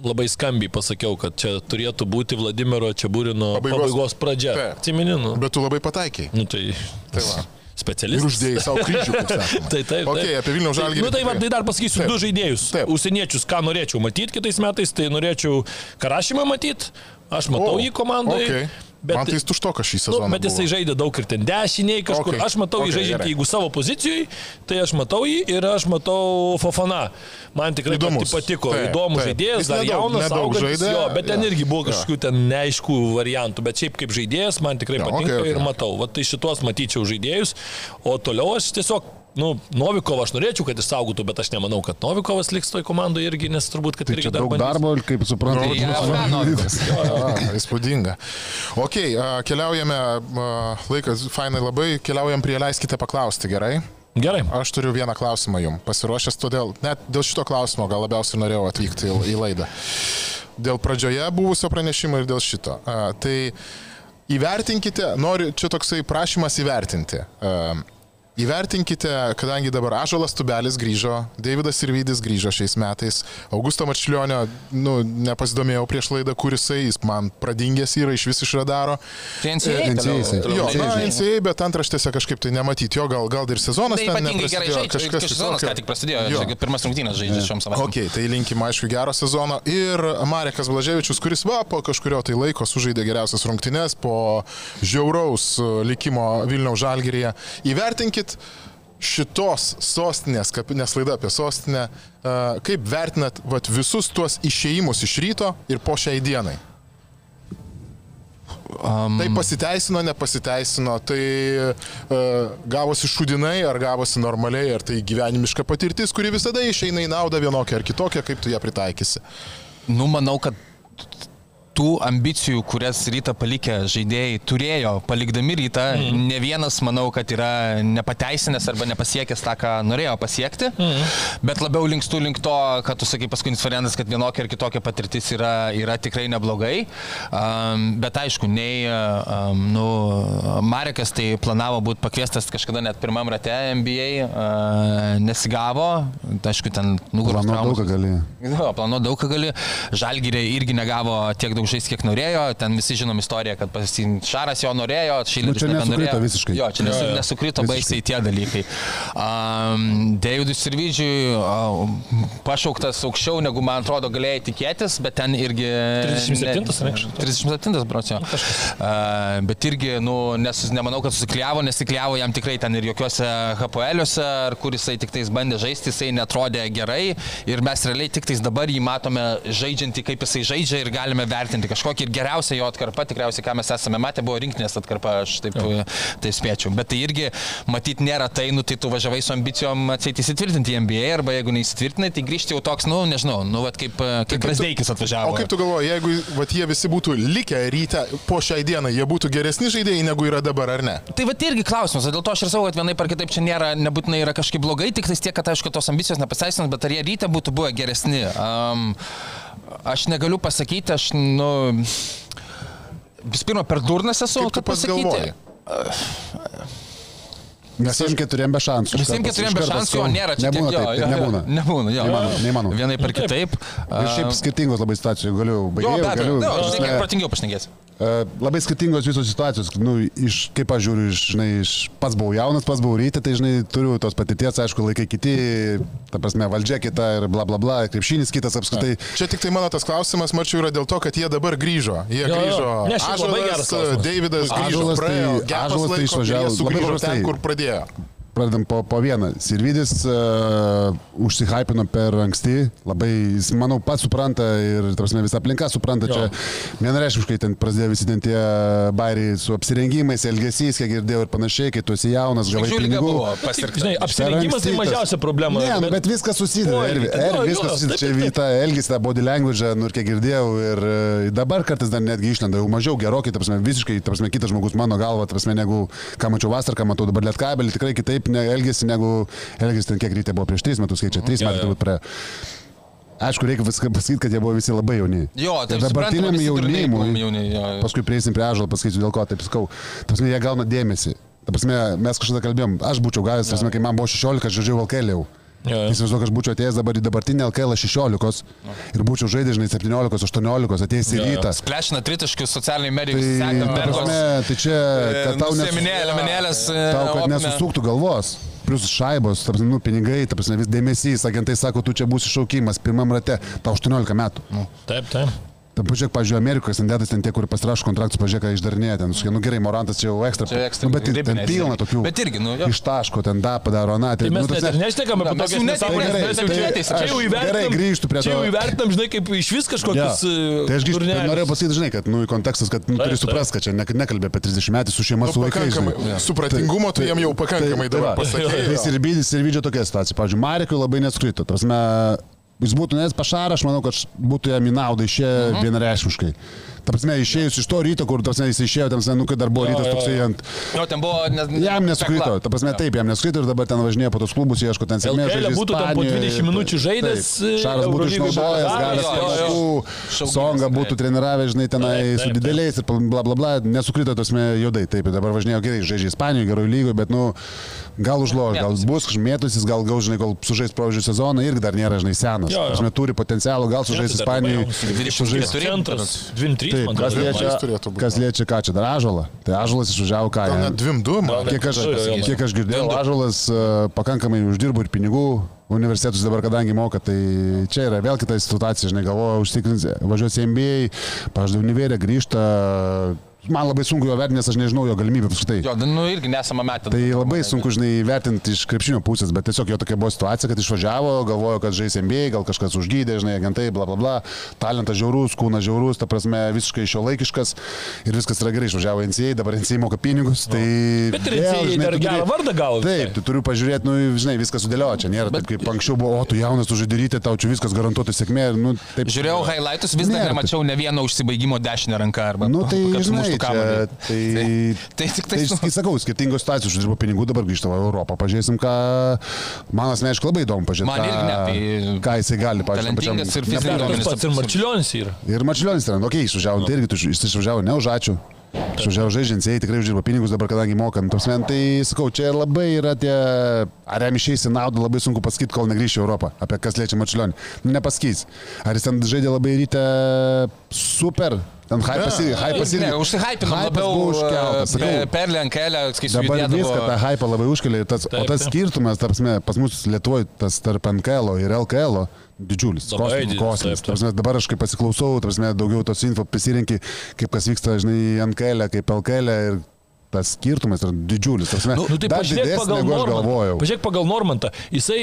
labai skambiai pasakiau, kad čia turėtų būti Vladimiro Čiabūrino Pabaigos- pabaigos, pradžia. Atsimeni, nu, Bet tu labai pataikiai. nu tai, Tai va. Ir specialistas. uždėjai savo kryžių. Tai taip. Ok, taip. apie Vilnių Tai- žalgirį. Nu, tai, va, tai dar pasakysiu Taip. du žaidėjus. Taip. Užsieniečius, ką norėčiau matyti kitais metais, tai norėčiau Karašymą matyti. Aš matau O, jį komandai. okei. Bet, Man tai jis tuštokas šį nu, sezoną. bet jisai žaidė daug ir ten dešiniai kažkur. Okei. Aš matau jį Okei, žaidžiant, gerai. jeigu savo pozicijai, tai aš matau jį ir aš matau Fofana. Man tikrai Įdomus. pati patiko. Taip, Įdomus taip. žaidėjas, Jis dar nedaug- jaunas, nedaug augantis, žaidė, jo, bet ten jo. irgi buvo kažkokių ten neaiškų variantų. Bet šiaip kaip žaidėjas man tikrai Jo, patinka okei, okei. ir matau. Vat tai šitos matyčiau žaidėjus. O toliau aš tiesiog Nu, Novikovą aš norėčiau, kad išsaugotų, bet aš nemanau, kad Novikovas liks toj komandoje irgi, nes turbūt, kad Tai irgi dar daug bandys. darbo kaip suprantu, Tai yra. A, Įspūdinga. Ok, keliaujame, laikas fainai labai, keliaujam prie leiskite paklausti, gerai? Gerai. Aš turiu vieną klausimą jums. Pasiruošęs todėl, net dėl šito klausimo gal labiausiai norėjau atvykti į, į laidą. Dėl pradžioje buvusio pranešimo ir dėl šito. A, tai įvertinkite, noriu, čia toksai prašymas įvertinti. A, Įvertinkite, kadangi dabar Ažalas Tubelis grįžo, Davidas Irvidis grįžo šiais metais, Augusto Marčiulionio, nu, nepasidomėjau prieš laidą, kur jisai, jis man pradingęs yra iš vis iš radaro. Tai NCAA toliau Jo, na, NCAA, bet antraštėse kažkaip tai nematyti, jo gal, gal ir sezonas Tai ten gerai neprasidėjo, žaidžia. Kažkas sezonas ką tik prasidėjo. Jo. Pirmas rungtynės žaidžia šiom savaitėm. Ok, tai linkim aišku gero sezono. Ir Marekas Blaževičius, kuris va po kažkurio tai laiko sužaidė geriausias rungtynes po žiauraus uh, likimo Vilniaus Žalgirėje. Įvertinkit šitos sostinės, nes laida apie sostinę, kaip vertinat vat, visus tuos išėjimus iš ryto ir po šiai dienai. Um, tai pasiteisino, nepasiteisino, tai uh, gavosi šudinai, ar gavosi normaliai, ar tai gyvenimiška patirtis, kuri visada išeina į naudą vienokią ar kitokią, kaip tu ją pritaikysi. Nu, manau, kad tų ambicijų, kurias rytą palikę žaidėjai turėjo, palikdami rytą, mm. ne vienas, manau, kad yra nepateisinęs arba nepasiekęs tą, ką norėjo pasiekti, mm. bet labiau linkstu link to, kad tu sakai paskutinis variantas, kad vienokia ir kitokia patirtis yra, yra tikrai neblogai. Um, bet aišku, nei um, nu, Marekas tai planavo būti pakviestas kažkada net pirmam rate NBA, uh, nesigavo, tai aišku, ten nugaros Planuot daug ką gali. Jo, planu daug ką gali. Žalgyrė irgi negavo tiek daug žaisti, kiek norėjo. Ten visi žinom istoriją, kad Šaras jo norėjo, Šilis Nu, nesukrito visiškai. Jo, čia nesu, nesukrito Visiškai. baisiai tie dalykai. Um, Davidui Sirvidžiui uh, pašauktas aukščiau, negu man atrodo galėjai tikėtis, bet ten irgi... 37, ne, kažkas 37 brocio. Uh, bet irgi, nu, nes, nemanau, kad susikliavo, nesikliavo jam tikrai ten ir jokiuose HPL'uose, ar kur jisai tik tais bandė žaisti, jisai netrodė gerai ir mes realiai tik tais dabar jį matome žaidžiantį, kaip jisai žaidžia ir galime vertinti kažkokį ir geriausią jo atkarpą, tikriausiai, ką mes esame matę, buvo rinktinės atkarpa, aš taip, tai spėčiau. Bet tai irgi, matyt, nėra tai, nu, tai tu važiavai su ambicijom atsėti įsitvirtinti į NBA, arba jeigu neįsitvirtinai, tai grįžti jau toks, nu, nežinau, nu, vat, kaip, kaip Brasdeikis atvažiavo. O kaip tu galvoji, jeigu vat, jie visi būtų likę ryte po šiai dienai, jie būtų geresni žaidėjai negu yra dabar, ar ne? Tai va irgi klausimas, dėl to aš ir sakau, kad vienai par kitaip čia nėra, nebūtinai yra kažkaip blogai, tik tais tiek, kad aišku, tos ambicijos nepaseisins, bet ar jie ryte būtų buvę geresni. Um, aš negaliu pasakyti, aš, nu, vis pirma, per durnas esu, kad pasakyti. galvoji? Visiems keturiem be šansų. Visiems keturiem be šansų jo nėra čia. Nebūna tiek- jo, taip, jo, taip jo, nebūna. Nebūna, jo. Neįmanoma, neįmanoma. Vienai per kitaip. Ir šiaip skirtingos labai situacijos, galiu Jo, baigti. Galiu, jo, ta žinai, kiek protingiau pašnekėsi. e, labai skirtingos visos situacijos. Nu, iš, kaip aš žiūriu, iš, žinai, iš, pats buvau jaunas, pats buvau ryte, tai žinai, turiu tos patirties, aišku, laikai kiti, ta prasme, valdžia kita ir bla bla bla, krepšinis kitas apskritai. Čia tik tai mano tas klausimas, mačiau, yra dėl to, kad jie dabar grįžo. Jie Jo, jo. grįžo. Ne, šiaip labai geras Ažulas. Davidas grįžo. Ąžuolas tai- praėjo tai laiko, ir išvažiavo sugrįžo ten, kur pradėjo. Yeah. Pradedam po, po vieną. Sirvidis uh, užsihypino per anksti, labai, jis, manau, pats supranta ir, tarsi, visa aplinka supranta, Jo. čia vienareiškiškai ten prasidėjo visi ten tie bairiai su apsirengimais, elgesys, kiek girdėjau ir panašiai, kai tu esi jaunas, gavai pinigų. Žinai, apsirengimas tai mažiausia problema. Ne, bet, bet viskas susideda. Ir, ir jo, viskas susideda. Čia tą elgesį, tą body language, nu ir kiek girdėjau. Ir e, dabar kartais dar netgi išlenda jau mažiau gerokai, ta prasme, visiškai, ta prasme, kitas žmogus mano galva, ta prasme, negu ką mačiau vasarą, ką matau dabar lietkabelį, tikrai kitaip ne, elgesi negu elgesi ten kiek ryte buvo prieš 3 metus, kai čia 3 Jo, metai turbūt praėjo. Aišku, reikia viską pasakyti, kad jie buvo visi labai jauni. Jo, tai dabartiniam jaunimui, jaunimui. jo, jo. paskui prieisim prie ažalo, pasakysiu dėl ko, taip sakau. Ta prasme, jie gauna dėmesį. Ta prasme, mes kažkada kalbėjom, aš būčiau gavęs, ta prasme, kai man buvo 16, aš žaidžiau Valkeliau. Jo, jo. Įsivaizduoju, kad aš būčiau atėjęs dabar į dabartinę LKL 16 ir būčiau žaidęs, žinai, 17, 18, atėjęs į Jo, jo. rytą. Splešina tritiškus socialiniai medijai, Tai, prasme, tai čia, kad tau, nesu, Neminėlė, lemenėlės. tau kad nesusuktų galvos. Plus šaibos, ta prasme, nu, pinigai, ta prasme, vis dėmesys, agentai sako, tu čia būsi šaukimas, pirmam rate, tau 18 metų. Taip, taip. Tam pažiūrėk, pažiūrėjau, Amerikos kandidatas ten tie, kur pasirašo kontraktus, pažiūrėk, ką išdarinėja ten. Nu gerai, Morantas čia jau ekstra. Čia ekstra, Nu, bet ten ribinės. pilna tokių. Bet irgi, nu, jo. Iš taško ten da padaro, na, Tai mes nu, ir mes tokias jau net- nesąmones, gerai, mes jau tai čia- jau gerai įvertinam. grįžtu prie Čia jau to. įvertinam, žinai, kaip iš vis kažkokius. e, Tai aš grįžtu, turnelius. norėjau pasakyti, žinai, kad, nu, kontekstas, kad nu, turi suprasti, kad čia ne, nekalbė apie 30 metų su šeima, Nu, su vaikais. žinai. Supratingumo tu jiem jau pakankamai tai dabar va. pasakėjai. Tai ir bydis ir vydžio tokia situacija. Pavyzdžiui, Marekui labai neskrito. Prasme, jis būtų nes pašarą, aš manau, kad būtų jam į naudą išėję Mhm. vienareiškiškai. Ta prasme, išėjus iš to ryto, kur prasme, jis išėjo, tam, prasme, nu, kai dar buvo Jo, rytas toksai ant... Jo, ten buvo. Ne, Jam neskrito, pekla. ta prasme, taip, jam neskrito ir dabar ten važinėja po tos klubus, ieško ten sėkmės. Žaidžia būtų ten po Ispanijoje, 20 minučių žaidęs, taip. Šaras būtų išnaudojęs, Šaukimas songą tikrai. būtų treniravę, žinai, tenai Taip, su taip, dideliais ir bla bla bla, nesukrito tos juodai, taip, ir dabar važinėjo gerai, žaidžia Ispanijoje, geroj lygoje, bet, nu, gal užloš, gal bus kažmėtusis, gal gaus, žinai, kol sužais provežių sezoną, irgi dar nėra, žinai, senas. Jo, jo. Prasme, turi potencialą, gal sužais Ispanijoje. jaunas. 24 Centras, 23, Taip, man kas atrodo. kas liečia ką čia dar ažalą. Tai ažalas išvažiavo ką. Gal net dvim du, man. Gal net- Kiek aš, kiek aš girdėjau. Ažalas e, pakankamai uždirbo ir pinigų universitetus dabar, kadangi moka, tai čia yra vėl kita situacija, žinai, galvoju, užtikrins, važiuosi į MBA, pažadė univerę, grįžta, man labai sunku jo vertinti, nes aš nežinau jo galimybių apskritai. Jo, nu irgi nesame metę. Tai labai sunku, žinai, vertinti iš krepšinio pusės, bet tiesiog jo tokia buvo situacija, kad išvažiavo, galvojo, kad žais MBA, gal kažkas užgydė, žinai, agentai, bla bla bla, talentas žiaurus, kūnas žiaurus, ta prasme visiškai šio laikiškas ir viskas yra gerai, išvažiavo NCA, dabar NCA moka pinigus, tai... Bet ir NCAA žinai, dar gerą vardą visai. Taip, tu turiu pažiūrėti, nu, žinai, viskas sudėlioja, čia nėra taip, kaip anksčiau buvo, o tu jaunas, tu žaidyrytė, tau čia viskas garantuotai sėkmė, nu, taip. Žiūrėjau highlights, vis dar nemačiau ne vieno užsibaigimo dešinę ranką arba Nu tai, žinai, čia, kamuolį. tai, tai tik tai, Tai, sakau, skirtingos situacijos, uždirbo pinigų, dabar grįžta į Europą, pažiūrėsim, ką man asmeniškai labai įdomu pažiūrėti. Man irgi ne, tai ką jisai gali, talentingas ir fizinis pats ir Marčiulionis yra. Ir Mačiulionis ten, okei, okay, išvažiavo, tai irgi tu, jis išvažiavo ne už ačiū. Išvažiavo žaidžiančiai, tikrai uždirba pinigus dabar, kadangi mokam. Tos men, tai sakau, čia labai yra tie, ar jam išeis į naudą, labai sunku pasakyti, kol negrįš į Europą, apie kas liečia Mačiulionį. Nu, nepasakys. Ar jis ten žaidė labai ryte super, ten hypas irgi, hypas irgi. Ne, užsihypinam Hypas labiau užkeltas, sakau. e, per lenkelę, skaičiu. Dabar viską tą hypą labai užkelia. Tas, Taip, o tas skirtumas, tarpsme, pas mus Lietuvoje, tas tarp NKL ir LKL didžiulis. Kosminis, kosminis. taip, taip. Dabar aš kaip pasiklausau, tarpsme, daugiau tos info prisirinki, kaip kas vyksta, žinai, NKL, kaip LKL ir tas skirtumas yra didžiulis. Tarpsme, Nu, tai dar pažiūrėk didesnis, pagal galvojau. Pažiūrėk pagal Normantą. Jisai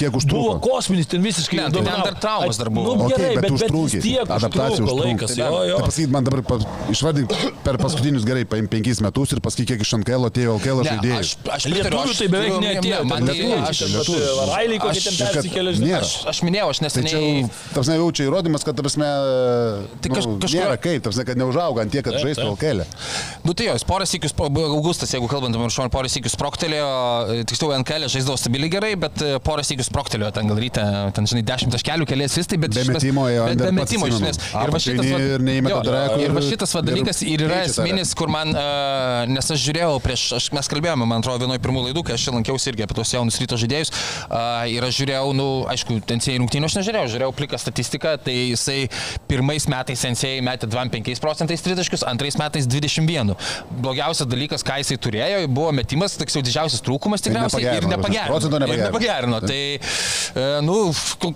Kiek užtruko? buvo kosminis, ten visiškai Ne, tai ten dominavo. dar traumos dar buvo. Nu, gerai, bet bet, bet užtrukė. vis tiek Adaptacija užtruko laikas. Tai Jo, jo. Tai pasakyt, man dabar pa- išvardink per paskutinius gerai, paim penkis metus ir pasakyk, kiek iš NKL atėjo LKL Ne, žaidėjų. aš, aš Lietuvių tai beveik neatėjo. Man tai, aš, Lietuvių. Railiai kokie ten persikėlė, žinai. aš, aš minėjau, aš Tai neseniai... tarsi, jau čia įrodymas, kad, tarsi, Tai nu, kaž- kažkurio- nėra kaip, tarsi, kad neužauga ant tiek, kad žaistų. LKL. Nu tai jo, jis porą sykius, po- buvo Augustas, jeigu kalbant apie Maršoną, porą sykius sproktelėjo, e, tiksliau NKL žaisdavo stabiliai gerai, bet e, porą sykius sproktelėjo, ten gal ryte, ten žinai, 10 taškelių keliais vis tai, bet Be metimo ėjo, bet be metimo iš esmės. Ir va šitas, va- jo, drekų ir va šitas va dalykas ir yra esminis, kur man, uh, nes aš žiūrėjau prieš, aš, mes kalbėjome, man atrodo, vienoje pirmų laidų, kai aš čia lankiausi irgi apie tos jaunus ryto žaidėjus, uh, ir aš žiūrėjau, nu, aišku, tencėjai rungtynių aš nežiūrėjau, žiūrėjau pliką statistiką, tai jisai pirmais metais tencėjai metė 25 procentais tritaškius, antrais metais 21. Blogiausias dalykas, ką jisai turėjo, buvo metimas, toks jau didžiausias trūkumas tikriausiai ir nepagerino, nepagerino. procento Ir nepagerino. nepagerino. Tai, e, nu,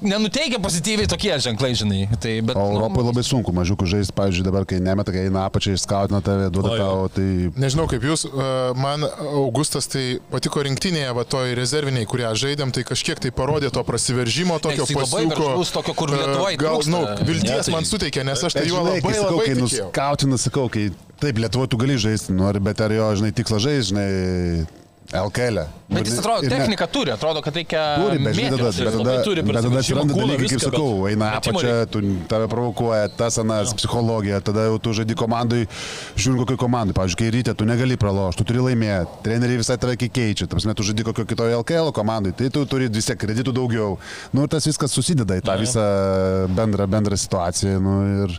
nenuteikia pozityviai tokie ženklai, žinai. Tai, bet, O nu, Europoje labai sunku, mažiukų žaisti, pavyzdžiui, dabar, kai nemeta, kai eina apačiai, skautina tave, duoda tau, tai Nežinau kaip jūs, e, man Augustas tai patiko rinktinėje, va toj rezerviniai, kurią žaidėm, tai kažkiek tai parodė to prasiveržimo, tokio labai pasiūko. tokio, kur e, Lietuvoj Gal, trūksta. nu, vilties Ne, tai- man suteikė, nes aš tai juo žinai, labai kai sakau, labai kai nuskautina, sakau, kai taip, Lietuvoje tu gali žaisti, ar- bet ar jo, žinai, tikslas žaisti, žinai, LKL. bet jis atrodo, techniką turi, atrodo, kad reikia... Turi, bet žinai, tada, bet tada, turi bet tada atsiranda dalykai, kaip sakau, eina apačia, tu tave provokuoja tas anas, psichologija, tada jau tu žaidi komandai, žiūrint kokiai komandai, pavyzdžiui, kai ryte tu negali pralošti, tu turi laimėti, treneriai visai tave keičia, tarsi tu žaidi kokio kitoje LKL komandai, tai tu turi vis tiek kreditų daugiau. Nu ir tas viskas susideda į tą visą bendrą, bendrą situaciją. Nu, ir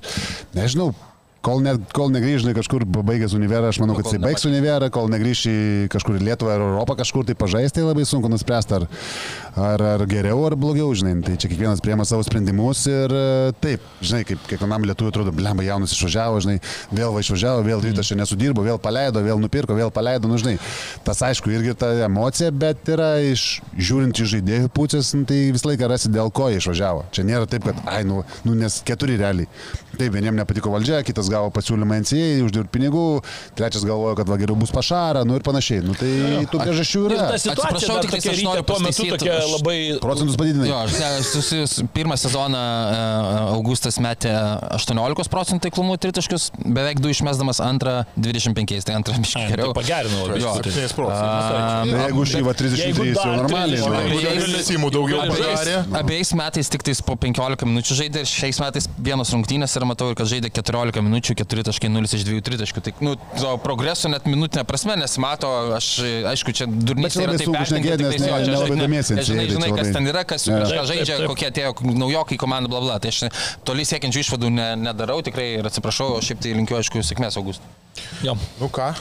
nežinau, Kol, ne, kol negrįžai kažkur baigęs univerą, aš manau, kad kol jisai baigs univerą, kol negrįši kažkur į Lietuvą ar Europą kažkur tai pažaisti, tai labai sunku nuspręsti, ar, ar, ar geriau, ar blogiau, žinai. Tai čia kiekvienas priema savo sprendimus ir taip, žinai, kaip kiekvienam lietuviui atrodo, blemba jaunas išvažiavo, žinai, vėl va išvažiavo, vėl rytas čia nesudirbo, vėl paleido, vėl nupirko, vėl paleido, nu žinai. Tas aišku irgi ta emocija, bet yra iš žiūrint iš žaidėjų pusės, nu, tai visą laiką rasi dėl ko jie išvažiavo. Čia nėra taip, kad, ai, nu, nu nes keturi realiai. Taip, vieniems nepatiko valdžia, kitas gavo pasiūlymą NCA, uždirbti pinigų, trečias galvojo, kad va geriau bus pašara, nu ir panašiai. Nu, tai tų priežasčių Ir yra. ta situacija tik tokia ryte tuo metu tokia labai... Procentus padidinai. Jo, aš ne, susis, pirmą sezoną e, Augustas metė 18 procentų taiklumų tritaškius, beveik 2 išmesdamas antrą 25, tai antrą biškį Ai, tai geriau. pagerino labai. Jo. stipriai. 7 procentų. Tai jeigu šį va 33 Jeigu jau normaliai. 30, žinai. Jeigu Jeigu Lesimų daugiau Abiejais, metais tik tais po 15 minučių žaidė ir šiais metais vienos rungtynės ir matau, ir kad žaidė 14 minučių, 4.0 iš 2 tritaškių. Tai, nu, to progreso net minutinė prasme nesimato, aš, aišku, čia čia yra taip nes tais jo, čia nelabai žinai- žinai, tai žinai, kas ten yra, kas, Jo. kažką žaidžia, kokie atėjo naujokai komanda, bla bla. Tai aš toli siekiančių išvadų ne, nedarau tikrai ir atsiprašau, o šiaip tai linkiu, aišku, sėkmės, Augustai. Jo. Nu ką?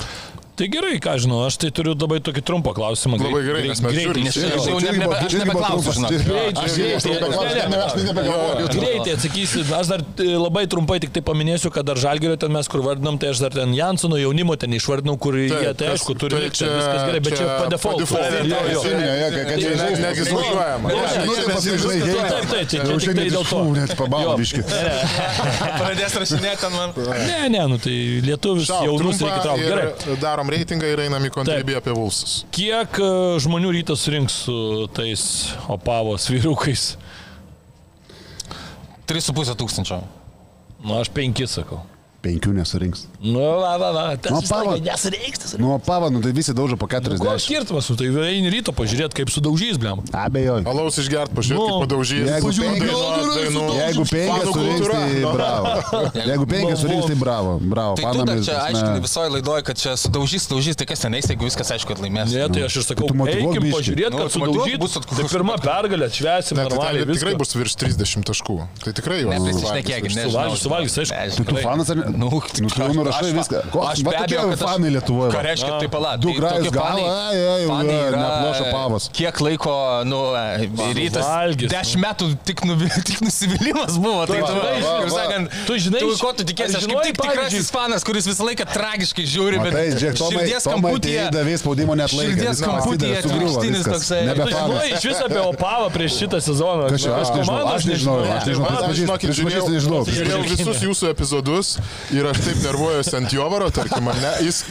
Tai gerai, ką žinau, aš tai turiu labai tokį trumpą klausimą. Labai gerai, nes mes žiūrim. Nes aš jau nebe, aš nebeklausiu, žinok. Greitai atsakysiu, aš dar e, labai trumpai tik tai paminėsiu, kad dar žalgerio ten mes kur vardinam, tai aš dar ten Jansono jaunimo ten išvardinau, kur jie tai aišku turi tai likti, čia- viskas gerai, bet čia čia po default. po default. Jo, jo. Žinai, jo, kad- kad Tai- žinai, Net- netgi skaičiuojama. Tai Taip, taip, čia- Jau čia šiek tiktai tiek dėl to. net biški. Pradės rašinėti ten man. Ne, ne, nu tai lietuvius Šau, jaunus reikia traukti. Gerai. Darom reitingą ir einam į kontribį apie Vulsus. Kiek e, žmonių rytas surinks su tais opavos vyrukais? 3,5 tūkstančio. Nu, aš penkis sakau. Penkių nesurinks. Nu, va, va, va. Tas Nu, visą laiką pava- nesureiks, tas Nu, pava, nu tai visi daužo po Koks 40. skirtumas, nu, tai eini ryto pažiūrėti, kaip sudaužys, blem. Abejoju. Alaus išgert, pažiūrėk, Nu, kaip padaužys. jeigu penkias-. Jeigu penkias surinks, tai Nu. bravo. Jeigu penkias surinks, tai bravo. Bravo. Tai tu dar Fanams, čia prasme, visoje laidoje, kad čia sudaužys, daužys, tai kas tenais, jeigu viskas aišku, kad laimės. Ne, tai aš ir sakau, eikim pažiūrėti, Nu, kad sudaužyt. bus Tai pirma pergalė, atšvesim Ne, tai normaliai. ten tikrai bus virš 30 taškų. Tai tikrai jau. Neprisišnekėkit, nežinau. Suvalgys, suvalgys, aišku. Tu fanas ar ne? Nu, Nu, tu jau nurašai aš- viską. Ko- Aš be abejo, kad aš- fanai Lietuvoje. Ką reiškia, tai pala. Du tai tokie gavo, fanai- yra, neplošo pavas. Kiek laiko, nu, rytas. valgys, Dešimt metų tik, nuvi, tik nusivylimas buvo. Tai tu, kaip sakant, Tu žinai, tu, ko tu tikėsi, aš kaip žinojai, tik tikrasis fanas, kuris visą laiką tragiškai žiūri, bet širdies kamputyje. tai davė spaudimo net laiką. Širdies kamputyje atvirkštinis toksai. Nebe Tu žinai fanas. iš viso apie Opavą prieš šitą sezoną. Aš nežinau, aš nežinau, aš nežinau, žiūrėjau, nežinau. žiūrėjau visus jūsų epizodus ir aš taip nervuojuosi ant Jovaro, tarkim, ar ne? Jis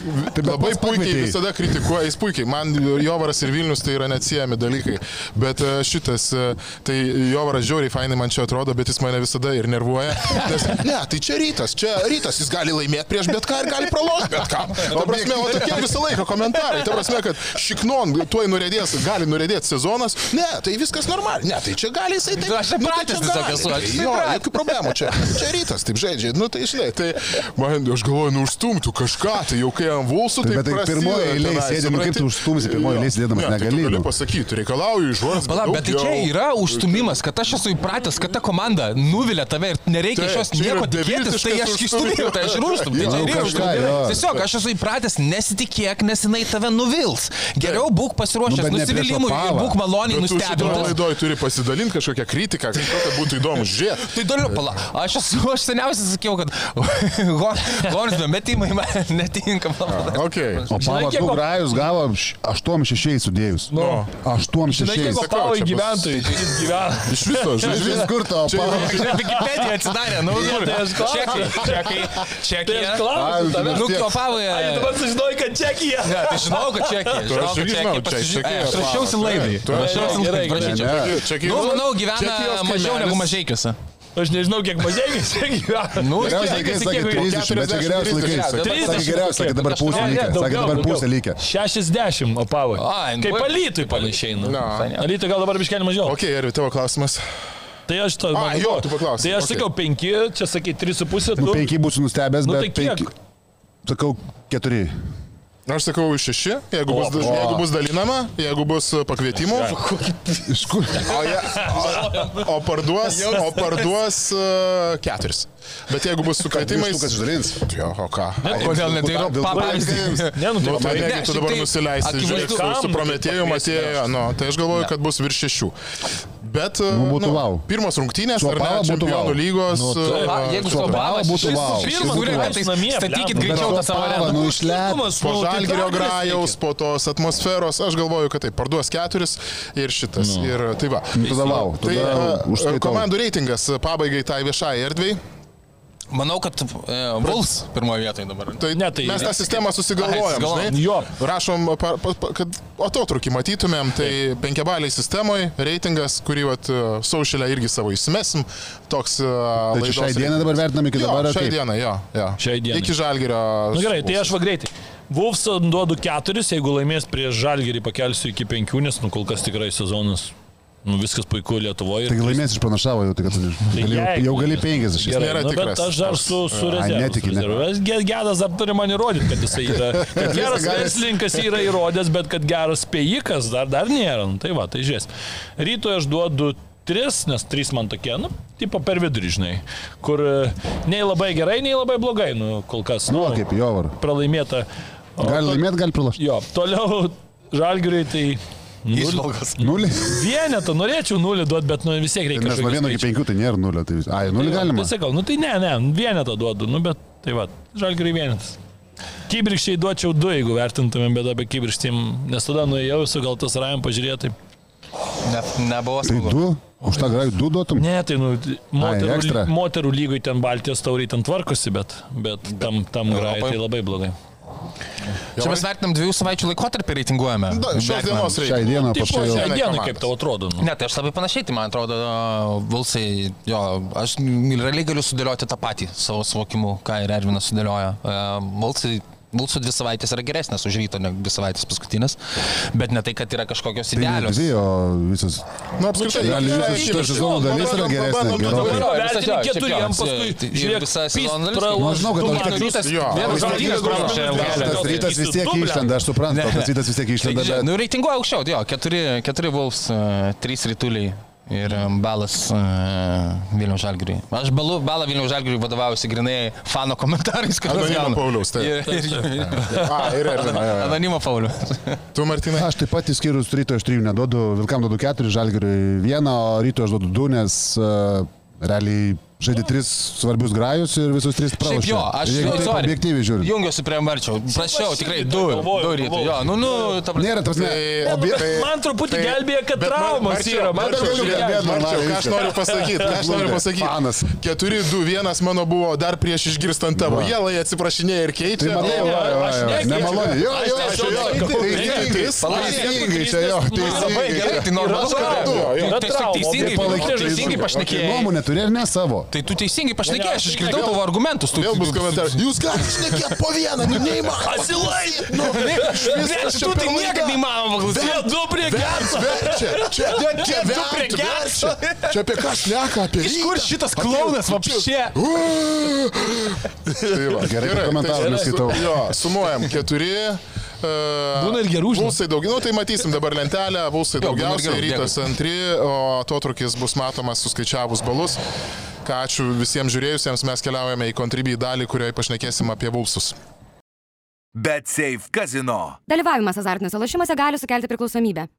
labai puikiai visada kritikuoja, jis puikiai. Man Jovaras ir Vilnius tai yra neatsiejami dalykai. Bet e, šitas, e, tai Jovaras žiauriai fainai man čia atrodo, bet jis mane visada ir nervuoja. Nes, ne, tai čia rytas, čia rytas, jis gali laimėti prieš bet ką ir gali pralošti bet ką. Ta prasme, o tokie visą laiką komentarai. Ta prasme, kad šiknon tuoj nurėdės, gali nurėdėti sezonas. Ne, tai viskas normaliai. Ne, tai čia gali jisai taip. Aš nu, tai įpratęs čia tiesiog esu, aš Tai Jo, jokių problemų čia. Čia rytas, taip žaidžia. Nu, tai žinai, tai man, aš galvoju, nu užstumtų kažką, tai jau kai ant vulsų, tai Bet tai pirmoji eilė sėdė, nu kaip tu užstumsi pirmoji eilė sėdėdamas, negali. Gali nu. pasakyti, reikalauju iš žodžių. Pala, bet tai čia yra užstumimas, kad aš esu įpratęs, kad ta komanda nuvilia tave ir nereikia iš Taip, jos nieko tikėtis, tai aš išstumėjau, tai aš ir užstum. Tai Jo, čia ir yra kažką, jo. užstumimas. Tiesiog aš esu įpratęs, nesitikėk, nes jinai tave nuvils. Geriau būk pasiruošęs ne nusivylimui būk maloniai nustebintas. laidoje turi pasidalinti kažkokią kritiką, kad kad būtų įdomu žiūrėti. Tai daliu, pala. Aš esu, aš seniausiai sakiau, kad Gorsbė metimai man netinka. pala. Okay. O kiek- Ugrajus gavo 8-6 sudėjus. Nu. 8-6. Žinai, kiek bus- gyventojai čia gyvena. Iš viso, Iš žinai, vis kur to Pavas? Wikipedia atsidarė, nu, tai aš klausiu. čekai, čekai, Tai aš čekai. Nu, tiek. kvapavo. Ai, dabar sužinojai, kad Čekija. Ne, tai žinau, kad čekija. Aš kad čekija. žinau, Pasižiūrėk, čekija, Aš rašiausi laidai. Rašiausi laidai, Čia Nu, manau, gyvena mažiau negu mažiekiuose. Aš nežinau, kiek mažai čia gyvena. Nu, Geriausiai laikais sakė kiek- 30, bet čia geriausiai laikais. Sakė 30 geriausiai, sakė dabar pusė lygia. Sakė dabar pusė lygia. 60 opavai. Ai, nu, Kaip va- alytui panašiai. Nu. Na. Alytui gal dabar biškelį mažiau. Ok, ir tavo klausimas. Tai aš to... A, jo, tu paklausei, Tai aš okei. sakiau 5, čia sakai 3,5. Nu, 5 būsiu nustebęs, Nu, bet tai kiek? 5. Sakau 4. Aš sakau iš šeši, jeigu bus, O, o. jeigu bus dalinama, jeigu bus pakvietimų, Iš kur? o, jie, o, o parduos, o parduos uh, keturis. Bet jeigu bus su kvietimais... Kas išdalins? Jo, o ką? Kodėl ne tai yra pavyzdys? Ne, nu Nu, tai tai Ne, tu dabar tai nusileisi, žiūrėk, su, su pakviesi atėjo, nu, tai aš galvoju, kad bus virš šešių. Bet, Nu, būtų vau. pirmos rungtynės, Su ar ne, čempionų vau. lygos. Nu, tai- A, Jeigu Opava būtų vau. Pirmas tai Namie, statykit greičiau tą savo areną. nu išlep. po žalgerio grajos, po tos atmosferos, aš galvoju, kad tai parduos keturis ir šitas. Nu. Ir tai va. Tada vau. Tai Tada užskaitau. komandų reitingas pabaigai tai viešai erdvei. Manau, kad e, Vuls pirmoje vietoje dabar. Tai, Ne, tai- mes tą sistemą susigalvojom. Ai, žinai. Jo. Rašom, pa, pa, pa, kad atotrukį matytumėm, tai penkiabaliai sistemoje reitingas, kurį vat, saušelę irgi savo įsimesim. Toks... Tai šiai dienai dabar vertinam iki Jo, dabar. kaip? dienai, jo, jo. Šiai dienai. Iki žalgerio. Na nu, gerai, tai aš va greitai. Wolfs duodu 4, jeigu laimės prieš žalgerį pakelsiu iki 5, nes nu kol kas tikrai sezonas. Nu, viskas puiku Lietuvoje. Taigi laimės išpranašavo jau, tai kad. Gali jau- Jau gali 50. Gerai, nėra nu, bet tikras. aš dar su, su rezervu. Gedas dar turi man įrodyti, kad jisai yra. Kad geras verslininkas yra įrodęs, bet kad geras spėjikas dar, dar nėra. Nu, tai va, tai žiūrės. Rytoj aš duodu 3, nes 3 man tokie, nu, tipo per vidurį, žinai. Kur e, nei labai gerai, nei labai blogai, nu, kol kas. Nu, kaip Jovar. pralaimėta Gali laimėti, gali pralašti. Jo, toliau žalgiriui tai... Išvalgos. Nulį. Vienetą norėčiau nulį duoti, bet nu, vis tiek reikia. Nes nuo kažkokių 1 iki skaičių. 5 tai nėra nulio. Tai, ai, nulį galima. Tai sakau, nu tai ne, ne, vienetą duodu, nu bet tai va, žalgiriui vienetas. Kybirkščiai duočiau du, jeigu vertintumėm, bet apie kybirkštį, nes tada nuėjau su gal tas rajam pažiūrėti. Ne, nebuvo Tai smagu. du. Už tą grajų du duotum. Ne, tai nu, moterų, ekstra. moterų lygoj ten Baltijos tauriai ten tvarkosi, bet, bet tam, tam grai Europai? tai labai blogai. Čia mes vertinam dviejų savaičių laikotarpį reitinguojame. Da, šios Vertinam. dienos Šiai reikia. dieną Taip, paštai jau. šiai dienai kaip tau atrodo. Nu. Ne, tai aš labai panašiai, tai man atrodo, Vulsai, jo, aš realiai galiu sudėlioti tą patį savo suvokimu, ką ir Ervinas sudėlioja. Vulsai Mūsų dvi savaitės yra geresnės už ryto negu dvi savaitės paskutinės, bet ne tai, kad yra kažkokios Tai idealios. dvi, o visas. Nu, apskritai, Gali gerai, visas šitas gerai, sezono dalis yra geresnė, keturiem, paskui tai ir žiūrėk, visa sezono dalis. Pistra, Nu, žinau, kad rytas- Jo, Vienas pralaimėjo. gali Tas rytas vis tiek išlenda, aš suprantu, tas rytas vis tiek išlenda. Nu, reitinguoja aukščiau, jo, keturi, Wolves, uh, trys rytuliai ir balas uh, Vilniaus Žalgiriui. Aš balu, balą Vilniaus Žalgiriui vadovaujuosi grinai fano komentarais, kad Anonimo Pauliaus, taip. Ir, ir, A, ir Ervino, jo, jo. Anonimo Paulius. Tu, Martinai, Aš taip pat įskyrus ryto iš trijų neduodu, Vilkam duodu keturi, Žalgiriui vieną, o ryto aš duodu du, nes uh, realiai žaidė tris svarbius grajus ir visus tris pralašė. jo, aš Jeigu taip objektyviai žiūrint. Jungiuosi prie Marčiau. Prašiau, tikrai du, du rytai. galvoju. Jo, nu, nu, ta prasme. Nėra, tas ne. Obje... tai- Man truputį tai- gelbėja, kad traumas yra. Man truputį žiūrėk, gelbėja. Marčiau, ką aš noriu pasakyti, ką aš noriu pasakyti. Fanas. 4-2-1 mano buvo dar prieš išgirstant tavo. Jėlai atsiprašinėja ir keičia. Tai matai, Nu, jo, jo, jo, nekeičiu. nemaloniai. Jo, Aš jo, jo, teisingai, teisingai, čia jo, Labai teisingai. gerai, tai normalu. jo. Teisingai, teisingai pašnekėjai. Nuomonę turi ir ne savo. Tai tu teisingai pašnekėjai, aš išgirdau tavo argumentus. Tu, Vėl bus komentaras. Jūs galite šnekėti po vieną, nu neįmanoma. Asilai! Nu, čia tu tai per niekad laidą. neįmanoma paklausyti. Vėl du prie Verčia, verčia, čia, čia, du prie gerso. Čia apie ką šneka, apie Iš kur šitas klaunas vapšė? Tai Gerai, komentarų tai neskaitau. su- Jo, sumuojam keturi. Būna ir gerų, žinok. Vulsai daugiau, nu, tai matysim dabar lentelę, Vulsai daugiausiai, rytas antri, o atotrukis bus matomas suskaičiavus balus. Ką ačiū visiems žiūrėjusiems, mes keliaujame į kontribį dalį, kurioje pašnekėsim apie Vulsus. Bet Safe Casino. Dalyvavimas azartiniuose lošimuose gali sukelti priklausomybę.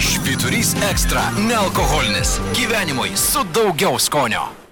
Švyturys ekstra - nealkoholinis. Gyvenimui su daugiau skonio.